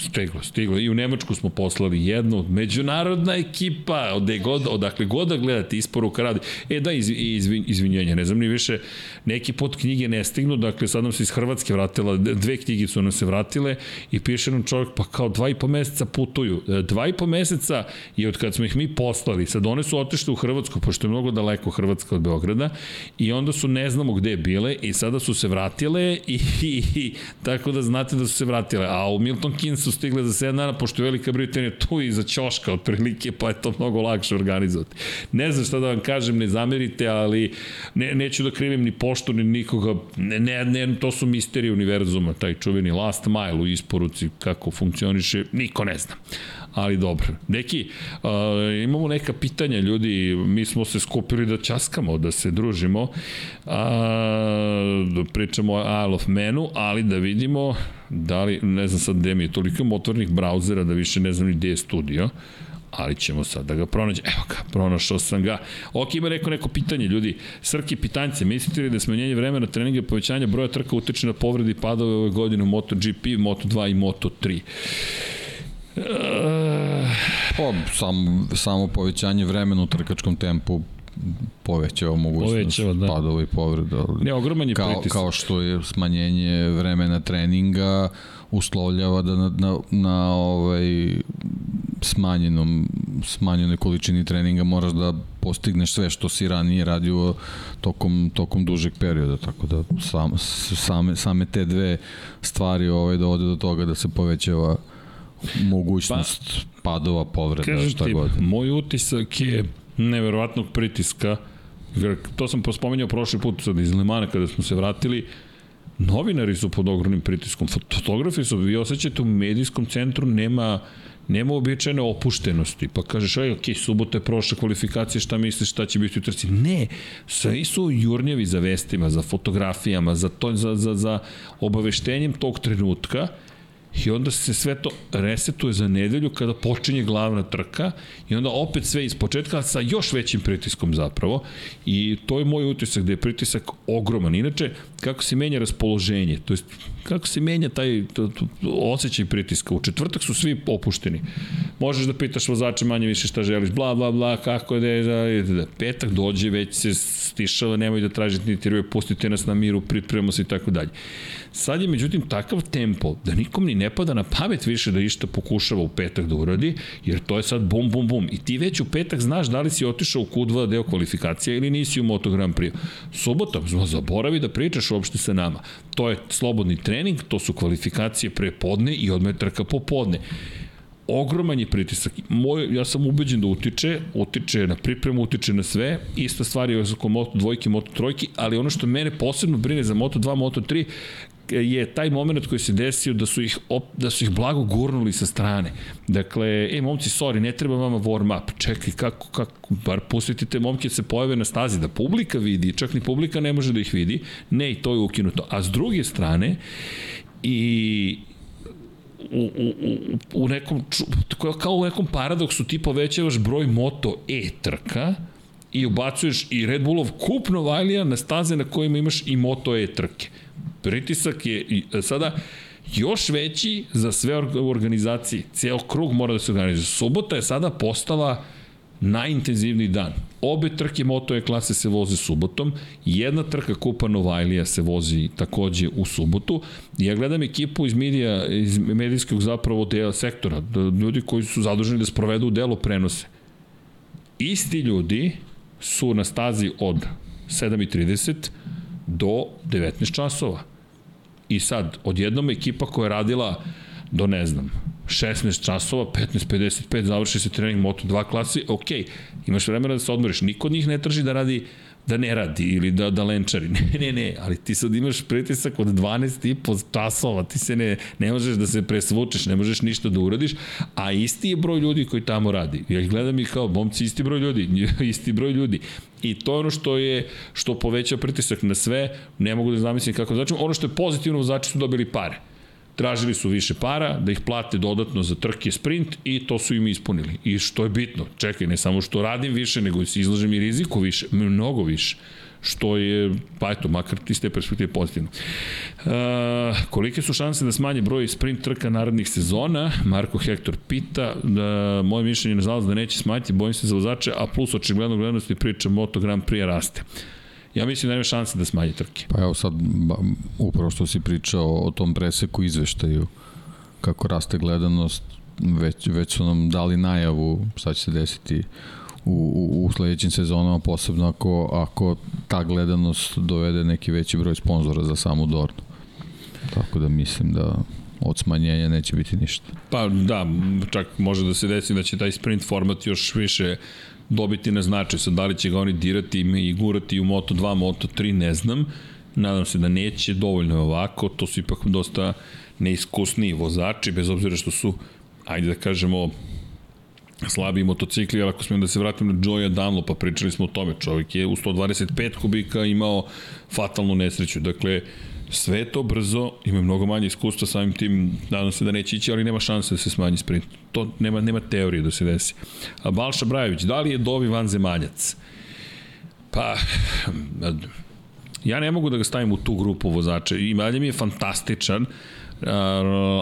Stiglo, stiglo. I u Nemačku smo poslali jednu međunarodna ekipa, odde god, odakle god da gledate isporuka radi. E da, iz, izvin, izvinjenja, ne znam ni više, neki pot knjige ne stignu, dakle sad nam se iz Hrvatske vratila, dve knjige su nam se vratile i piše nam čovjek, pa kao dva i po meseca putuju. E, dva i po meseca je od kad smo ih mi poslali, sad one su otišle u Hrvatsku, pošto je mnogo daleko Hrvatska od Beograda, i onda su ne znamo gde bile i sada su se vratile i, i, i tako da znate da su se vratile. A u Milton Keynes su stigle za 7 dana, pošto je Velika Britanija tu za ćoška otprilike, pa je to mnogo lakše organizovati. Ne znam šta da vam kažem, ne zamerite, ali ne, neću da krivim ni poštu, ni nikoga, ne, ne, ne, to su misterije univerzuma, taj čuveni last mile u isporuci, kako funkcioniše, niko ne zna ali dobro. Neki, uh, imamo neka pitanja, ljudi, mi smo se skupili da časkamo, da se družimo, uh, da pričamo o Isle of Manu, ali da vidimo da li, ne znam sad gde mi je, toliko imamo otvornih brauzera da više ne znam ni gde je studio, ali ćemo sad da ga pronađe. Evo ga, pronašao sam ga. Ok, ima neko neko pitanje, ljudi. Srki pitanjce, mislite li da smanjenje vremena treninga i povećanja broja trka utiče na povredi padove ove godine u MotoGP, Moto2 i Moto3? Pa, sam, samo povećanje vremena u trkačkom tempu povećava mogućnost povećava, da. padova i povreda. Ne, ogroman je kao, pritisak. Kao što je smanjenje vremena treninga uslovljava da na, na, na ovaj smanjenom smanjenoj količini treninga moraš da postigneš sve što si ranije radio tokom, tokom dužeg perioda, tako da sam, same, same te dve stvari ovaj, dovode do toga da se povećava mogućnost pa, padova, povreda, šta ti, god. Moj utisak je neverovatnog pritiska, to sam pospomenjao prošli put sad iz Lemana kada smo se vratili, novinari su pod ogromnim pritiskom, fotografi su, vi osjećate u medijskom centru nema nema običajne opuštenosti, pa kažeš, aj, ok, subota je prošla kvalifikacija, šta misliš, šta će biti u trci? Ne, svi su jurnjevi za vestima, za fotografijama, za, to, za, za, za obaveštenjem tog trenutka I onda se sve to resetuje za nedelju kada počinje glavna trka i onda opet sve iz početka sa još većim pritiskom zapravo i to je moj utisak da je pritisak ogroman. Inače, kako se menja raspoloženje, to jest kako se menja taj to, to, osjećaj pritiska. U četvrtak su svi opušteni. Možeš da pitaš vozača manje više šta želiš, bla, bla, bla, kako je, da, da, da. Petak dođe, već se stišava, nemoj da tražite ni tiruje, pustite nas na miru, pripremamo se i tako dalje. Sad je međutim takav tempo da nikom ni ne pada na pamet više da išta pokušava u petak da uradi, jer to je sad bum, bum, bum. I ti već u petak znaš da li si otišao u Q2 deo kvalifikacija ili nisi u Moto Grand Prix. Subota, zaboravi da pričaš uopšte sa nama. To je slobodni trening, to su kvalifikacije pre podne i odme trka popodne ogroman je pritisak. Moj, ja sam ubeđen da utiče, utiče na pripremu, utiče na sve. Ista stvar je oko Moto dvojke, Moto trojke, ali ono što mene posebno brine za Moto 2, Moto 3 je taj moment koji se desio da su ih op, da su ih blago gurnuli sa strane. Dakle, e momci, sorry, ne treba vama warm up. Čekaj, kako kako bar pustite te momke da se pojave na stazi da publika vidi, čak ni publika ne može da ih vidi. Ne, i to je ukinuto. A s druge strane i u, u, u, nekom, kao u nekom paradoksu ti povećavaš broj Moto E trka i ubacuješ i Red Bullov kup Novajlija na staze na kojima imaš i Moto E trke. Pritisak je e, sada još veći za sve organizacije. Cijel krug mora da se organizuje. Subota je sada postala najintenzivniji dan. Obe trke Moto E klase se voze subotom, jedna trka Kupa Novajlija se vozi takođe u subotu. Ja gledam ekipu iz medija, iz medijskog zapravo dela sektora, ljudi koji su zaduženi da sprovedu delo prenose. Isti ljudi su na stazi od 7.30 do 19 časova. I sad, odjednom ekipa koja je radila do, ne znam, 16 časova, 15.55, završi se trening Moto2 klasi, ok, imaš vremena da se odmoriš. Niko od njih ne traži da radi da ne radi ili da, da lenčari. Ne, ne, ne, ali ti sad imaš pritisak od 12 i po časova, ti se ne, ne možeš da se presvučeš, ne možeš ništa da uradiš, a isti je broj ljudi koji tamo radi. Ja gledam i kao, momci, isti broj ljudi, isti broj ljudi. I to je ono što je, što poveća pritisak na sve, ne mogu da zamislim kako znači, ono što je pozitivno, vozači su dobili pare tražili su više para, da ih plate dodatno za trke sprint i to su im ispunili. I što je bitno, čekaj, ne samo što radim više, nego se izlažem i riziku više, mnogo više što je, pa eto, makar iz te perspektive pozitivno. Uh, kolike su šanse da smanje broj sprint trka narednih sezona? Marko Hektor pita, da, moje mišljenje je nažalost da neće smanjiti, bojim se za vozače, a plus očigledno gledanosti priča Moto Grand Prix raste. Ja mislim da nema šanse da smanji trke. Pa evo sad, ba, upravo što si pričao o tom preseku izveštaju, kako raste gledanost, već, već su nam dali najavu šta će se desiti u, u, u sledećim sezonama, posebno ako, ako ta gledanost dovede neki veći broj sponzora za samu Dornu. Tako da mislim da od smanjenja neće biti ništa. Pa da, čak može da se desi da će taj sprint format još više dobiti na značaj. Sad, da li će ga oni dirati i gurati u Moto2, Moto3, ne znam. Nadam se da neće, dovoljno je ovako. To su ipak dosta neiskusniji vozači, bez obzira što su, ajde da kažemo, slabiji motocikli, ali ako smijem da se vratim na Joya Dunlopa, pa pričali smo o tome, čovjek je u 125 kubika imao fatalnu nesreću, dakle, sve to brzo, ima mnogo manje iskustva samim tim, nadam se da neće ići, ali nema šanse da se smanji sprint. To nema, nema teorije da se desi. A Balša Brajović, da li je Dovi vanzemaljac? Pa, ja ne mogu da ga stavim u tu grupu vozača. I malje mi je fantastičan,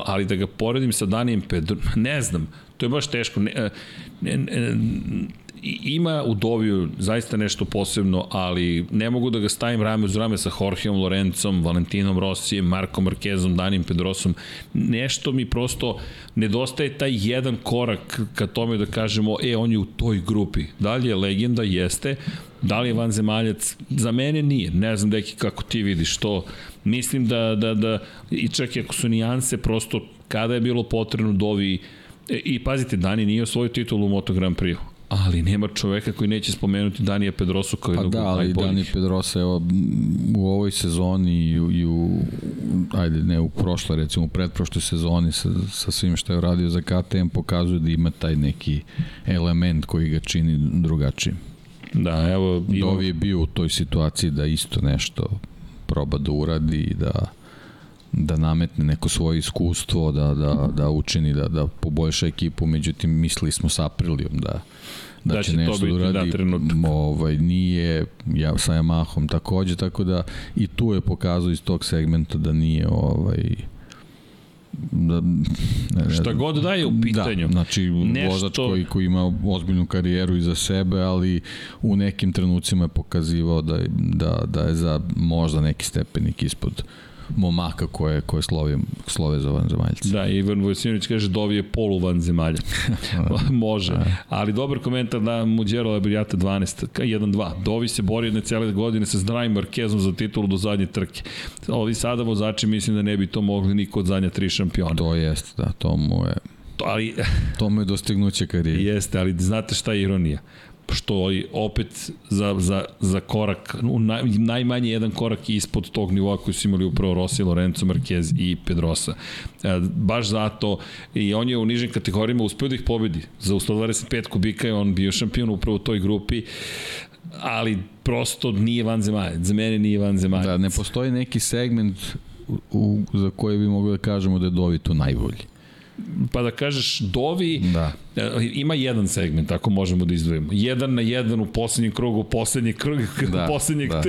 ali da ga poredim sa Danijem Pedro, ne znam, to je baš teško. Ne, ne, ne, ima u Doviju zaista nešto posebno, ali ne mogu da ga stavim rame uz rame sa Jorgeom Lorencom, Valentinom Rossijem, Markom Markezom, Danim Pedrosom. Nešto mi prosto nedostaje taj jedan korak ka tome da kažemo, e, on je u toj grupi. Da li je legenda? Jeste. Da li je vanzemaljac? Za mene nije. Ne znam, deki, kako ti vidiš to. Mislim da, da, da i čak i ako su nijanse, prosto kada je bilo potrebno Dovi e, I pazite, Dani nije osvojio titulu u Moto Grand Prix ali nema čoveka koji neće spomenuti Danija Pedrosu kao jednog pa da, ali Dani Pedrosa evo, u ovoj sezoni i u, i u ajde ne u prošloj recimo u pretprošloj sezoni sa, sa svim što je uradio za KTM pokazuje da ima taj neki element koji ga čini drugačijim. Da, evo... Dovi je bio u toj situaciji da isto nešto proba da uradi i da da nametne neko svoje iskustvo, da, da, da učini, da, da poboljša ekipu, međutim mislili smo sa Aprilijom da, da, da će, će nešto da uradi, da, ovaj, nije ja, sa Yamahom takođe, tako da i tu je pokazao iz tog segmenta da nije ovaj, da, ne, ne, šta god da je u pitanju. Da, znači Nešto... vozač koji, koji ima ozbiljnu karijeru iza sebe, ali u nekim trenucima je pokazivao da, da, da je za možda neki stepenik ispod momaka koje, koje slovi, slove za vanzemaljce. Da, Ivan Vojsinović kaže Dovi je polu vanzemalja. Može. Da. Ali dobar komentar da Muđero Abrijata 12, 1-2. Dovi se bori jedne cele godine sa zdravim Markezom za titulu do zadnje trke. Ovi sada vozači mislim da ne bi to mogli niko od zadnja tri šampiona. To jeste, da, to mu je to, ali, to mu je dostignuće karijere. Jeste, ali znate šta je ironija? Što opet za, za, za korak, naj, najmanje jedan korak ispod tog nivoa koji su imali upravo Rossi, Lorenzo, Marquez i Pedrosa. E, baš zato i on je u nižim kategorijama uspeo da ih pobedi. Za 125 kubika je on bio šampion upravo u toj grupi ali prosto nije van zemalja. Za mene nije van zemalja. Da, ne postoji neki segment u, u, za koji bi mogli da kažemo da je Dovi tu najbolji pa da kažeš Dovi da. E, ima jedan segment, ako možemo da izdvojimo. Jedan na jedan u poslednjem krugu, poslednji krug, da, poslednjeg, da.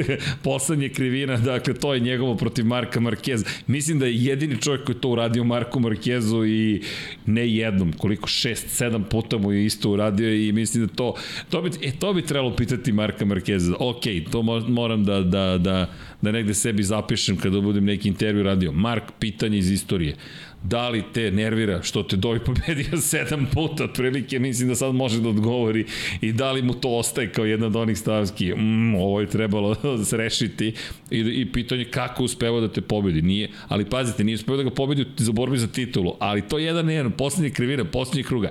poslednje krivina, dakle to je njegovo protiv Marka Markeza. Mislim da je jedini čovjek koji to uradio Marku Markezu i ne jednom, koliko šest, sedam puta mu je isto uradio i mislim da to, to bi, e, to bi trebalo pitati Marka Markeza. Ok, to moram da, da, da, da negde sebi zapišem kada budem neki intervju radio. Mark, pitanje iz istorije da li te nervira što te Dovi pobedio sedam puta, otprilike? Mislim da sad može da odgovori. I da li mu to ostaje kao jedna od onih stavski, mm, ovo je trebalo da se rešiti. I, i pitanje kako uspeva da te pobedi, nije, ali pazite, nije uspeva da ga pobedi za borbi za titulu, ali to je jedan jedan, poslednji krivina, poslednji kruga,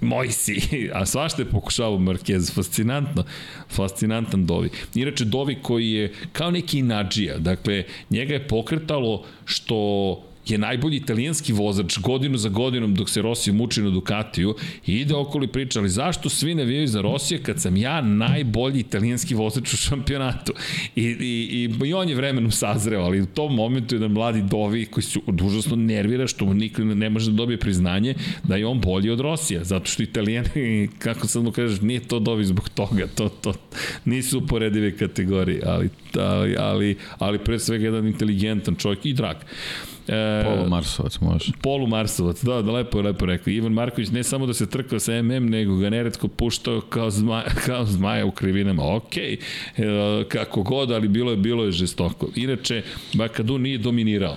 moj si, a svašta je pokušavao Marquez, fascinantno, fascinantan Dovi. Inače, Dovi koji je kao neki inađija, dakle, njega je pokretalo što je najbolji italijanski vozač godinu za godinom dok se Rossi muči na Ducatiju i ide okoli priča, ali zašto svi navijaju za Rosija kad sam ja najbolji italijanski vozač u šampionatu? I, i, i, i on je vremenom sazreo, ali u tom momentu jedan mladi Dovi koji se užasno nervira što mu niko ne može da dobije priznanje da je on bolji od Rosija, zato što italijani, kako sad mu kažeš, nije to Dovi zbog toga, to, to nisu uporedive kategorije, ali, ali, ali, ali pre svega jedan inteligentan čovjek i drag. E, Polu Marsovac može. Polu Marsovac, da, da lepo je lepo rekao. Ivan Marković ne samo da se trkao sa MM, nego ga neretko puštao kao, zma, kao zmaja u krivinama. Ok, e, kako god, ali bilo je, bilo je žestoko. Inače, Bakadu nije dominirao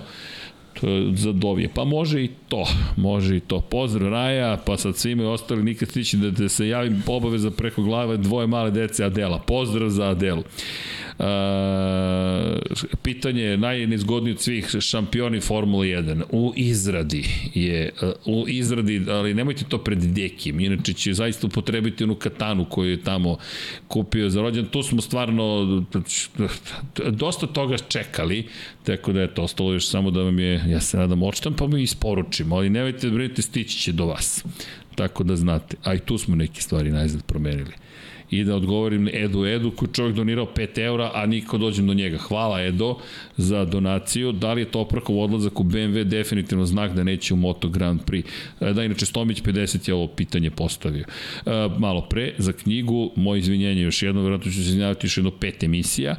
za Dovije. Pa može i to, može i to. Pozdrav Raja, pa sad svima i ostali nikad stići da, da se javim obaveza preko glave dvoje male dece Adela. Pozdrav za Adelu. Uh, pitanje najnezgodnije od svih šampioni Formule 1 u izradi je u izradi, ali nemojte to pred Dekim inače će zaista upotrebiti onu katanu koju je tamo kupio za rođen tu smo stvarno dosta toga čekali tako da je to ostalo još samo da vam je ja se nadam odštampamo i isporučimo ali nemojte da brinete stići će do vas tako da znate a i tu smo neke stvari najzad promenili i da odgovorim Edu Edu koji čovjek donirao 5 eura, a niko dođem do njega. Hvala Edo za donaciju. Da li je Toprakov odlazak u BMW definitivno znak da neće u Moto Grand Prix? E, da, inače Stomić 50 je ovo pitanje postavio. E, malo pre, za knjigu, moje izvinjenje još jedno, vjerojatno ću se izvinjavati još jedno pet emisija,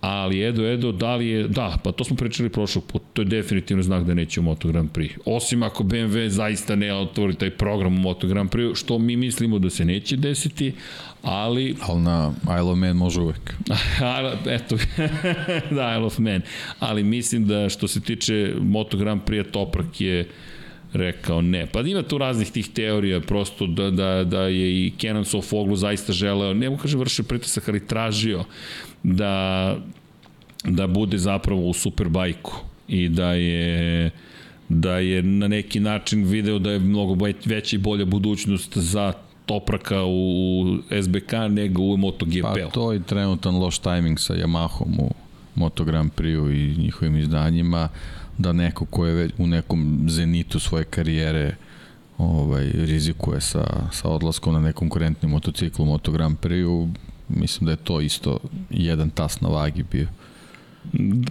ali Edo Edo, da li je, da, pa to smo pričali prošlog puta, to je definitivno znak da neće u Moto Grand Prix. Osim ako BMW zaista ne otvori taj program u Moto Grand Prix, što mi mislimo da se neće desiti, ali... Ali na Isle of Man može uvek. Eto, da, Isle of Man. Ali mislim da što se tiče Moto Grand Prix, Toprak je rekao ne. Pa ima tu raznih tih teorija, prosto da, da, da je i Kenan Sofoglu zaista želeo, ne mu kaže vršio pritisak, ali tražio da, da bude zapravo u Superbajku i da je da je na neki način video da je mnogo veća i bolja budućnost za Topraka u SBK nego u MotoGP. Pa to je trenutan loš tajming sa Yamahom u Moto Grand Prix i njihovim izdanjima da neko ko je već u nekom zenitu svoje karijere ovaj, rizikuje sa, sa odlaskom na nekonkurentni motocikl u Moto Grand Prix mislim da je to isto jedan tas na vagi bio.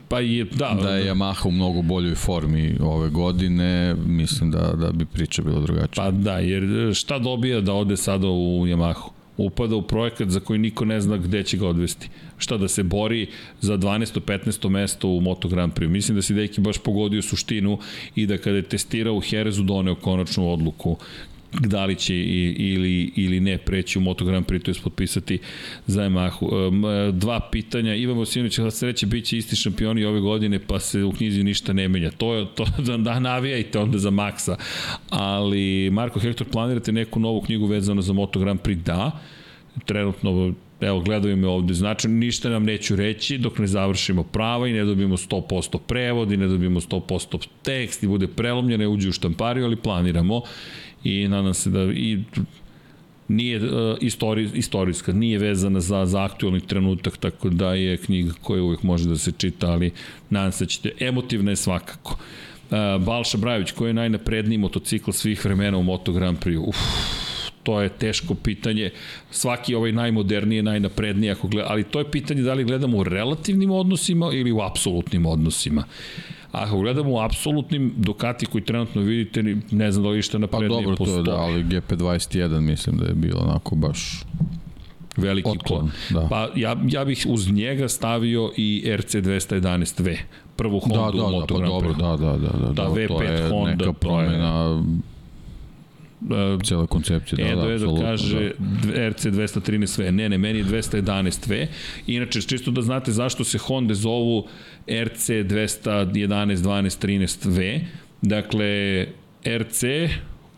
Pa je, da. Da je Yamaha u mnogo boljoj formi ove godine, mislim da, da bi priča bila drugačija. Pa da, jer šta dobija da ode sada u Yamahu? Upada u projekat za koji niko ne zna gde će ga odvesti. Šta da se bori za 12. 15. mesto u Moto Grand Prix. Mislim da si Deki baš pogodio suštinu i da kada je testirao u Herezu doneo konačnu odluku da li će ili, ili ne preći u Moto Grand Prix, to je potpisati za Yamahu. Dva pitanja, Ivan Vosinović, da sreće, bit će isti šampioni ove godine, pa se u knjizi ništa ne menja. To je to da, da navijajte onda za Maxa. Ali, Marko Hector, planirate neku novu knjigu vezano za Moto Grand Prix? Da. Trenutno evo gledaju me ovde, znači ništa nam neću reći dok ne završimo prava i ne dobijemo 100% prevod i ne dobijemo 100% tekst i bude prelomljeno i uđe u štampariju, ali planiramo i nadam se da i nije uh, istori, istorijska, nije vezana za, za aktualni trenutak, tako da je knjiga koja uvijek može da se čita, ali nadam se da ćete, emotivna je svakako. Uh, Balša Brajović, koji je najnapredniji motocikl svih vremena u Moto Grand Prix? Uf, to je teško pitanje. Svaki ovaj najmoderniji, najnapredniji, ako gleda, ali to je pitanje da li gledamo u relativnim odnosima ili u apsolutnim odnosima. Ako gledamo u apsolutnim Ducati koji trenutno vidite, ne znam da li išta naprednije postoji. Pa dobro, to je, da, ali GP21 mislim da je bilo onako baš veliki otklon. Da. Pa ja, ja bih uz njega stavio i RC211V, prvu Honda da, da, u Moto da, pa dobro, da, da, da, da, da, da V5 to je neka promena uh, cijela koncepcija. Da, Edo, da, Edo kaže da. RC 213V. Ne, ne, meni je 211V. Inače, čisto da znate zašto se Honda zovu RC 211, 12, 13V. Dakle, RC,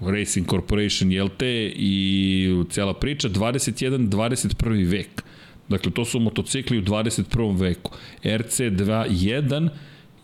Racing Corporation, jel te, i cijela priča, 21, 21. vek. Dakle, to su motocikli u 21. veku. RC 21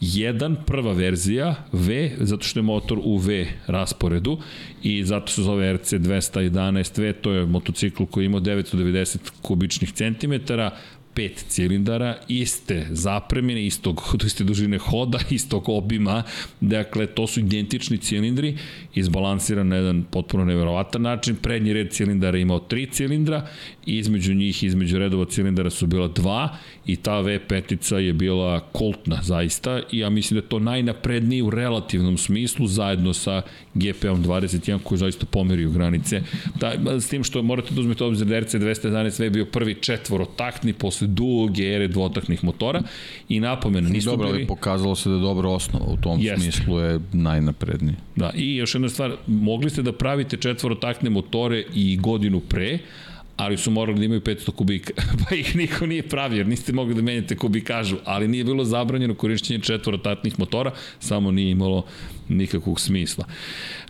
1, prva verzija, V, zato što je motor u V rasporedu i zato se zove RC 211V, to je motocikl koji ima 990 kubičnih centimetara, pet cilindara, iste zapremine, istog, iste dužine hoda, istog obima, dakle to su identični cilindri, izbalansiran na jedan potpuno neverovatan način, prednji red cilindara imao tri cilindra, između njih, između redova cilindara su bila dva i ta V5 je bila kultna zaista. I ja mislim da je to najnapredniji u relativnom smislu zajedno sa GP-om 21 koji zaista pomerio granice. Da, s tim što morate da uzmete obzir da RC211 je bio prvi četvorotaktni posle duge ere dvotaktnih motora i napomenu nisu dobro, bili... Dobro, pokazalo se da je dobra osnova u tom Jeste. smislu je najnapredniji. Da, i još jedna stvar, mogli ste da pravite četvorotaktne motore i godinu pre, ali su morali da imaju 500 kubika, pa ih niko nije pravio, jer niste mogli da menjate kubikažu, ali nije bilo zabranjeno korišćenje četvorotatnih motora, samo nije imalo nikakvog smisla.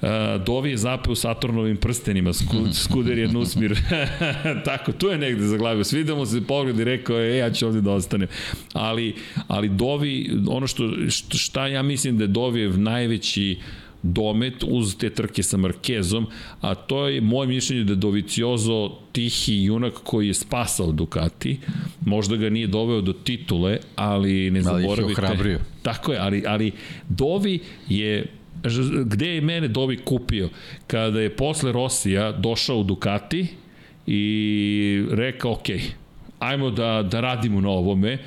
Uh, Dovi je zapeo Saturnovim prstenima, sku, skuder je Nusmir, tako, tu je negde zaglavio, svidamo se pogled i rekao je, e, ja ću ovde da ostanem. Ali, ali Dovi, ono što, šta ja mislim da je Dovi najveći uh, domet uz te trke sa Markezom, a to je moje mišljenje da Doviciozo tihi junak koji je spasao Ducati, možda ga nije doveo do titule, ali ne zaboravite. Ali ih je. Tako je, ali, ali Dovi je gde je mene Dovi kupio? Kada je posle Rosija došao u Ducati i rekao, ok, ajmo da, da radimo na ovome,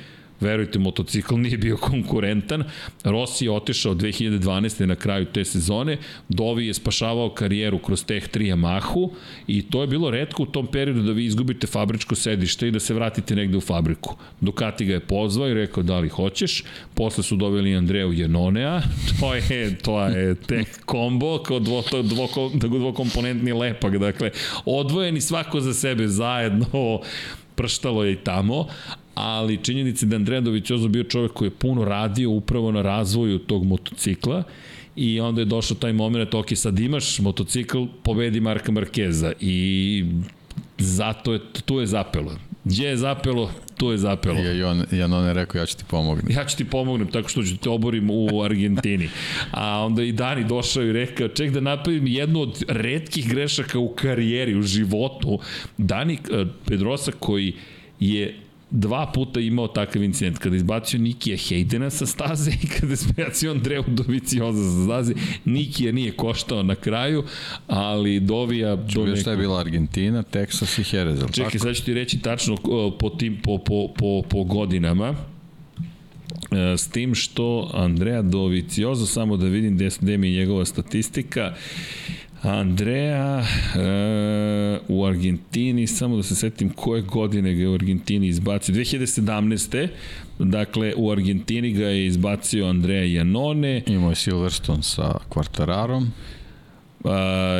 verujte, motocikl nije bio konkurentan. Rossi je otišao 2012. na kraju te sezone, Dovi je spašavao karijeru kroz Teh 3 Yamahu i to je bilo redko u tom periodu da vi izgubite fabričko sedište i da se vratite negde u fabriku. Ducati ga je pozvao i rekao da li hoćeš, posle su doveli Andreju Jenonea, to je, to je tek kombo kao dvo, dvo, dvokomponentni lepak, dakle, odvojeni svako za sebe zajedno, prštalo je i tamo, ali činjenica da Andreja Doviciozo bio čovek koji je puno radio upravo na razvoju tog motocikla i onda je došao taj moment, ok, sad imaš motocikl, pobedi Marka Markeza i zato je, tu je zapelo. Gdje je zapelo, tu je zapelo. Ja, i on, ja on je rekao, ja ću ti pomognem. Ja ću ti pomognem tako što ću te oborim u Argentini. A onda i Dani došao i rekao, ček da napravim jednu od redkih grešaka u karijeri, u životu. Dani eh, Pedrosa koji je dva puta imao takav incident, kada izbacio Nikija Hejdena sa staze i kada izbacio Andreu Dovicioza sa staze, Nikija nije koštao na kraju, ali Dovija... Čuo neko... šta je bila Argentina, Texas i Jerez, Čekaj, tako? sad ću ti reći tačno po, tim, po, po, po, po godinama. E, s tim što Andrea Dovicioza, samo da vidim gde, gde mi je njegova statistika, Andrea e, u Argentini, samo da se setim koje godine ga je u Argentini izbacio. 2017. Dakle, u Argentini ga je izbacio Andrea Janone. Imao je Silverstone sa Quartararom. Uh,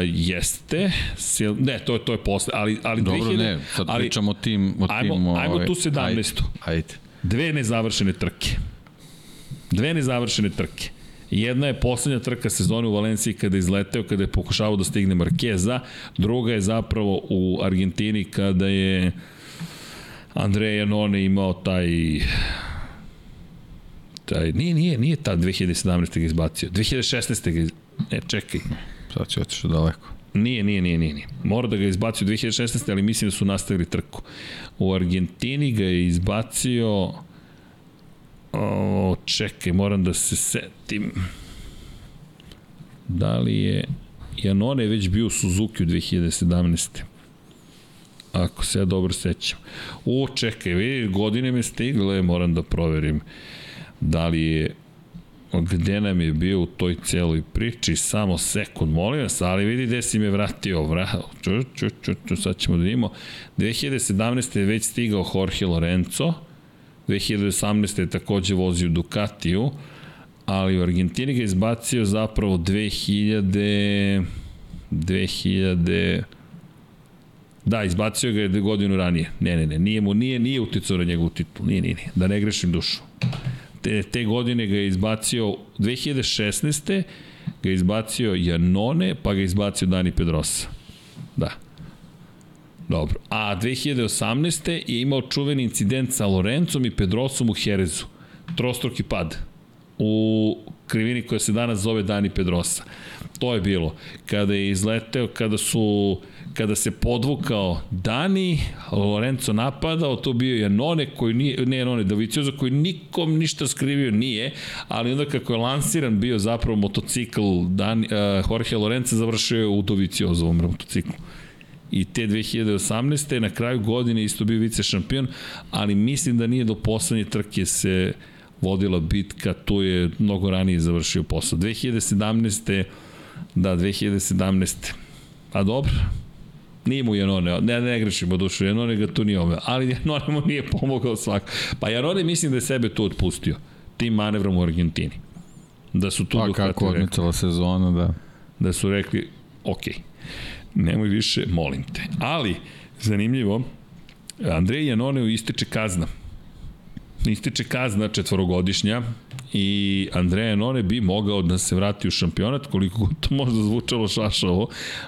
jeste. Sil, ne, to je to je posle, ali ali Dobro, 2000, ne, sad ali, pričamo o tim o ajmo, tim ajmo ovaj, tu 17. Ajde, ajde. Dve nezavršene trke. Dve nezavršene trke. Jedna je poslednja trka sezone u Valenciji kada je izleteo, kada je pokušavao da stigne Markeza, druga je zapravo u Argentini kada je Andreja Janone imao taj taj, nije, nije, nije ta 2017. ga izbacio, 2016. ga iz... ne, čekaj. Sad će otišao daleko. Nije, nije, nije, nije, nije. Mora da ga izbacio 2016. ali mislim da su nastavili trku. U Argentini ga je izbacio O, čekaj, moram da se setim. Da li je... Janone je već bio u Suzuki u 2017. Ako se ja dobro sećam. O, čekaj, vidi, godine me stigle, moram da proverim da li je gde nam je bio u toj celoj priči, samo sekund, molim vas, ali vidi gde si me vratio, vrat, ču, ču, ču, ču, sad ćemo da vidimo. 2017. je već stigao Jorge Lorenzo, 2018. je takođe vozio Ducatiju, ali u Argentini ga izbacio zapravo 2000... 2000... Da, izbacio ga je godinu ranije. Ne, ne, ne, nije mu, nije, nije uticao na njegovu titul. Nije, nije, nije. Da ne grešim dušu. Te, te godine ga je izbacio 2016. ga je izbacio Janone, pa ga je izbacio Dani Pedrosa. Da. Dobro. A 2018. je imao čuveni incident sa Lorencom i Pedrosom u Herezu. Trostruki pad. U krivini koja se danas zove Dani Pedrosa. To je bilo. Kada je izleteo, kada su kada se podvukao Dani, Lorenzo napadao, to bio je None koji nije, ne None, Dovicioza koji nikom ništa skrivio nije, ali onda kako je lansiran bio zapravo motocikl Dani, uh, Jorge Lorenzo završio je u Doviciozovom motociklu i te 2018. na kraju godine isto bio vice šampion, ali mislim da nije do poslednje trke se vodila bitka, tu je mnogo ranije završio posao. 2017. da, 2017. A dobro, Nije mu Janone, ne, ne grešimo dušu, Janone ga tu nije omeo, ali Janone mu nije pomogao svako. Pa Janone mislim da je sebe tu otpustio, tim manevrom u Argentini. Da su tu pa kako odmicala sezona, da. Da su rekli, ok, nemoj više, molim te. Ali, zanimljivo, Andrej Janone ističe kazna. Ističe kazna četvorogodišnja, i Andreja None bi mogao da se vrati u šampionat, koliko to možda zvučalo šašavo,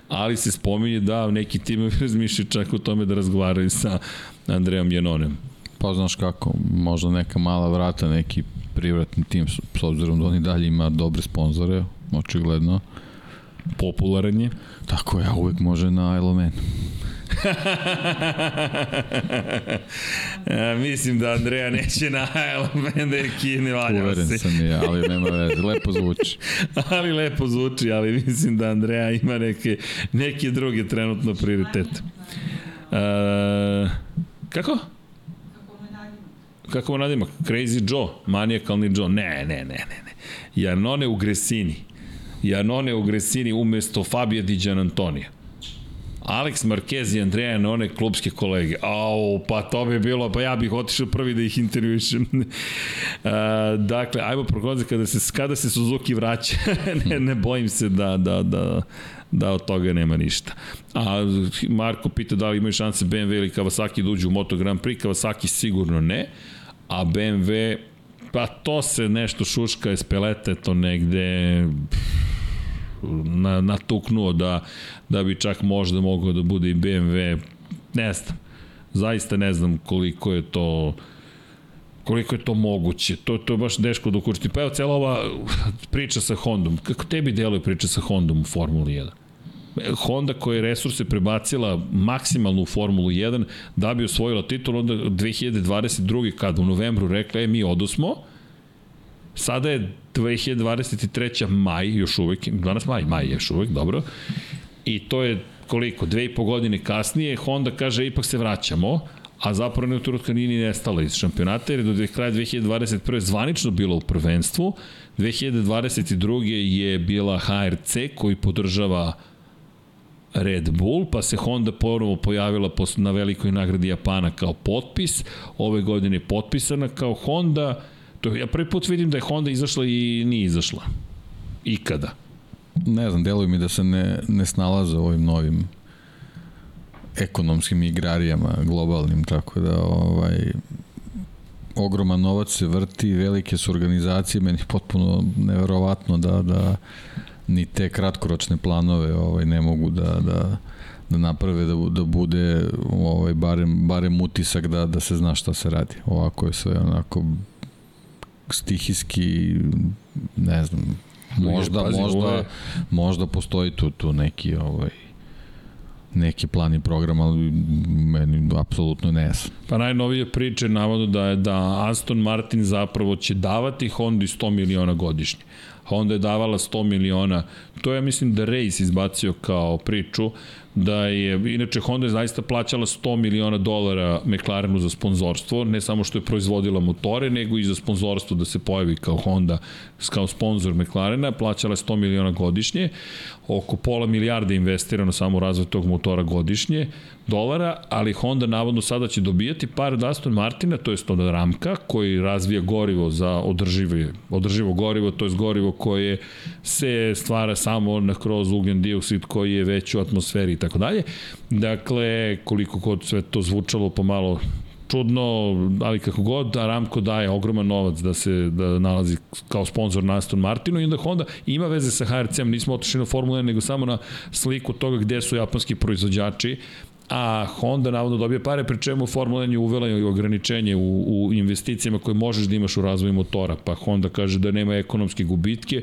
ali se spominje da neki timovi razmišljaju čak o tome da razgovaraju sa Andrejom Janonem. Pa znaš kako, možda neka mala vrata, neki privratni tim, s obzirom da oni dalje ima dobre sponzore, očigledno. Popularan je. Tako je, a uvek može na Ironman. ja, mislim da Andreja neće na Iron da je kine valja Uveren se. sam je, ali nema veze, lepo zvuči. ali lepo zvuči, ali mislim da Andreja ima neke, neke druge trenutno prioritete. Uh, kako? Kako mu nadima? Crazy Joe, manijakalni Joe. Ne, ne, ne, ne. ne. Janone u Gresini. Janone u Gresini umesto Fabio Di Gian Antonija. Alex Marquez i Andreja one klubske kolege. Au, pa to bi bilo, pa ja bih otišao prvi da ih intervjušem. uh, dakle, ajmo prognoziti kada se, kada se Suzuki vraća. ne, ne bojim se da, da, da, da od toga nema ništa. A Marko pita da li imaju šanse BMW ili Kawasaki da uđu u Moto Grand Prix, Kawasaki sigurno ne, a BMW pa to se nešto šuška iz pelete, to negde na, natuknuo da, da bi čak možda mogao da bude i BMW, ne znam, zaista ne znam koliko je to koliko je to moguće. To, to je baš deško da ukučiti. Pa evo cela ova priča sa Hondom. Kako tebi deluje priča sa Hondom u Formuli 1? Honda koja je resurse prebacila maksimalno u Formulu 1 da bi osvojila titul, onda 2022. kada u novembru rekla, e, mi odosmo, sada je 2023. maj, još uvek, danas maj, maj je još uvek, dobro, i to je koliko, dve i po godine kasnije, Honda kaže, ipak se vraćamo, a zapravo ne nije ni nestala iz šampionata, jer je do kraja 2021. zvanično bilo u prvenstvu, 2022. je bila HRC koji podržava Red Bull, pa se Honda ponovo pojavila na velikoj nagradi Japana kao potpis, ove godine je potpisana kao Honda, To, ja prvi put vidim da je Honda izašla i nije izašla. Ikada. Ne znam, deluje mi da se ne, ne snalaze ovim novim ekonomskim igrarijama globalnim, tako da ovaj ogroman novac se vrti, velike su organizacije, meni potpuno neverovatno da, da ni te kratkoročne planove ovaj ne mogu da, da, da naprave da, da bude ovaj barem barem utisak da da se zna šta se radi. Ovako je sve onako stihijski ne znam možda Pazi, možda je... možda postoji tu tu neki ovaj neki plan i program, ali meni apsolutno ne jasno. Pa najnovije priče navodu da je da Aston Martin zapravo će davati Honda 100 miliona godišnje. Honda je davala 100 miliona. To je, mislim, da Race izbacio kao priču da je, inače Honda je zaista plaćala 100 miliona dolara McLarenu za sponzorstvo, ne samo što je proizvodila motore, nego i za sponzorstvo da se pojavi kao Honda, kao sponsor McLarena, plaćala 100 miliona godišnje, oko pola milijarde investirano samo u razvoj tog motora godišnje, dolara, ali Honda navodno sada će dobijati par od Aston Martina, to je od Ramka, koji razvija gorivo za održivo, održivo gorivo, to je gorivo koje se stvara samo na kroz ugljen dioksid koji je već u atmosferi i tako dalje. Dakle, koliko kod sve to zvučalo pomalo čudno, ali kako god, Aramco daje ogroman novac da se da nalazi kao sponsor na Aston Martinu i onda Honda ima veze sa HRC-om, nismo otišli na Formula 1, nego samo na sliku toga gde su japanski proizvođači a Honda navodno dobije pare, pri čemu Formula 1 je uvela i ograničenje u, u investicijama koje možeš da imaš u razvoju motora, pa Honda kaže da nema ekonomske gubitke,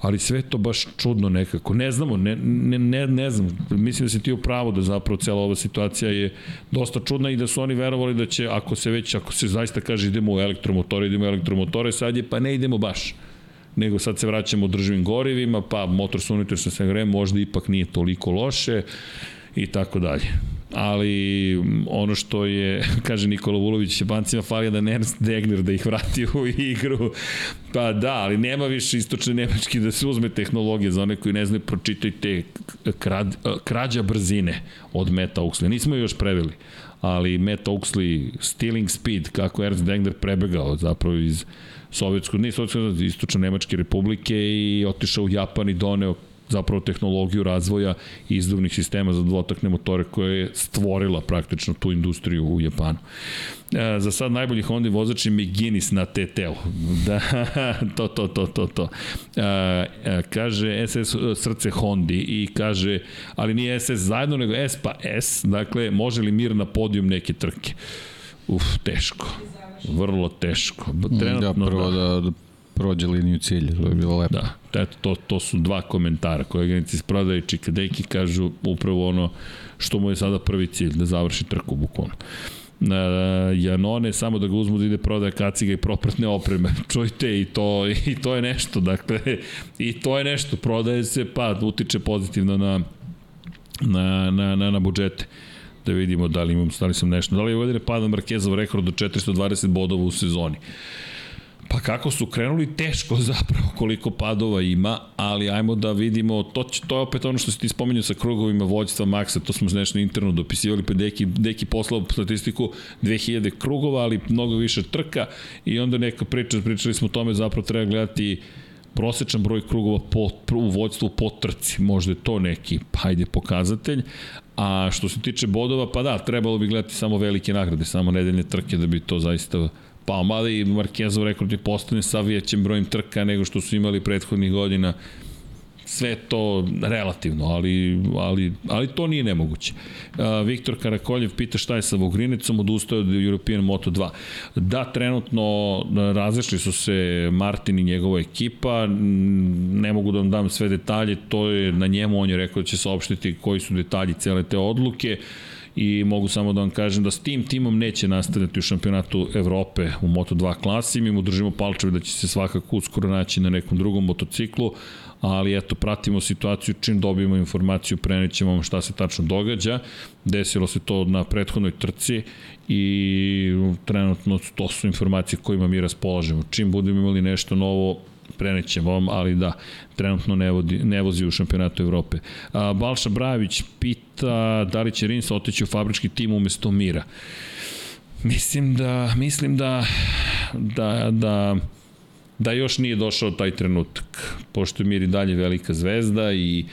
ali sve to baš čudno nekako. Ne znamo, ne, ne, ne, ne znam, mislim da se ti u pravu da zapravo cela ova situacija je dosta čudna i da su oni verovali da će, ako se već, ako se zaista kaže idemo u elektromotore, idemo u elektromotore, sad je pa ne idemo baš. Nego sad se vraćamo u državim gorivima, pa motor sa unutrašnjim sagrejem možda ipak nije toliko loše i tako dalje ali ono što je, kaže Nikola Vulović, Japancima falija da Ernst Degner da ih vrati u igru. Pa da, ali nema više istočne nemački da se uzme tehnologije za one koji ne znaju, pročitajte krad, krađa brzine od Meta Uxley. Nismo još preveli, ali Meta Uxley, Stealing Speed, kako Ernst Degner prebegao zapravo iz Sovjetskog, ne Sovjetskog, istočno Nemačke republike i otišao u Japan i doneo zapravo tehnologiju razvoja izduvnih sistema za dvotakne motore koje je stvorila praktično tu industriju u Japanu. E, za sad najbolji Honda vozač je McGinnis na TT-u. Da, to, to, to, to, to. E, e, kaže SS srce Hondi i kaže, ali nije SS zajedno, nego S pa S, dakle, može li mir na podijum neke trke? Uf, teško. Vrlo teško. Trenutno, da, prvo da, da prođe liniju cilja, to je bilo lepo. Da, eto, to, to su dva komentara koje Genici iz prodaje i Čikadeki kažu upravo ono što mu je sada prvi cilj, da završi trku bukvalno. Uh, Janone samo da ga uzmu da ide prodaje kaciga i propratne opreme. Čujte i to i to je nešto, dakle i to je nešto, prodaje se pa utiče pozitivno na na na na, na budžete da vidimo da li imam, da li sam nešto. Da li je godine pada Markezov rekord do 420 bodova u sezoni. Pa kako su krenuli, teško zapravo koliko padova ima, ali ajmo da vidimo, to, će, to je opet ono što si ti spomenuo sa krugovima vođstva Maxa, to smo nešto interno dopisivali, pa deki, deki poslao statistiku 2000 krugova, ali mnogo više trka i onda neka priča, pričali smo o tome, zapravo treba gledati prosečan broj krugova po, u vođstvu po trci, možda je to neki, hajde, pokazatelj, a što se tiče bodova, pa da, trebalo bi gledati samo velike nagrade, samo nedeljne trke da bi to zaista Pa mada i Markezov rekord je postane sa vijećem brojem trka nego što su imali prethodnih godina. Sve to relativno, ali, ali, ali to nije nemoguće. Viktor Karakoljev pita šta je sa Vogrinecom, odustao od European Moto 2. Da, trenutno različili su se Martin i njegova ekipa, ne mogu da vam dam sve detalje, to je na njemu, on je rekao da će saopštiti koji su detalji cele te odluke. I mogu samo da vam kažem da s tim timom neće nastaviti u šampionatu Evrope u Moto2 klasi. Mi mu držimo palčeve da će se svakako uskoro naći na nekom drugom motociklu, ali eto, pratimo situaciju, čim dobijemo informaciju, prenećemo vam šta se tačno događa. Desilo se to na prethodnoj trci i trenutno to su informacije kojima mi raspolažemo. Čim budemo imali nešto novo, prenećemo vam, ali da, trenutno ne, vodi, ne vozi u šampionatu Evrope. A, Balša Brajević pita da li će Rins otići u fabrički tim umesto Mira. Mislim da, mislim da, da, da, da još nije došao taj trenutak, pošto je Mir i dalje velika zvezda i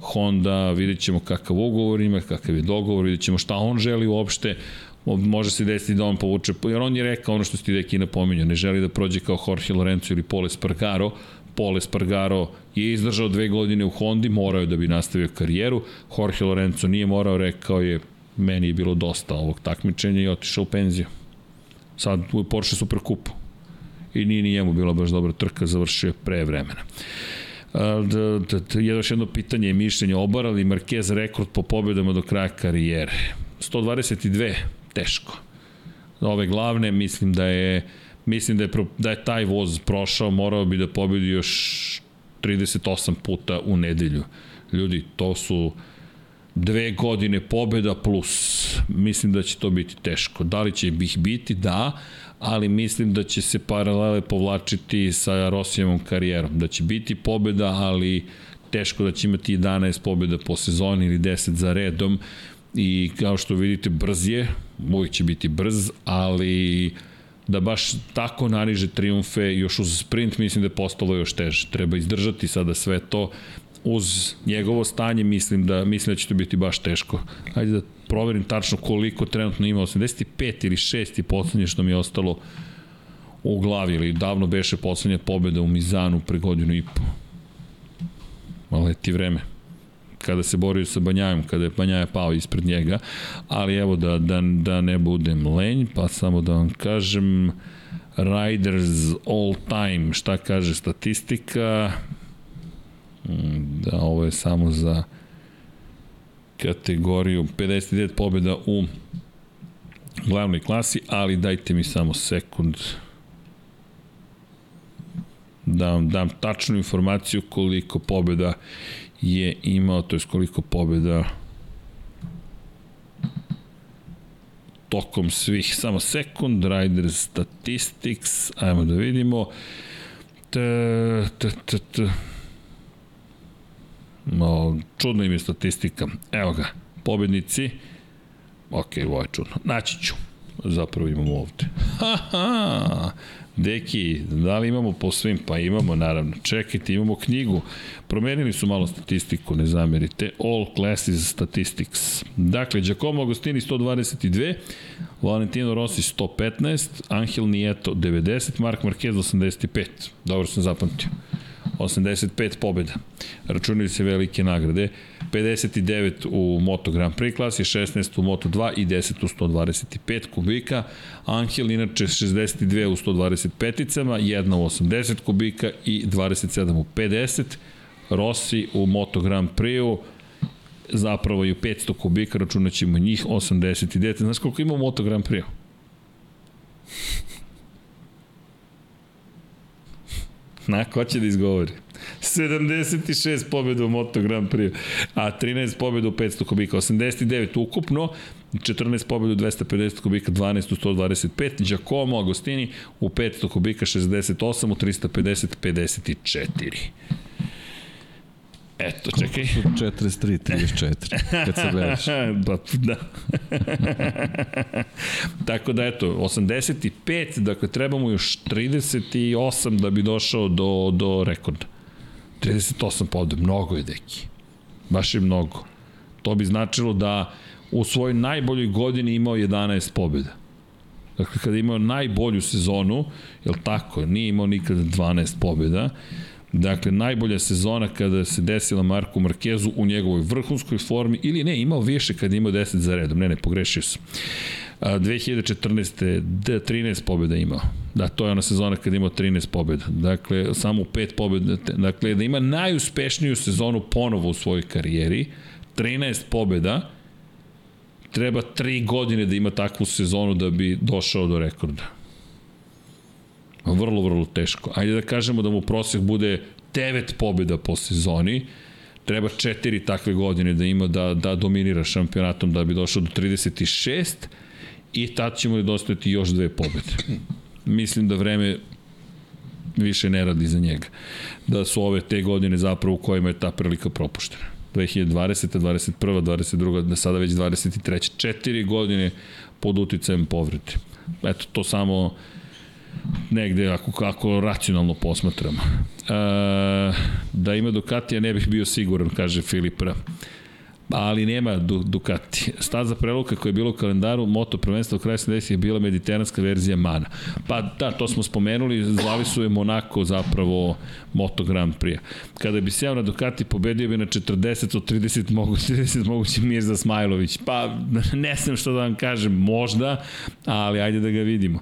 Honda, vidjet ćemo kakav ugovor ima, kakav je dogovor, vidjet ćemo šta on želi uopšte, može se desiti da on povuče, jer on je rekao ono što ste deki napominjao, ne želi da prođe kao Jorge Lorenzo ili Pole Spargaro, Pole Spargaro je izdržao dve godine u Hondi, morao je da bi nastavio karijeru, Jorge Lorenzo nije morao, rekao je, meni je bilo dosta ovog takmičenja i otišao u penziju. Sad u Porsche Superkupu. I nije ni njemu bila baš dobra trka, završio pre vremena. Je još jedno pitanje i mišljenje, obarali Marquez rekord po pobedama do kraja karijere? 122 teško. Ove glavne mislim da je mislim da je, da je taj voz prošao, morao bi da pobedi još 38 puta u nedelju. Ljudi, to su dve godine pobeda plus. Mislim da će to biti teško. Da li će ih biti? Da, ali mislim da će se paralele povlačiti sa Rosijevom karijerom. Da će biti pobeda, ali teško da će imati 11 pobeda po sezoni ili 10 za redom i kao što vidite brz je, uvijek će biti brz, ali da baš tako naniže triumfe još uz sprint mislim da je postalo još teže. Treba izdržati sada sve to uz njegovo stanje mislim da mislim da će to biti baš teško. Hajde da proverim tačno koliko trenutno ima 85 ili 6 i poslednje što mi je ostalo u glavi ili davno beše poslednja pobeda u Mizanu pre godinu i po. Malo leti vreme kada se borio sa Banjajom, kada je Banjaja pao ispred njega, ali evo da, da, da ne budem lenj, pa samo da vam kažem Riders all time, šta kaže statistika, Mm, da ovo je samo za kategoriju. 59 pobjeda u glavnoj klasi, ali dajte mi samo sekund da vam dam tačnu informaciju koliko pobjeda je imao, to je koliko pobjeda tokom svih, samo sekund, Riders Statistics, ajmo da vidimo, t, t, t, t. No, čudna im je statistika. Evo ga, pobednici. Ok, ovo je čudno. Naći ću. Zapravo imamo ovde. Ha, ha. Deki, da li imamo po svim? Pa imamo, naravno. Čekajte, imamo knjigu. Promenili su malo statistiku, ne zamerite. All Classes Statistics. Dakle, Giacomo Agostini 122, Valentino Rossi 115, Angel Nieto 90, Mark Marquez 85. Dobro sam zapamtio. 85 pobjeda. Računaju se velike nagrade. 59 u Moto Grand Prix klasi, 16 u Moto 2 i 10 u 125 kubika. Angel inače 62 u 125-icama, 1 u 80 kubika i 27 u 50. Rossi u Moto Grand Prix-u zapravo i u 500 kubika, računat ćemo njih 89. Znaš koliko ima u Moto Grand Prix-u? Na, ko će da izgovori? 76 pobjeda u Moto Grand Prix, a 13 pobjeda u 500 kubika, 89 ukupno, 14 pobjeda u 250 kubika, 12 u 125, Giacomo Agostini u 500 kubika, 68 u 350, 54. Eto, čekaj. 43, 34, kad se gledaš. ba, da. Tako da, eto, 85, dakle, trebamo još 38 da bi došao do, do rekorda. 38 pobjeda, mnogo je, deki. Baš je mnogo. To bi značilo da u svojoj najboljoj godini imao 11 pobjeda. Dakle, kada je imao najbolju sezonu, je tako, nije imao nikada 12 pobjeda, Dakle, najbolja sezona kada se desila Marku Markezu u njegovoj vrhunskoj formi, ili ne, imao više kada je imao 10 za redom, ne, ne, pogrešio sam. 2014. 13 pobjeda imao. Da, to je ona sezona kada imao 13 pobjeda. Dakle, samo 5 pobjeda. Dakle, da ima najuspešniju sezonu ponovo u svojoj karijeri, 13 pobjeda, treba 3 godine da ima takvu sezonu da bi došao do rekorda. Vrlo, vrlo teško. Ajde da kažemo da mu prosek bude 9 pobjeda po sezoni, treba četiri takve godine da ima da, da dominira šampionatom da bi došao do 36 i tad ćemo dostati još dve pobjede. Mislim da vreme više ne radi za njega. Da su ove te godine zapravo u kojima je ta prilika propuštena. 2020. 21. 22. da sada već 23. Četiri godine pod uticajem povrede. Eto, to samo negde ako, ako racionalno posmatramo. E, da ima Ducatija ne bih bio siguran, kaže Filipra ali nema Ducati. Staza preluka koja je bila u kalendaru Moto prvenstva u kraju 70 je bila mediteranska verzija Mana. Pa da, to smo spomenuli, zvali su je Monako zapravo Moto Grand Prix. Kada bi sjao na Ducati, pobedio bi na 40 od 30 mogući, 30 mogući Mirza Smajlović. Pa ne znam što da vam kažem, možda, ali ajde da ga vidimo.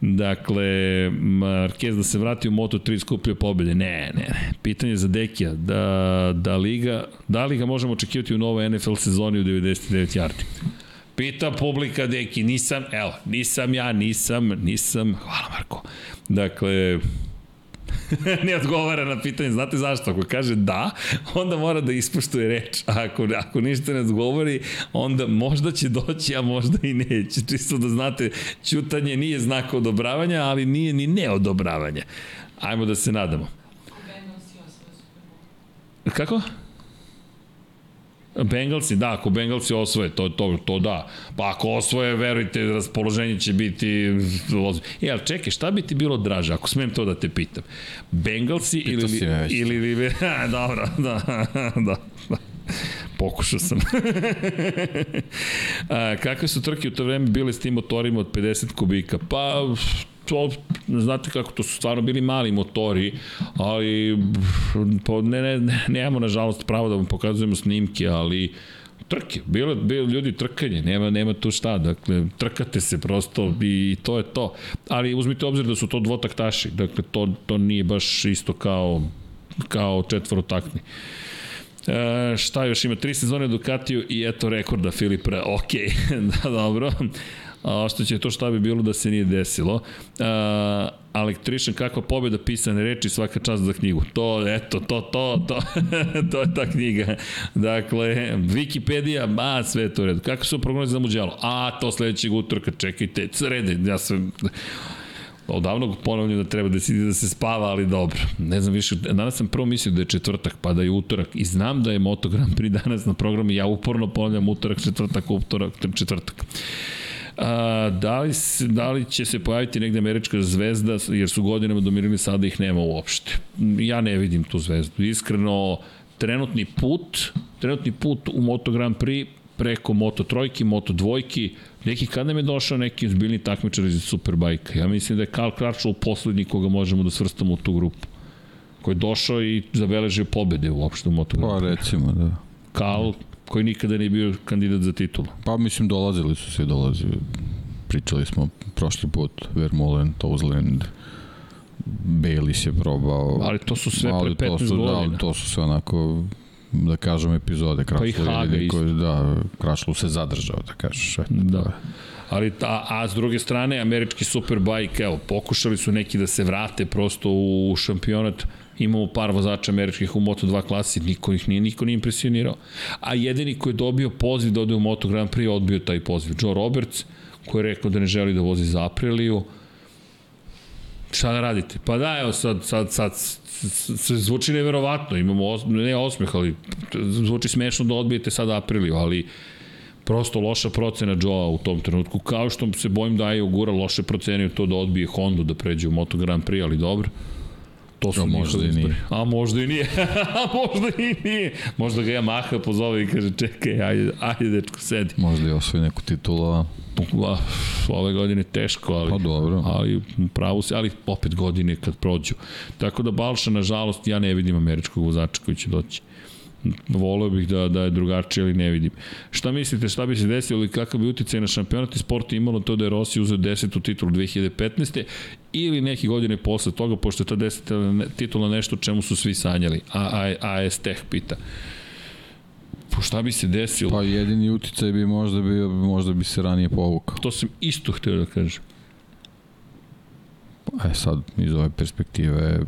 Dakle, Marquez da se vrati u Moto 3 skupio pobede. Ne, ne, ne. Pitanje za Dekija, da, da, liga, da li ga možemo očekivati u novoj NFL sezoni u 99 yardi. Pita publika, deki, nisam, evo, nisam ja, nisam, nisam, hvala Marko. Dakle, ne odgovara na pitanje, znate zašto? Ako kaže da, onda mora da ispoštuje reč. A ako, ako ništa ne odgovori, onda možda će doći, a možda i neće. Čisto da znate, čutanje nije znak odobravanja, ali nije ni neodobravanja. Ajmo da se nadamo. Kako? Bengalsi, da, ako Bengalsi osvoje, to, to, to da. Pa ako osvoje, verujte, raspoloženje će biti... E, ali čekaj, šta bi ti bilo draže, ako smem to da te pitam? Bengalsi ili... ili, ili dobro, da, da. da. Pokušao sam. A, kakve su trke u to vreme bile s tim motorima od 50 kubika? Pa, to, znate kako, to su stvarno bili mali motori, ali po, ne, ne, ne, nemamo nažalost pravo da vam pokazujemo snimke, ali trke, bilo, bilo ljudi trkanje, nema, nema tu šta, dakle, trkate se prosto i to je to. Ali uzmite obzir da su to dvotaktaši, dakle, to, to nije baš isto kao, kao četvorotakni. E, šta još ima? Tri sezone Ducatiju i eto rekorda Filipra. Ok, da, dobro. A što će to šta bi bilo da se nije desilo. A, Elektrišan, kakva pobjeda pisane reči, svaka čast za knjigu. To, eto, to, to, to, to je ta knjiga. Dakle, Wikipedia, ba, sve je to u redu. Kako su prognoze za Muđelo? A, to sledećeg utorka, čekajte, srede, ja sam odavno ponavljam da treba da se, da se spava, ali dobro. Ne znam više, danas sam prvo mislio da je četvrtak, pa da je utorak i znam da je Moto Grand Prix danas na programu ja uporno ponavljam utorak, četvrtak, utorak, četvrtak. A, da, li, da li će se pojaviti negde američka zvezda, jer su godinama domirili sada ih nema uopšte. Ja ne vidim tu zvezdu. Iskreno, trenutni put, trenutni put u Moto Grand Prix preko Moto trojki, Moto dvojki, neki kad nam je došao neki zbiljni takmičar iz Superbajka. Ja mislim da je Karl Kračov poslednji koga možemo da svrstamo u tu grupu koji je došao i zabeležio pobede uopšte u Moto Grand Prix. Pa recimo, da. Karl koji nikada nije bio kandidat za titulu. Pa mislim dolazili su se dolazili. Pričali smo prošli put Vermolen, Tousland, Bayliss je probao. Ali to su sve pre 15 to su, godina. Da, ali to su sve onako da kažem epizode Pa i Haga isto. Koji, da, Krašlu se zadržao, da kažeš. Eto, da. Ali ta, a s druge strane, američki superbike, evo, pokušali su neki da se vrate prosto u šampionat imamo par vozača američkih u Moto2 klasi, niko ih nije, niko nije impresionirao. A jedini koji je dobio poziv da ode u Moto Grand Prix, odbio taj poziv. Joe Roberts, koji je rekao da ne želi da vozi za Apriliju. Šta da radite? Pa da, evo sad, sad, sad, se zvuči neverovatno, imamo os, ne osmeh, ali zvuči smešno da odbijete sad Apriliju, ali prosto loša procena Joa u tom trenutku, kao što se bojim da je ugura loše procenio to da odbije Honda da pređe u Moto Grand Prix, ali dobro. To su A možda i nije. A možda i nije. A možda i nije. Možda ga Yamaha pozove i kaže čekaj, ajde, ajde dečko, sedi. Možda i osvoji neku titulu, a... A, ove godine teško, ali, pa dobro. ali pravo se, ali opet godine kad prođu. Tako da Balša, nažalost, ja ne vidim američkog vozača koji će doći voleo bih da, da je drugačije, ali ne vidim. Šta mislite, šta bi se desilo ili kakav bi uticaj na šampionat i sport imalo to da je Rossi uzeo desetu titulu 2015. ili neki godine posle toga, pošto je ta deseta titula nešto čemu su svi sanjali. A, a, AS Tech pita. Po šta bi se desilo? Pa jedini uticaj bi možda bio, možda bi se ranije povukao. To sam isto htio da kažem. E sad, iz ove perspektive,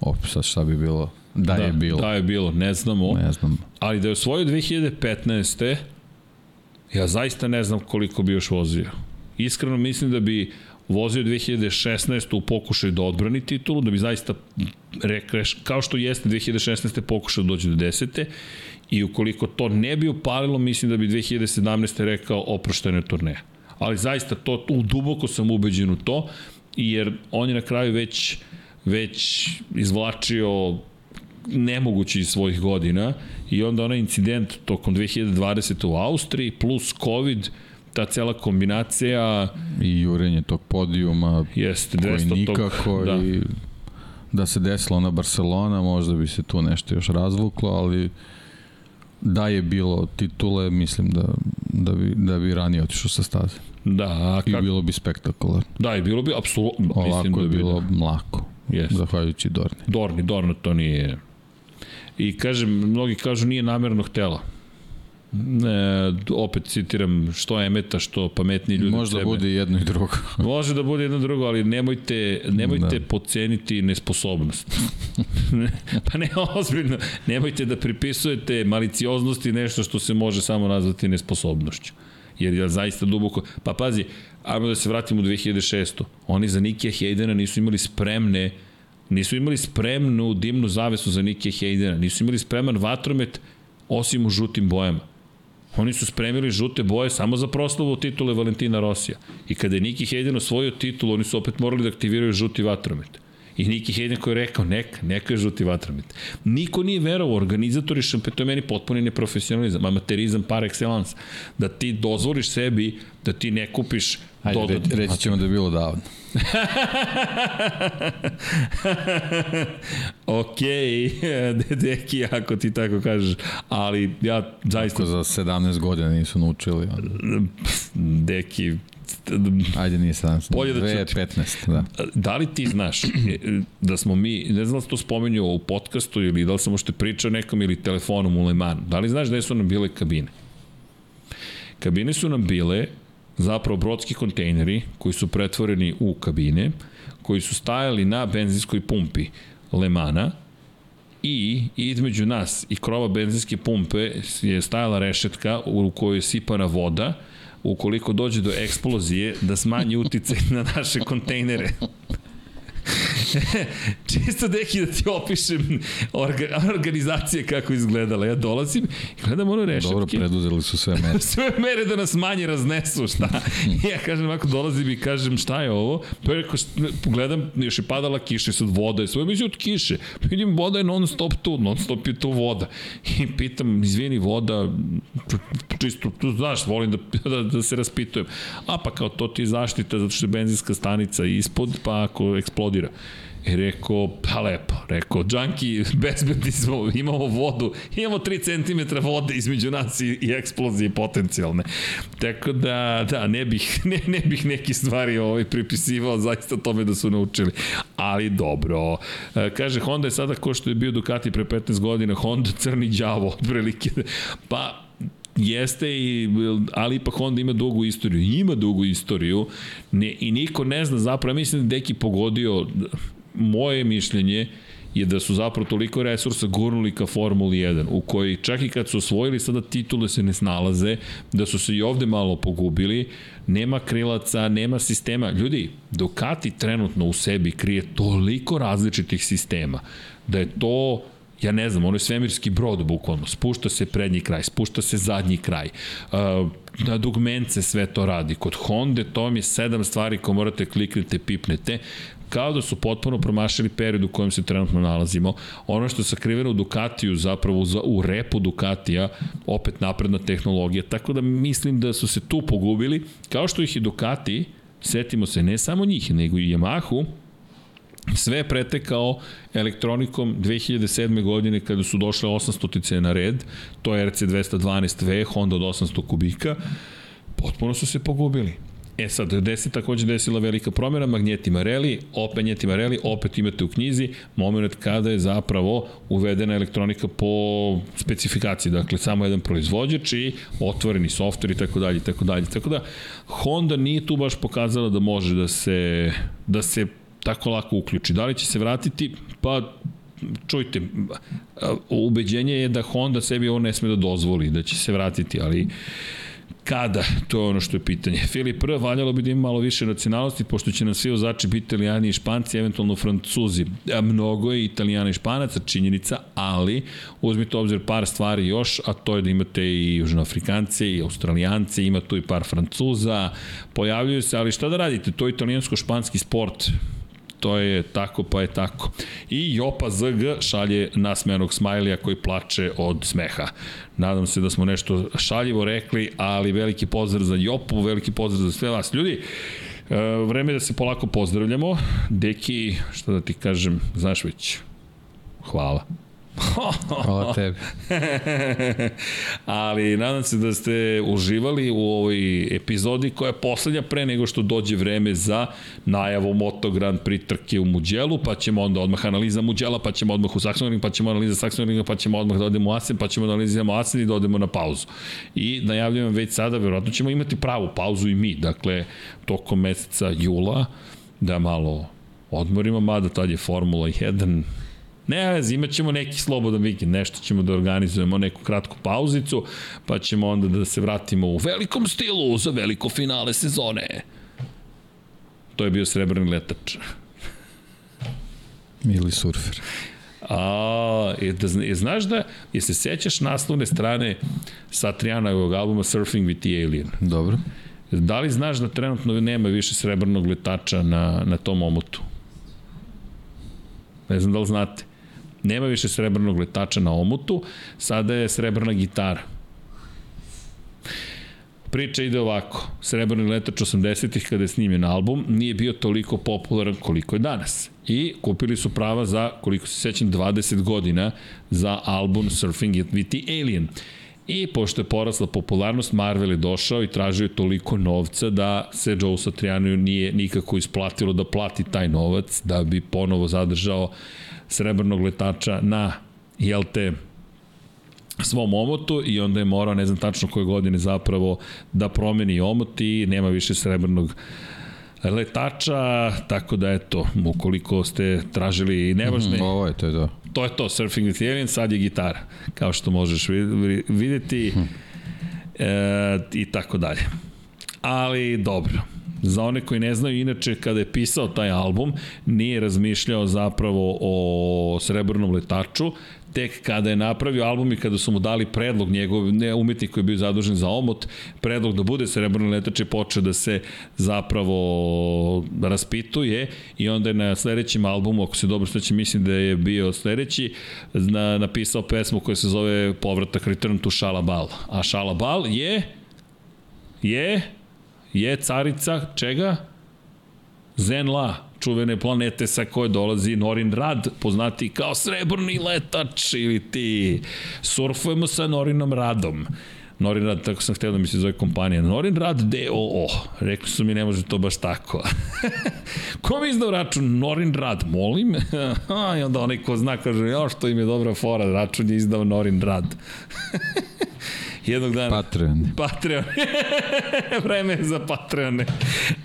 opet sad šta bi bilo Da, da je bilo. Da je bilo, ne znamo. Ne znam. Ali da je osvojio 2015. Ja zaista ne znam koliko bi još vozio. Iskreno mislim da bi vozio 2016. u pokušaju da odbrani titulu, da bi zaista rekreš, kao što jeste 2016. pokušao da dođe do 10. I ukoliko to ne bi upalilo, mislim da bi 2017. rekao oproštene turneje. Ali zaista to, u duboko sam ubeđen u to, jer on je na kraju već već izvlačio nemogući iz svojih godina i onda onaj incident tokom 2020. u Austriji plus COVID ta cela kombinacija i jurenje tog podijuma jeste, koji nikako tog, da. i da se desilo na Barcelona možda bi se tu nešto još razvuklo ali da je bilo titule mislim da, da, bi, da bi ranije otišao sa staze da, a kak... i bilo bi spektakularno da i bilo bi apsolutno ovako mislim da je bi bilo da. mlako Yes. Zahvaljujući Dorni. Dorni, Dorna to nije... I kažem, mnogi kažu nije namerno htela. E, opet citiram što Emeta, što pametni ljudi Može da bude jedno i drugo. Može da bude jedno i drugo, ali nemojte, nemojte da. poceniti nesposobnost. pa ne, ozbiljno. Nemojte da pripisujete malicioznosti nešto što se može samo nazvati nesposobnošću. Jer je zaista duboko... Pa pazi, ajmo da se vratimo u 2600. Oni za Nikija Hejdena nisu imali spremne nisu imali spremnu dimnu zavesu za Nikija Hejdena, nisu imali spreman vatromet osim u žutim bojama. Oni su spremili žute boje samo za proslavu titule Valentina Rosija. I kada je Niki Hayden osvojio titulu, oni su opet morali da aktiviraju žuti vatromet. I Niki Hayden koji je rekao, neka, neka je žuti vatromet. Niko nije verovao, organizatori šampiona, to je meni potpuni neprofesionalizam, amaterizam par excellence, da ti dozvoliš sebi da ti ne kupiš Ajde, dodatno. reći ćemo da je bilo davno. ok, deki, ako ti tako kažeš, ali ja zaista... Ako za 17 godina nisu naučili. Deki, Ajde, nije 17. Bolje da 15, da. Da li ti znaš e, da smo mi, ne znam da to spomenuo u podcastu ili da li sam možete pričao nekom ili telefonom u Lemanu, da li znaš gde su nam bile kabine? Kabine su nam bile zapravo brodski kontejneri koji su pretvoreni u kabine, koji su stajali na benzinskoj pumpi Lemana i između nas i krova benzinske pumpe je stajala rešetka u kojoj je sipana voda ukoliko dođe do eksplozije da smanji uticaj na naše kontejnere. Čisto deki da ti opišem orga, organizacije kako izgledala. Ja dolazim i gledam ono rešetke. Dobro, preduzeli su sve mere. sve mere da nas manje raznesu, šta? I ja kažem, ako dolazim i kažem šta je ovo, pa rekao, pogledam, još je padala kiša, sad voda je sve, mislim od kiše. Vidim, voda je non stop tu, non stop je tu voda. I pitam, izvini, voda, čisto, tu znaš, volim da, da, da se raspitujem. A pa kao to ti je zaštita, zato što je benzinska stanica ispod, pa ako eksplodira. I rekao, pa lepo, rekao, džanki, bezbedni smo, imamo vodu, imamo 3 cm vode između nas i, i eksplozije potencijalne. Tako da, da, ne bih, ne, ne bih neki stvari ovaj, pripisivao zaista tome da su naučili. Ali dobro. E, kaže, Honda je sada ko što je bio Ducati pre 15 godina, Honda crni đavo, otprilike. Pa, jeste i ali ipak Honda ima dugu istoriju. Ima dugu istoriju ne, i niko ne zna zapravo, mislim da Deki pogodio moje mišljenje je da su zapravo toliko resursa gurnuli ka Formuli 1, u kojoj čak i kad su osvojili sada titule se ne snalaze, da su se i ovde malo pogubili, nema krilaca, nema sistema. Ljudi, Ducati trenutno u sebi krije toliko različitih sistema, da je to ja ne znam, ono je svemirski brod bukvalno, spušta se prednji kraj, spušta se zadnji kraj, na dugmence sve to radi, kod Honda to vam je sedam stvari koje morate kliknete, pipnete, kao da su potpuno promašili period u kojem se trenutno nalazimo. Ono što je sakriveno u Ducatiju, zapravo u repu Ducatija, opet napredna tehnologija, tako da mislim da su se tu pogubili, kao što ih i Ducati, setimo se ne samo njih, nego i Yamahu, Sve je pretekao elektronikom 2007. godine kada su došle 800 na red, to je RC212V, Honda od 800 kubika, potpuno su se pogubili. E sad, gde se takođe desila velika promjena, Magneti Marelli, opet Magneti Marelli, opet imate u knjizi moment kada je zapravo uvedena elektronika po specifikaciji, dakle samo jedan proizvođač i otvoreni softver i tako dalje, tako dalje, tako da Honda nije tu baš pokazala da može da se, da se tako lako uključi. Da li će se vratiti? Pa čujte, ubeđenje je da Honda sebi ovo ne sme da dozvoli, da će se vratiti, ali kada, to je ono što je pitanje. Filip R. valjalo bi da ima malo više nacionalnosti, pošto će nam svi ozači biti italijani i španci, eventualno francuzi. A mnogo je italijana i španaca, činjenica, ali uzmite obzir par stvari još, a to je da imate i južnoafrikance i australijance, ima tu i par francuza, pojavljuju se, ali šta da radite, to je italijansko-španski sport, to je tako pa je tako. I Jopa ZG šalje nasmejanog smajlija koji plače od smeha. Nadam se da smo nešto šaljivo rekli, ali veliki pozdrav za Jopu, veliki pozdrav za sve vas. Ljudi, e, vreme je da se polako pozdravljamo. Deki, što da ti kažem, znaš već, hvala. Hvala tebi. Ali nadam se da ste uživali u ovoj epizodi koja je poslednja pre nego što dođe vreme za najavu Moto Grand Prix trke u Muđelu, pa ćemo onda odmah analiza Muđela, pa ćemo odmah u Saxonring, pa ćemo analiza Saxonringa, pa ćemo odmah da odemo u Asen, pa ćemo da analiziramo Asen i da odemo na pauzu. I najavljujem već sada, verovatno ćemo imati pravu pauzu i mi, dakle, tokom meseca jula, da malo odmorimo, mada tad je Formula 1 Ne vez, imat ćemo neki slobodan vikend, nešto ćemo da organizujemo, neku kratku pauzicu, pa ćemo onda da se vratimo u velikom stilu za veliko finale sezone. To je bio srebrni letač. Ili surfer. A, je, da, je, znaš da, je se sećaš naslovne strane Satrijanovog albuma Surfing with the Alien? Dobro. Da li znaš da trenutno nema više srebrnog letača na, na tom omotu? Ne znam da li znate. Nema više srebrnog letača na omutu, sada je srebrna gitara. Priča ide ovako. Srebrni letač 80-ih kada je snimljen album nije bio toliko popularan koliko je danas. I kupili su prava za, koliko se sećam, 20 godina za album Surfing It with the Alien. I pošto je porasla popularnost, Marvel je došao i tražio toliko novca da se Joe Satrianu nije nikako isplatilo da plati taj novac da bi ponovo zadržao srebrnog letača na, jel te, svom omotu i onda je morao, ne znam tačno koje godine zapravo, da promeni omot i nema više srebrnog letača, tako da eto, ukoliko ste tražili nevažne... Mm, ovo je, to je to. To je to, Surfing with Alien, sad je gitara, kao što možeš videti e, i tako dalje. Ali dobro, za one koji ne znaju, inače kada je pisao taj album, nije razmišljao zapravo o srebrnom letaču, tek kada je napravio album i kada su mu dali predlog njegov, ne umetnik koji je bio zadužen za omot, predlog da bude srebrni letač je počeo da se zapravo raspituje i onda je na sledećem albumu, ako se dobro sveća, mislim da je bio sledeći, na, napisao pesmu koja se zove Povratak Return to Shalabal. A Shalabal je je je carica čega? Zenla, čuvene planete sa koje dolazi Norin Rad, poznati kao srebrni letač ili ti surfujemo sa Norinom Radom. Norin Rad, tako sam htio da mi se zove kompanija. Norin Rad DOO. Rekli su mi ne može to baš tako. ko mi izdao račun? Norin Rad, molim. I onda onaj ko zna kaže, ja što im je dobra fora, račun je izdao Norin Rad. jednog dana... Patreon. Patreon. Vreme je za Patreone.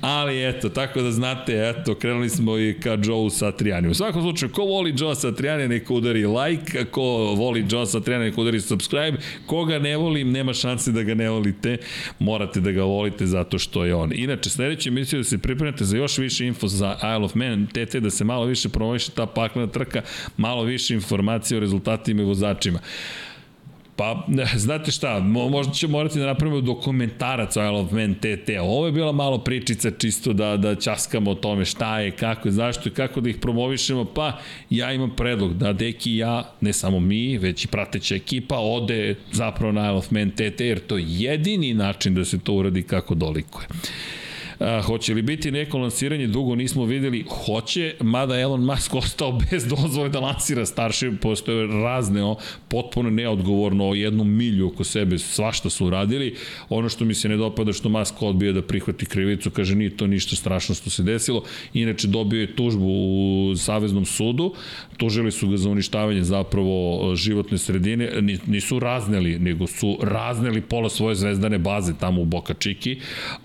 Ali eto, tako da znate, eto, krenuli smo i ka Joe Satriani. U svakom slučaju, ko voli Joe Satriani, neka udari like, ko voli Joe Satriani, neka udari subscribe, koga ne volim, nema šanse da ga ne volite, morate da ga volite zato što je on. Inače, sledeće emisije da se pripremate za još više info za Isle of Man, TT, da se malo više promoviše ta paklena trka, malo više informacije o rezultatima i vozačima. Pa, znate šta, možda će morati da napravimo dokumentarac o Isle of Man TT. Ovo je bila malo pričica čisto da, da časkamo o tome šta je, kako je, zašto i kako da ih promovišemo. Pa, ja imam predlog da Deki i ja, ne samo mi, već i prateća ekipa, ode zapravo na Isle of Man TT, jer to je jedini način da se to uradi kako dolikuje. A, hoće li biti neko lansiranje, dugo nismo videli, hoće, mada Elon Musk ostao bez dozvole da lansira Starship, postoje razne, o, potpuno neodgovorno o jednu milju oko sebe, svašta su uradili. Ono što mi se ne dopada što Musk odbija da prihvati krivicu, kaže nije to ništa strašno što se desilo, inače dobio je tužbu u Saveznom sudu, tužili su ga za uništavanje zapravo životne sredine, nisu razneli, nego su razneli pola svoje zvezdane baze tamo u Boka Čiki,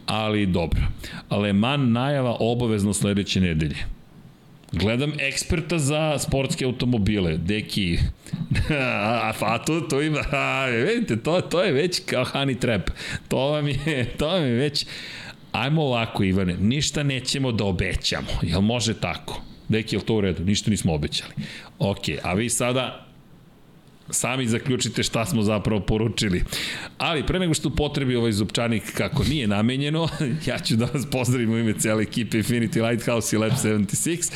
ali dobro. Aleman najava obavezno sledeće nedelje. Gledam eksperta za sportske automobile, deki, a, a to, to ima, a, vidite, to, to je već kao honey trap, to vam je, to vam je već, ajmo ovako Ivane, ništa nećemo da obećamo, jel može tako? Deki, jel to u redu? Ništa nismo obećali. Ok, a vi sada sami zaključite šta smo zapravo poručili. Ali pre nego što potrebi ovaj zupčanik kako nije namenjeno, ja ću da vas pozdravim u ime cijele ekipe Infinity Lighthouse i Lab 76.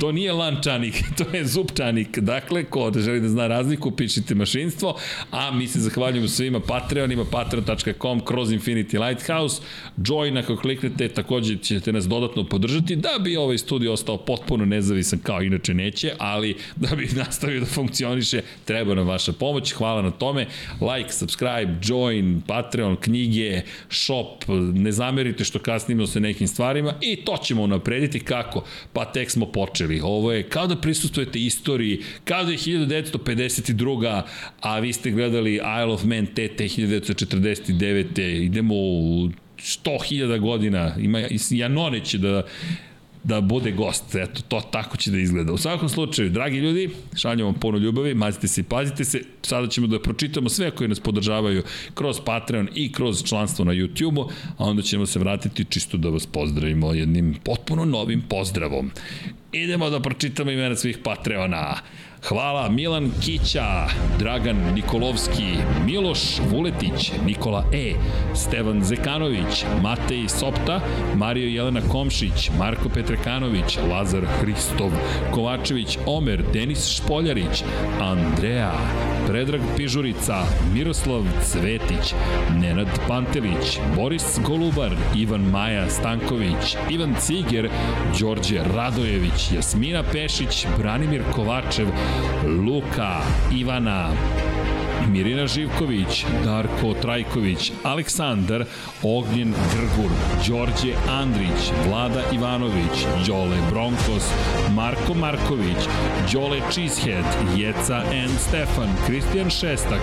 To nije lančanik, to je zupčanik. Dakle, ko da želi da zna razliku, pišite mašinstvo, a mi se zahvaljujemo svima Patreonima, patreon.com kroz Infinity Lighthouse. Join ako kliknete, takođe ćete nas dodatno podržati da bi ovaj studio ostao potpuno nezavisan kao inače neće, ali da bi nastavio da funkcioniše, treba nam vaša pomoć, hvala na tome. Like, subscribe, join, Patreon, knjige, shop, ne zamerite što kasnimo se nekim stvarima i to ćemo unaprediti kako? Pa tek smo počeli. Ovo je kao da prisustujete istoriji, kao da je 1952. a vi ste gledali Isle of Man TT 1949. Idemo u 100.000 godina, ima Janone će da da bude gost. Eto, to tako će da izgleda. U svakom slučaju, dragi ljudi, šaljamo vam puno ljubavi, mazite se i pazite se. Sada ćemo da pročitamo sve koji nas podržavaju kroz Patreon i kroz članstvo na YouTube-u, a onda ćemo se vratiti čisto da vas pozdravimo jednim potpuno novim pozdravom. Idemo da pročitamo imena svih Patreona. Hvala Milan Kića, Dragan Nikolovski, Miloš Vuletić, Nikola E, Stevan Zekanović, Matej Sopta, Mario Jelena Komšić, Marko Petrekanović, Lazar Hristov, Kovačević Omer, Denis Špoljarić, Andreja, Predrag Pižurica, Miroslav Cvetić, Nenad Pantelić, Boris Golubar, Ivan Maja Stanković, Ivan Ciger, Đorđe Radojević, Jasmina Pešić, Branimir Kovačev, Luka, Ivana, Mirina Živković, Darko Trajković, Aleksandar, Ognjen Grgur, Đorđe Andrić, Vlada Ivanović, Đole Bronkos, Marko Marković, Đole Cheesehead, Jeca N. Stefan, Kristijan Šestak,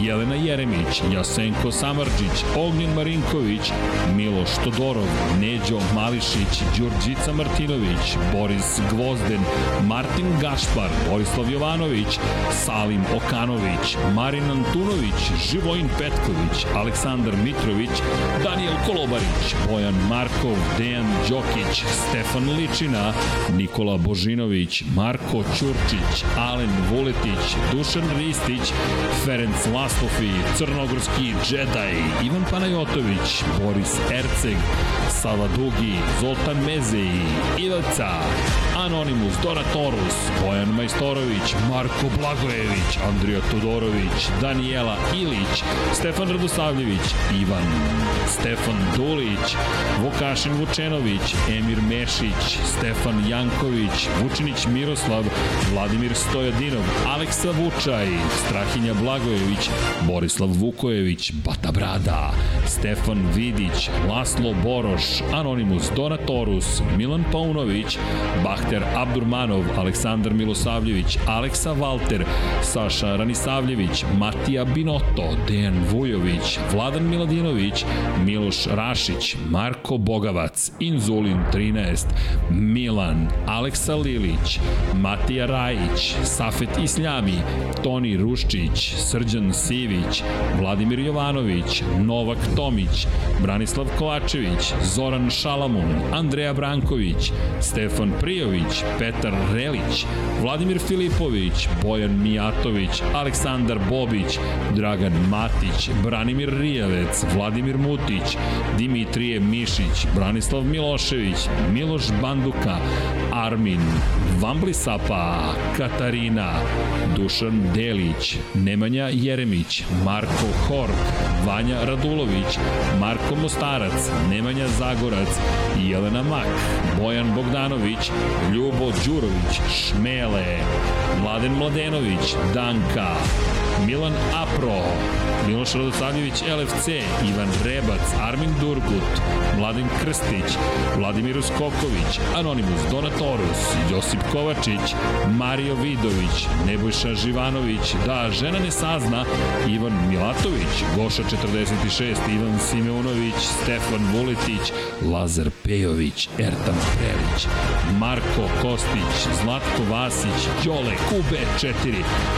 Jelena Jeremić, Jasenko Samarđić, Ognjen Marinković, Miloš Todorov, Neđo Mališić, Đurđica Martinović, Boris Gvozden, Martin Gašpar, Borislav Jovanović, Salim Okanović, Marin Antunović, Živojin Petković, Aleksandar Mitrović, Daniel Kolobarić, Bojan Markov, Dejan Đokić, Stefan Ličina, Nikola Božinović, Marko Ćurčić, Alen Vuletić, Dušan Ristić, Ferenc Laslofi, Crnogorski Jedi, Ivan Panajotović, Boris Erceg, Sava Dugi, Zoltan Mezeji, Ivaca, Anonimus, Dora Torus, Bojan Majstorović, Marko Blagojević, Andrija Todorović, Danijela Ilić, Stefan Radosavljević, Ivan, Stefan Dulić, Vukašin Vučenović, Emir Mešić, Stefan Janković, Vučinić Miroslav, Vladimir Stojadinov, Aleksa Vučaj, Strahinja Blagojević, Borislav Vukojević, Bata Brada, Stefan Vidić, Laslo Boroš, Anonimus Donatorus, Milan Paunović, Bahter Abdurmanov, Aleksandar Milosavljević, Aleksa Valter, Saša Ranisavljević, Matija Binoto, Dejan Vujović, Vladan Miladinović, Miloš Rašić, Marko Bogavac, Inzulin 13, Milan, Aleksa Lilić, Matija Rajić, Safet Isljami, Toni Ruščić, Srđan Sivić, Vladimir Jovanović, Novak Tomić, Branislav Kovačević, Zoran Šalamun, Andreja Branković, Stefan Prijović, Petar Relić, Vladimir Filipović, Bojan Mijatović, Aleksandar Bobić, Dragan Matić, Branimir Rijavec, Vladimir Mutić, Dimitrije Mišić, Branislav Milošević, Miloš Banduka, Armin, Vamblisapa, Katarina, Dušan Delić, Nemanja Jeremić, Marko Hork, Vanja Radulović, Marko Mostarac, Nemanja Zagorac, Jelena Mak, Bojan Bogdanović, Ljubo Đurović, Šmele, Mladen Mladenović, Danka, Milan Apro, Miloš Radosavljević LFC, Ivan Rebac, Armin Durgut, Mladen Krstić, Vladimir Skoković, Anonimus Donatorus, Josip Kovačić, Mario Vidović, Nebojša Živanović, Da žena ne sazna, Ivan Milatović, Goša 46, Ivan Simeunović, Stefan Vuletić, Lazar Pejović, Ertan Prelić, Marko Kostić, Zlatko Vasić, Đole Kube 4,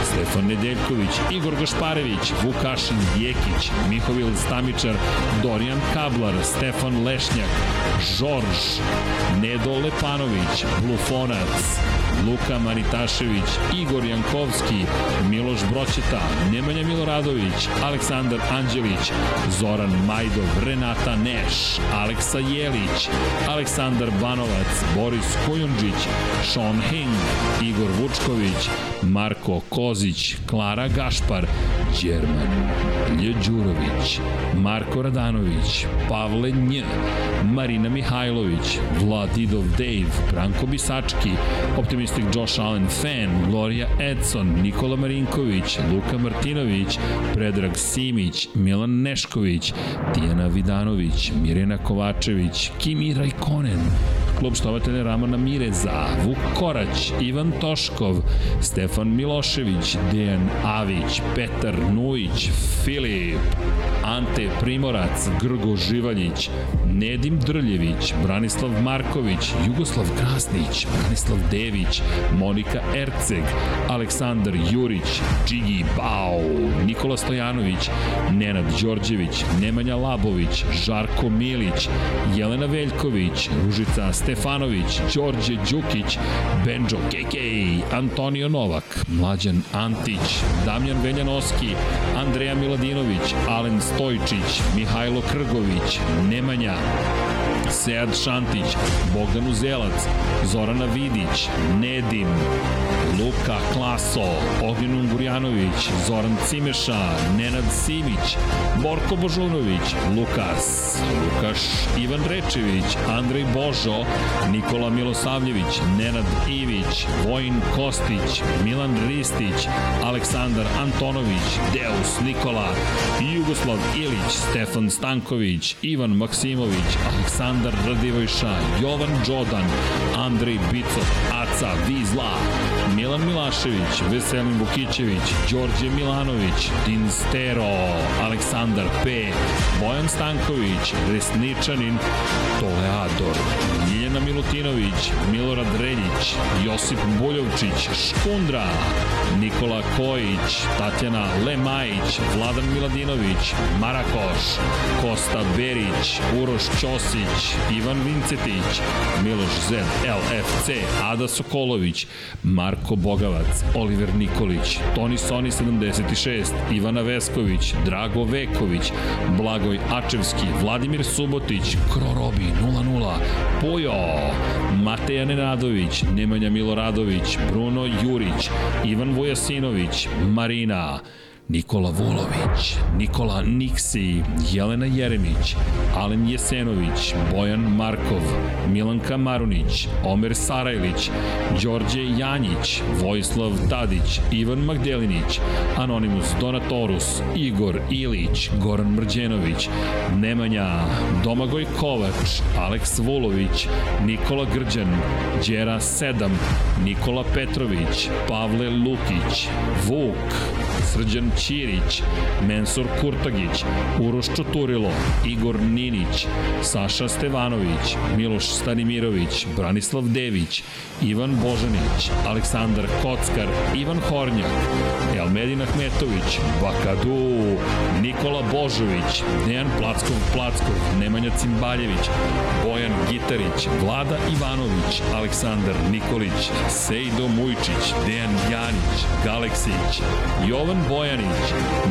Stefan Nedeljković, Igor Gašparević, Vukašin Jekić, Mihovil Stamičar, Dorijan Kablar, Stefan Lešnjak, Žorž, Nedo Lepanović, Blufonac, Luka Manitašević, Igor Jankovski, Miloš Broćeta, Nemanja Miloradović, Aleksandar Anđelić, Zoran Majdov, Renata Neš, Aleksa Jelić, Aleksandar Banovac, Boris Kojundžić, Sean Hing, Igor Vučković, Marko Kozić, Klara Gašpar, Đerman, Lje Đurović, Marko Radanović, Pavle Nj, Marina Mihajlović, Vladidov Dave, Branko Bisački, Optimistic Josh Allen Fan, Gloria Edson, Nikola Marinković, Luka Martinović, Predrag Simić, Milan Nešković, Tijana Vidanović, Mirena Kovačević, Kimi Rajkonen, klub štovatelja Ramona Mireza, Vuk Korać, Ivan Toškov, Stefan Milošević, Dejan Avić, Petar Nujić, Filip, Ante Primorac, Grgo Živaljić, Nedim Drljević, Branislav Marković, Jugoslav Krasnić, Branislav Dević, Monika Erceg, Aleksandar Jurić, Džigi Bao, Nikola Stojanović, Nenad Đorđević, Nemanja Labović, Žarko Milić, Jelena Veljković, Ružica Stefanović, Đorđe Đukić, Benđo KK, Antonio Novak, Mlađan Antić, Damjan Veljanoski, Andreja Miladinović, Alen Stojčić, Mihajlo Krgović, Nemanja, Sead Šantić, Bogdan Uzelac, Zorana Vidić, Nedim, Luka Klaso, Ognjen Ungurjanović, Zoran Cimeša, Nenad Simić, Borko Božunović, Lukas, Lukaš Ivan Rečević, Andrej Božo, Nikola Milosavljević, Nenad Ivić, Vojin Kostić, Milan Ristić, Aleksandar Antonović, Deus Nikola, Jugoslav Ilić, Stefan Stanković, Ivan Maksimović, Aleksandar Radivojša, Jovan Đodan, Andrej Bicov, Aca Vizla, Milan Milašević, Veselin Vukićević, Đorđe Milanović, Dinstero, Aleksandar P, Bojan Stanković, Resničanin, Toleador, Ljiljana Milutinović, Milorad Reljić, Josip Buljovčić, Škundra, Nikola Kojić, Tatjana Lemajić, Vladan Miladinović, Marakoš, Kosta Berić, Uroš Ćosić, Ivan Vincetić, Miloš Zed, LFC, Ada Sokolović, Marko Bogavac, Oliver Nikolić, Toni Soni 76, Ivana Vesković, Drago Veković, Blagoj Ačevski, Vladimir Subotić, Krorobi 00, Pujo, Mateja Nenadović, Nemanja Miloradović, Bruno Jurić, Ivan Vujasinović, Marina, Nikola Vulović, Nikola Niksi, Jelena Jeremić, Alen Jesenović, Bojan Markov, Milanka Marunić, Omer Sarajlić, Đorđe Janjić, Vojislav Tadić, Ivan Magdelinić, Anonimus Donatorus, Igor Ilić, Goran Mrđenović, Nemanja, Domagoj Kovač, Aleks Vulović, Nikola Grđan, Đera Sedam, Nikola Petrović, Pavle Lukić, Vuk, Srđan Ćirić, Mensur Kurtagić, Uroš Čuturilo, Igor Ninić, Saša Stevanović, Miloš Stanimirović, Branislav Dević, Ivan Božanić, Aleksandar Kockar, Ivan Hornjak, Elmedin Ahmetović, Bakadu, Nikola Božović, Dejan Plackov Plackov, Nemanja Cimbaljević, Bojan Gitarić, Vlada Ivanović, Aleksandar Nikolić, Sejdo Mujčić, Dejan Janić, Galeksić, Jovan Bojanić,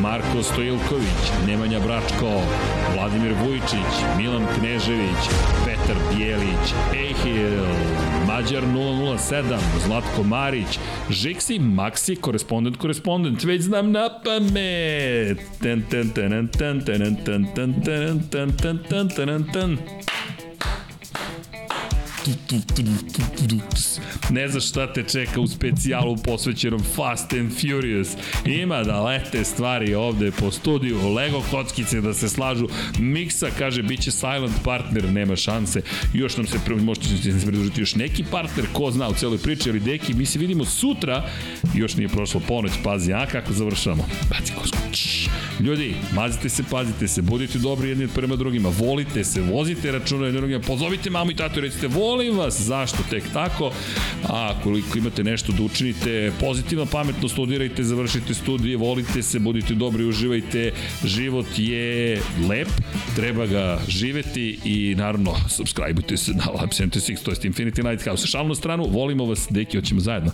Marko Stojilković, Nemanja Bračko, Vladimir Vujčić, Milan Knežević, Petar Bijelić, Ehil, Mađar 007, Zlatko Marić, Žiksi, Maksi, korespondent, korespondent, već znam na pamet. Ten, ten, ten, ten, ten, ten, ten, ten, ten, ten, ten, ten, ten. Ne znaš šta te čeka u specijalu posvećenom Fast and Furious. Ima da lete stvari ovde po studiju, Lego kockice da se slažu. Miksa kaže biće silent partner, nema šanse. Još nam se možete se pridružiti još neki partner, ko zna u celoj priči, ali deki, mi se vidimo sutra. Još nije prošlo ponoć, pazi, a kako završamo? Baci kosku. Ljudi, mazite se, pazite se, budite dobri jedni prema drugima, volite se, vozite računa jedni drugima, pozovite mamu i tatu i recite volim vas, zašto tek tako, a koliko imate nešto da učinite, pozitivno, pametno studirajte, završite studije, volite se, budite dobri, uživajte, život je lep, treba ga živeti i naravno, subscribeujte se na Lab 76, to je Infinity Lighthouse. Šalno stranu, volimo vas, deki, hoćemo zajedno.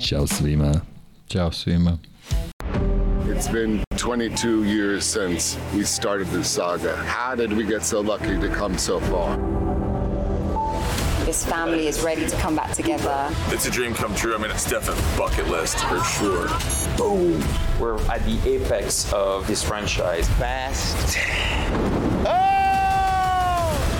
Ćao svima. Ćao svima. It's been 22 years since we started this saga. How did we get so lucky to come so far? This family is ready to come back together. It's a dream come true. I mean, it's definitely bucket list for sure. Boom! We're at the apex of this franchise. Fast.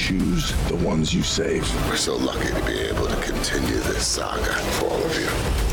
choose the ones you save? We're so lucky to be able to continue this saga for all of you.